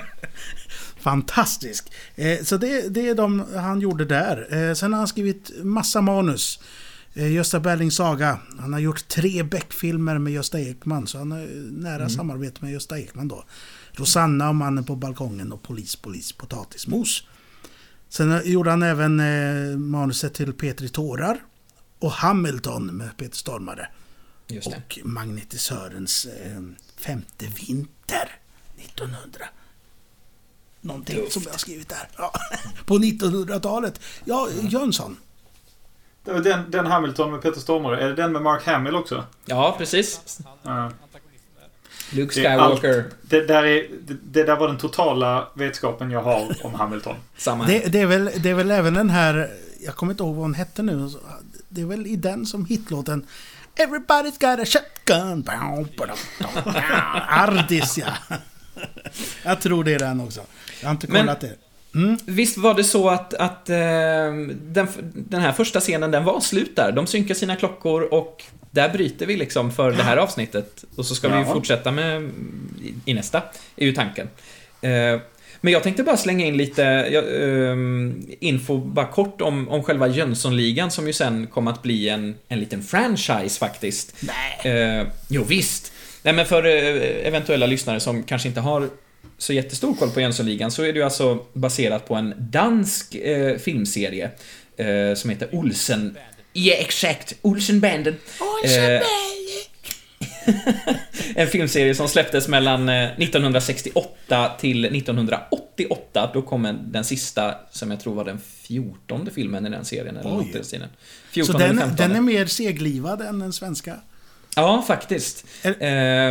Fantastisk! Eh, så det, det är de han gjorde där. Eh, sen har han skrivit massa manus. Eh, Gösta Berlings saga. Han har gjort tre Beck-filmer med Gösta Ekman. Så han har nära samarbete med Gösta Ekman då. Rosanna och Mannen på balkongen och Polis, polis, potatismos. Sen gjorde han även eh, manuset till Petri tårar. Och Hamilton med Peter Stormare. Just det. Och magnetisörens eh, femte vinter 1900. Någonting Tufft. som jag har skrivit där. Ja, på 1900-talet. Ja, Jönsson. Det var den, den Hamilton med Peter Stormare. Är det den med Mark Hamill också? Ja, precis. Ja. Luke Det är allt. Skywalker. Det där, är, det, det där var den totala vetskapen jag har om Hamilton. Samma. Det, det, är väl, det är väl även den här, jag kommer inte ihåg vad hon hette nu. Det är väl i den som hitlåten Everybody's got a shotgun. Ardis ja. Jag tror det är den också. Jag har inte Men- kollat det. Mm. Visst var det så att, att eh, den, den här första scenen, den var slut där. De synkar sina klockor och där bryter vi liksom för det här avsnittet. Och så ska vi ju Ja. fortsätta med i, i nästa, är ju tanken. Eh, men jag tänkte bara slänga in lite ehm, info bara kort om, om själva Jönssonligan som ju sen kom att bli en, en liten franchise faktiskt. Nej. Eh, jo visst. Nej men för eh, eventuella lyssnare som kanske inte har så jättestor koll på Jönssonligan så är det ju alltså baserat på en dansk eh, filmserie eh, som heter Olsen... Ja, exakt. Olsenbanden. Eh, en filmserie som släpptes mellan eh, 1968 till 1988. Då kom en, den sista, som jag tror var den fjortonde filmen i den serien. Eller Oj. något i den stilen. Så 14 eller den, 15. den är mer seglivad än den svenska? Ja, faktiskt. Är- Eh,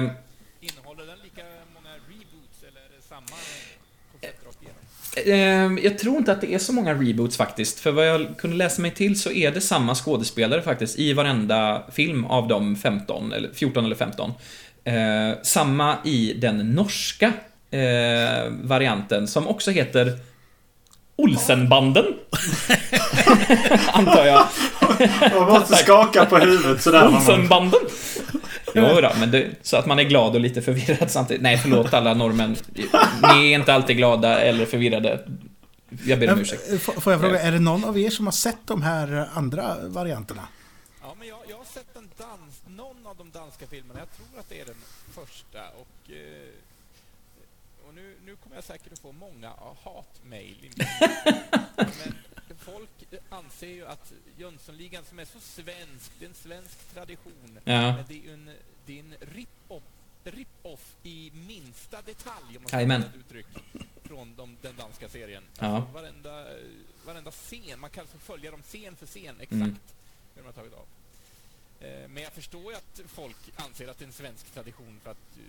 Innehåller den lika många reboots eller är det samma koncept rakt igenom? Eh, Jag tror inte att det är så många reboots faktiskt, för vad jag kunde läsa mig till så är det samma skådespelare faktiskt i varenda film av de 15, eller 14 eller 15. Eh, samma i den norska eh, varianten som också heter Olsenbanden. Antar jag. Man måste skaka på huvudet sådär. Olsenbanden. Jo då, men det, så att man är glad och lite förvirrad samtidigt. Nej, förlåt alla norrmän. Ni är inte alltid glada eller förvirrade. Jag ber om ursäkt. F- Får jag fråga, är det någon av er som har sett de här andra varianterna? Ja, men jag, jag har sett en dans, någon av de danska filmerna. Jag tror att det är den första. Och, eh, och nu, nu kommer jag säkert att få många hatmejl. Men anser ju att Jönssonligan som är så svensk, det är en svensk tradition. Ja. Men det är ju en, det är en rip-off, rip-off i minsta detalj, om man ska Jajamän. använda ett uttryck, från de, den danska serien. Ja. Alltså, varenda, varenda scen, man kan alltså följa dem scen för scen exakt Mm. hur de har tagit av. Eh, Men jag förstår ju att folk anser att det är en svensk tradition för att eh,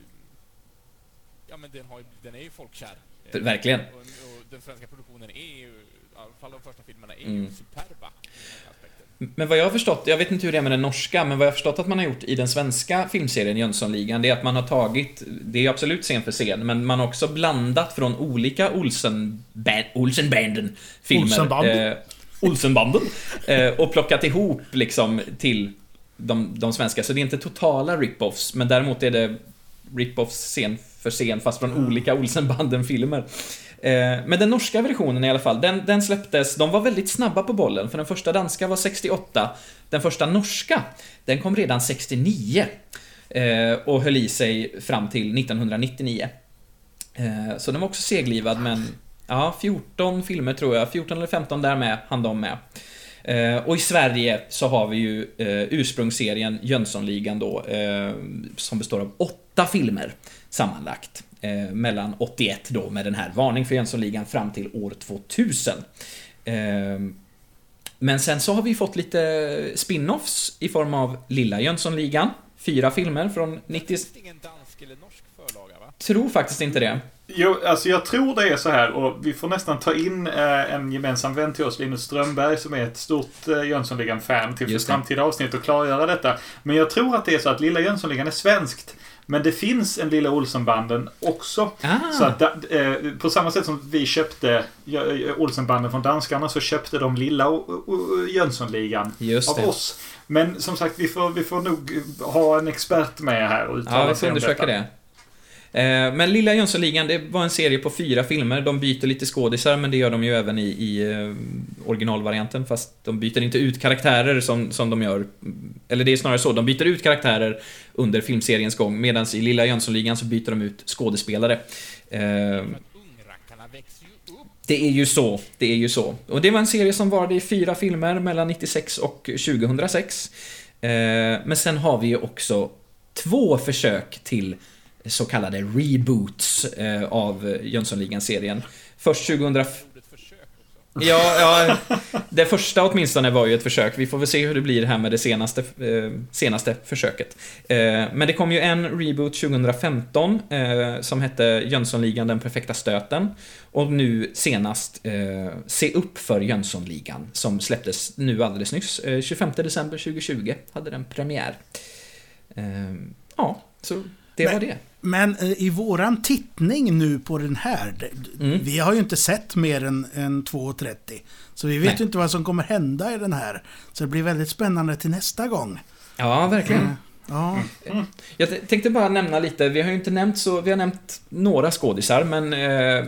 Ja men den, har, den är ju folkkär. Verkligen. Och, och den svenska produktionen är ju, alla fall de första filmerna, är Mm. ju superba. Men vad jag har förstått, jag vet inte hur det är med den norska, men vad jag har förstått att man har gjort i den svenska filmserien Jönssonligan, det är att man har tagit, det är absolut scen för scen, men man har också blandat från olika Olsen, Olsenbanden filmer. Olsenbanden. Eh, Olsenbanden. Eh, och plockat ihop liksom till de, de svenska. Så det är inte totala rip-offs, men däremot är det rip-offs scen för scen, fast från olika Olsenbanden-filmer. Eh, men den norska versionen i alla fall, den, den släpptes, de var väldigt snabba på bollen, för den första danska var 68, den första norska, den kom redan 69. Eh, och höll i sig fram till 1999. Eh, så den var också seglivad, men ja, 14 filmer tror jag, 14 eller 15 där med, hann de med. Och i Sverige så har vi ju ursprungsserien Jönssonligan då, som består av åtta filmer sammanlagt. Eh, mellan 81 då med den här Varning för Jönssonligan fram till år 2000. Eh, men sen så har vi fått lite spin-offs i form av Lilla Jönssonligan. Fyra filmer från 90... Finns det ingen dansk eller norsk förlaga va? Tror faktiskt inte det. Jo, alltså jag tror det är så här och vi får nästan ta in eh, en gemensam vän till oss, Linus Strömberg, som är ett stort eh, Jönssonligan-fan till framtida avsnitt och klargöra detta. Men jag tror att det är så att Lilla Jönssonligan är svenskt. Men det finns en Lilla Olsenbanden också. Ah, Så att, eh, på samma sätt som vi köpte eh, Olsenbanden från danskarna så köpte de Lilla Jönssonligan av oss. Men som sagt, vi får, vi får nog ha en expert med här och uttala Ja, sig om detta. det. Eh, Men Lilla Jönssonligan, det var en serie på fyra filmer. De byter lite skådisar, men det gör de ju även i, i eh, originalvarianten. Fast de byter inte ut karaktärer som, som de gör. Eller det är snarare så, de byter ut karaktärer under filmseriens gång. Medan i Lilla Jönssonligan så byter de ut skådespelare. Eh, det är ju så, det är ju så. Och det var en serie som varade i fyra filmer mellan 96 och 2006. Eh, men sen har vi ju också två försök till så kallade reboots eh, av Jönssonligan-serien. Först 2000... Ja, ja, det första åtminstone var ju ett försök. Vi får väl se hur det blir här med det senaste, eh, senaste försöket. Eh, men det kom ju en reboot 2015 eh, som hette Jönssonligan den perfekta stöten. Och nu senast eh, Se upp för Jönssonligan som släpptes nu alldeles nyss. Eh, 25 december 2020 hade den premiär. Eh, ja, så det Men- var det. Men i våran tittning nu på den här, Mm. vi har ju inte sett mer än, än 2.30. Så vi vet Nej. ju inte vad som kommer hända i den här. Så det blir väldigt spännande till nästa gång. Ja, verkligen. Eh, Ja, Jag t- tänkte bara nämna lite, vi har ju inte nämnt så, vi har nämnt några skådisar, men eh,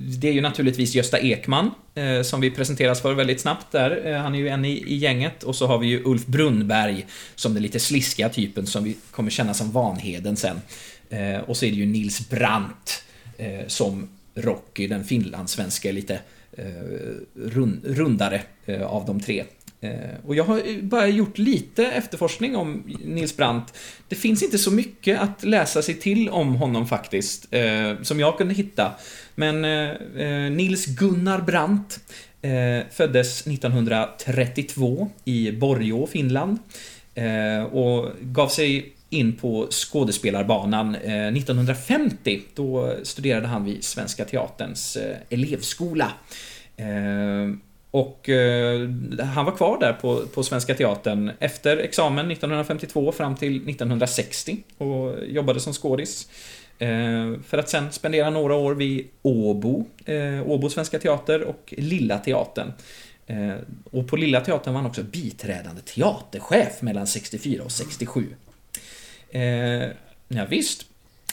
det är ju naturligtvis Gösta Ekman, eh, som vi presenteras för väldigt snabbt där. Eh, han är ju en i, i gänget. Och så har vi ju Ulf Brunnberg, som den lite sliskiga typen som vi kommer känna som Vanheden sen. Eh, och så är det ju Nils Brandt, eh, som Rocky, den finlandssvenska lite eh, rund, rundare eh, av de tre. Eh, och jag har bara gjort lite efterforskning om Nils Brandt. Det finns inte så mycket att läsa sig till om honom faktiskt, eh, som jag kunde hitta. Men eh, Nils Gunnar Brandt föddes 1932 i Borgå, Finland. Och gav sig in på skådespelarbanan 1950. Då studerade han vid Svenska Teaterns elevskola. Och eh, han var kvar där på, på Svenska Teatern efter examen 1952 fram till 1960 och jobbade som skådis. Eh, för att sen spendera några år vid Åbo, eh, Åbo Svenska Teater och Lilla Teatern. Eh, och på Lilla Teatern var han också biträdande teaterchef mellan 64 och 67. Eh, ja, visst.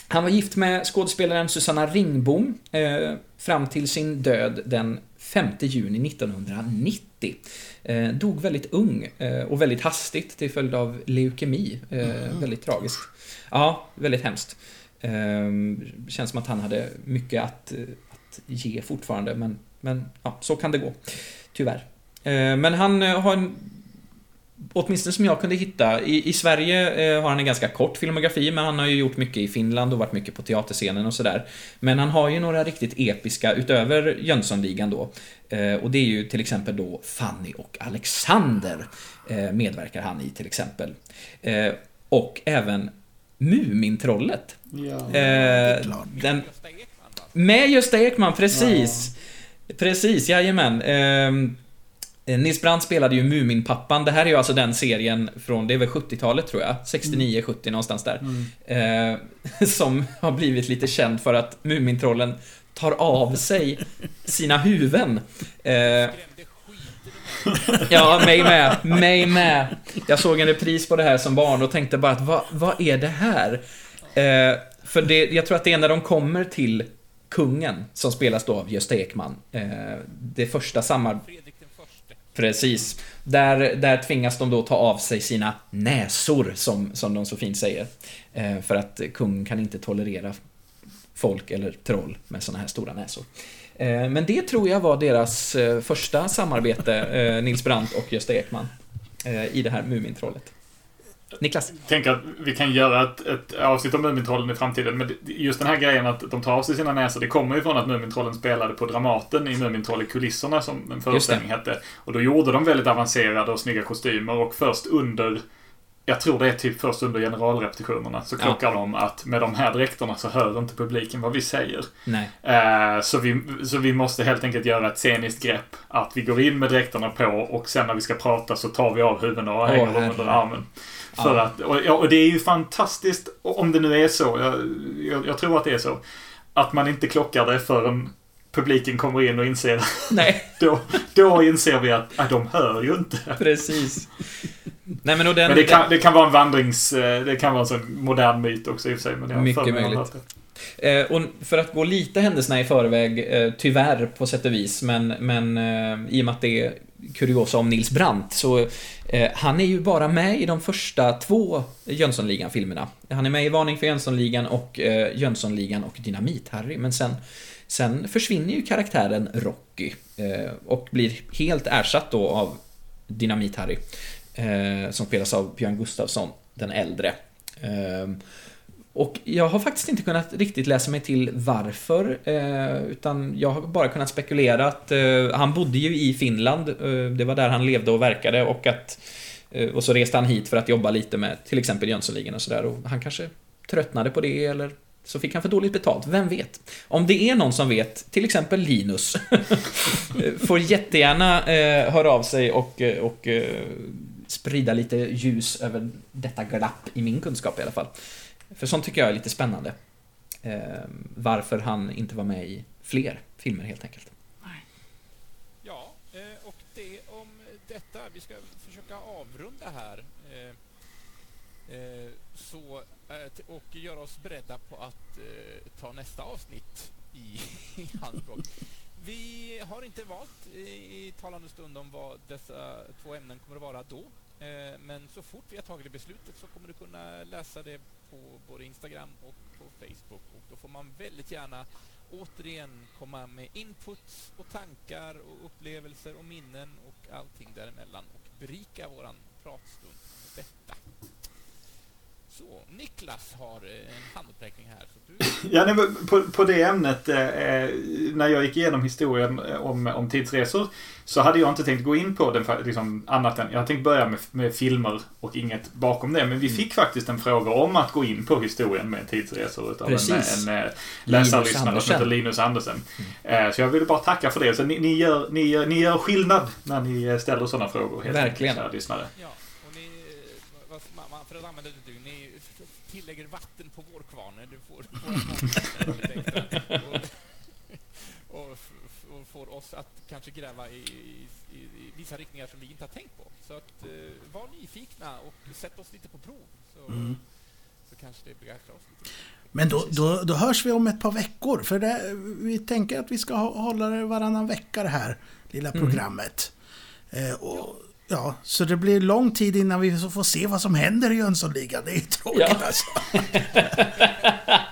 Han var gift med skådespelaren Susanna Ringbom eh, fram till sin död den 5 juni 1990. Eh, dog väldigt ung eh, och väldigt hastigt till följd av leukemi. Eh, väldigt tragiskt. Ja, väldigt hemskt. Eh, känns som att han hade mycket att, att ge fortfarande, men, men ja, så kan det gå. Tyvärr. Eh, men han eh, har en Åtminstone som jag kunde hitta. I, i Sverige eh, har han en ganska kort filmografi, men han har ju gjort mycket i Finland och varit mycket på teaterscenen och sådär. Men han har ju några riktigt episka, utöver Jönssonligan då. Eh, och det är ju till exempel då Fanny och Alexander eh, medverkar han i till exempel. Eh, och även Mumintrollet. Ja. Eh, den, med Gösta Ekman, precis. Precis, jajamän. Eh, Nils Brandt spelade ju Muminpappan. Det här är ju alltså den serien från, det är väl 70-talet tror jag? 69, 70 någonstans där. Eh, som har blivit lite känd för att Mumintrollen tar av sig sina huvuden. Eh. Ja, mig med. Mig med. Jag såg en repris på det här som barn och tänkte bara att vad, vad är det här? Eh, för det, jag tror att det är när de kommer till kungen, som spelas då av Gösta Ekman. Eh, det första samarbetet. Precis. Där, där tvingas de då ta av sig sina näsor, som, som de så fint säger. Eh, för att kungen kan inte tolerera folk eller troll med såna här stora näsor. Eh, men det tror jag var deras eh, första samarbete, eh, Nils Brandt och Gösta Ekman, eh, i det här Mumintrollet. Niklas? tänker att vi kan göra ett, ett avsnitt om Mumintrollen i framtiden. Men just den här grejen att de tar av sig sina näsor, det kommer ju från att Mumintrollen spelade på Dramaten i Mumintroll i kulisserna som en föreställning hette. Och då gjorde de väldigt avancerade och snygga kostymer och först under jag tror det är typ först under generalrepetitionerna så Ja. klockar de att med de här dräkterna så hör inte publiken vad vi säger. Nej. Eh, så, vi, så vi måste helt enkelt göra ett sceniskt grepp. Att vi går in med dräkterna på och sen när vi ska prata så tar vi av huvudena och Åh, hänger dem under armen. För Ja. att, och, och det är ju fantastiskt, om det nu är så, jag, jag, jag tror att det är så, att man inte klockar det förrän publiken kommer in och inser, Nej, då, då inser vi att, att de hör ju inte. precis. Nej men och den... Men det kan, det kan vara en vandrings... eh, Det kan vara en sån modern myt också i och för sig. Men jag Mycket möjligt. Eh, och för att gå lite händelserna i förväg, eh, tyvärr på sätt och vis, men, men eh, i och med att det kuriosa om Nils Brandt, så eh, han är ju bara med i de första två Jönssonligan-filmerna. Han är med i Varning för Jönssonligan och eh, Jönssonligan och Dynamit-Harry, men sen, sen försvinner ju karaktären Rocky eh, och blir helt ersatt då av Dynamit-Harry, eh, som spelas av Björn Gustafsson, den äldre. Eh, och jag har faktiskt inte kunnat riktigt läsa mig till varför, eh, utan jag har bara kunnat spekulera att eh, han bodde ju i Finland, eh, det var där han levde och verkade och att eh, och så reste han hit för att jobba lite med till exempel Jönssonligan och sådär och han kanske tröttnade på det eller så fick han för dåligt betalt, vem vet? Om det är någon som vet, till exempel Linus, får jättegärna eh, höra av sig och, eh, och sprida lite ljus över detta glapp i min kunskap i alla fall. För sånt tycker jag är lite spännande. Eh, varför han inte var med i fler filmer helt enkelt. Ja, eh, och det om detta. Vi ska försöka avrunda här. eh, eh, Så, och göra oss beredda på att eh, ta nästa avsnitt i, i anspråk. Vi har inte valt i, i talande stund om vad dessa två ämnen kommer att vara då. Eh, Men så fort vi har tagit det beslutet så kommer du kunna läsa det på både Instagram och på Facebook. Och då får man väldigt gärna återigen komma med inputs och tankar och upplevelser och minnen och allting däremellan och berika våran pratstund med detta. Så, Niklas har eh, en handuppräckning här. Så du... Ja, nej, på, på det ämnet, eh, när jag gick igenom historien eh, om, om tidsresor, så hade jag inte tänkt gå in på den liksom, annat än, jag hade tänkt börja med, med filmer och inget bakom det. Men vi fick faktiskt en fråga om att gå in på historien med tidsresor utav Precis. en, en eh, Linus läsarlyssnare som heter Linus Andersen. Eh, så jag ville bara tacka för det. Så ni, ni, gör, ni, gör, ni gör skillnad när ni ställer sådana frågor. helt Verkligen. lyssnare. Ja, och ni... eh, Vad, man, man- för att använda det du, ni... tillägger vatten på vår kvarn. Du får våra. Och, och, får oss att kanske gräva i, i, i, vissa riktningar som vi inte har tänkt på. Så att eh, var nyfikna och sätt oss lite på prov. Så, så kanske det begränsar oss lite. Men då, då, då hörs vi om ett par veckor. För det, vi tänker att vi ska hålla det varannan vecka det här lilla programmet. Eh, och, ja, så det blir lång tid innan vi får se vad som händer i Jönssonligan. Det är ju tråkigt Ja. alltså.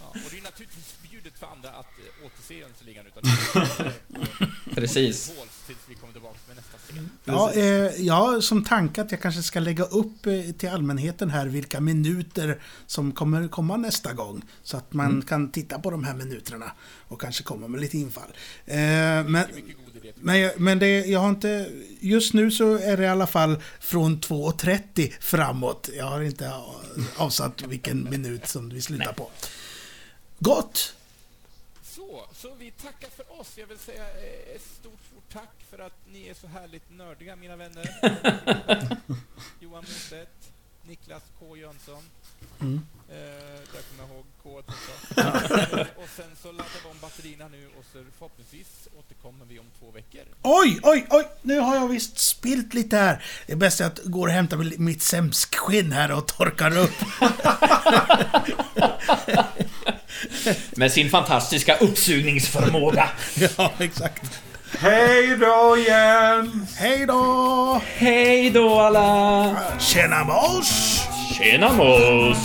Ja, och det är naturligtvis förbjudet för andra att eh, återse Jönssonligan utan är Precis. håls tills vi kommer tillbaka med nästa scen. Ja, eh, jag har som tanke att jag kanske ska lägga upp eh, till allmänheten här vilka minuter som kommer komma nästa gång. Så att man kan titta på de här minuterna och kanske komma med lite infall. Eh, men. Men, jag- men det, jag har inte... Just nu så är det i alla fall från 2.30 framåt. Jag har inte avsatt vilken minut som vi slutar på. Gott! Så, så vi tackar för oss. Jag vill säga eh, ett stort, stort tack för att ni är så härligt nördiga, mina vänner. Johan Mostedt, Niklas K Jönsson. Mm. Eh, där kommer jag ihåg K och sen så laddar vi om batterierna nu och så förhoppningsvis återkommer vi om två veckor. Oj, oj, oj! Nu har jag visst spilt lite här. Det är bäst att jag går och hämtar mitt sämskskinn här och torkar upp. Med sin fantastiska uppsugningsförmåga. ja, exakt. Hej då igen! Hej då! Hej då alla! Tjena mors! Tjena mos!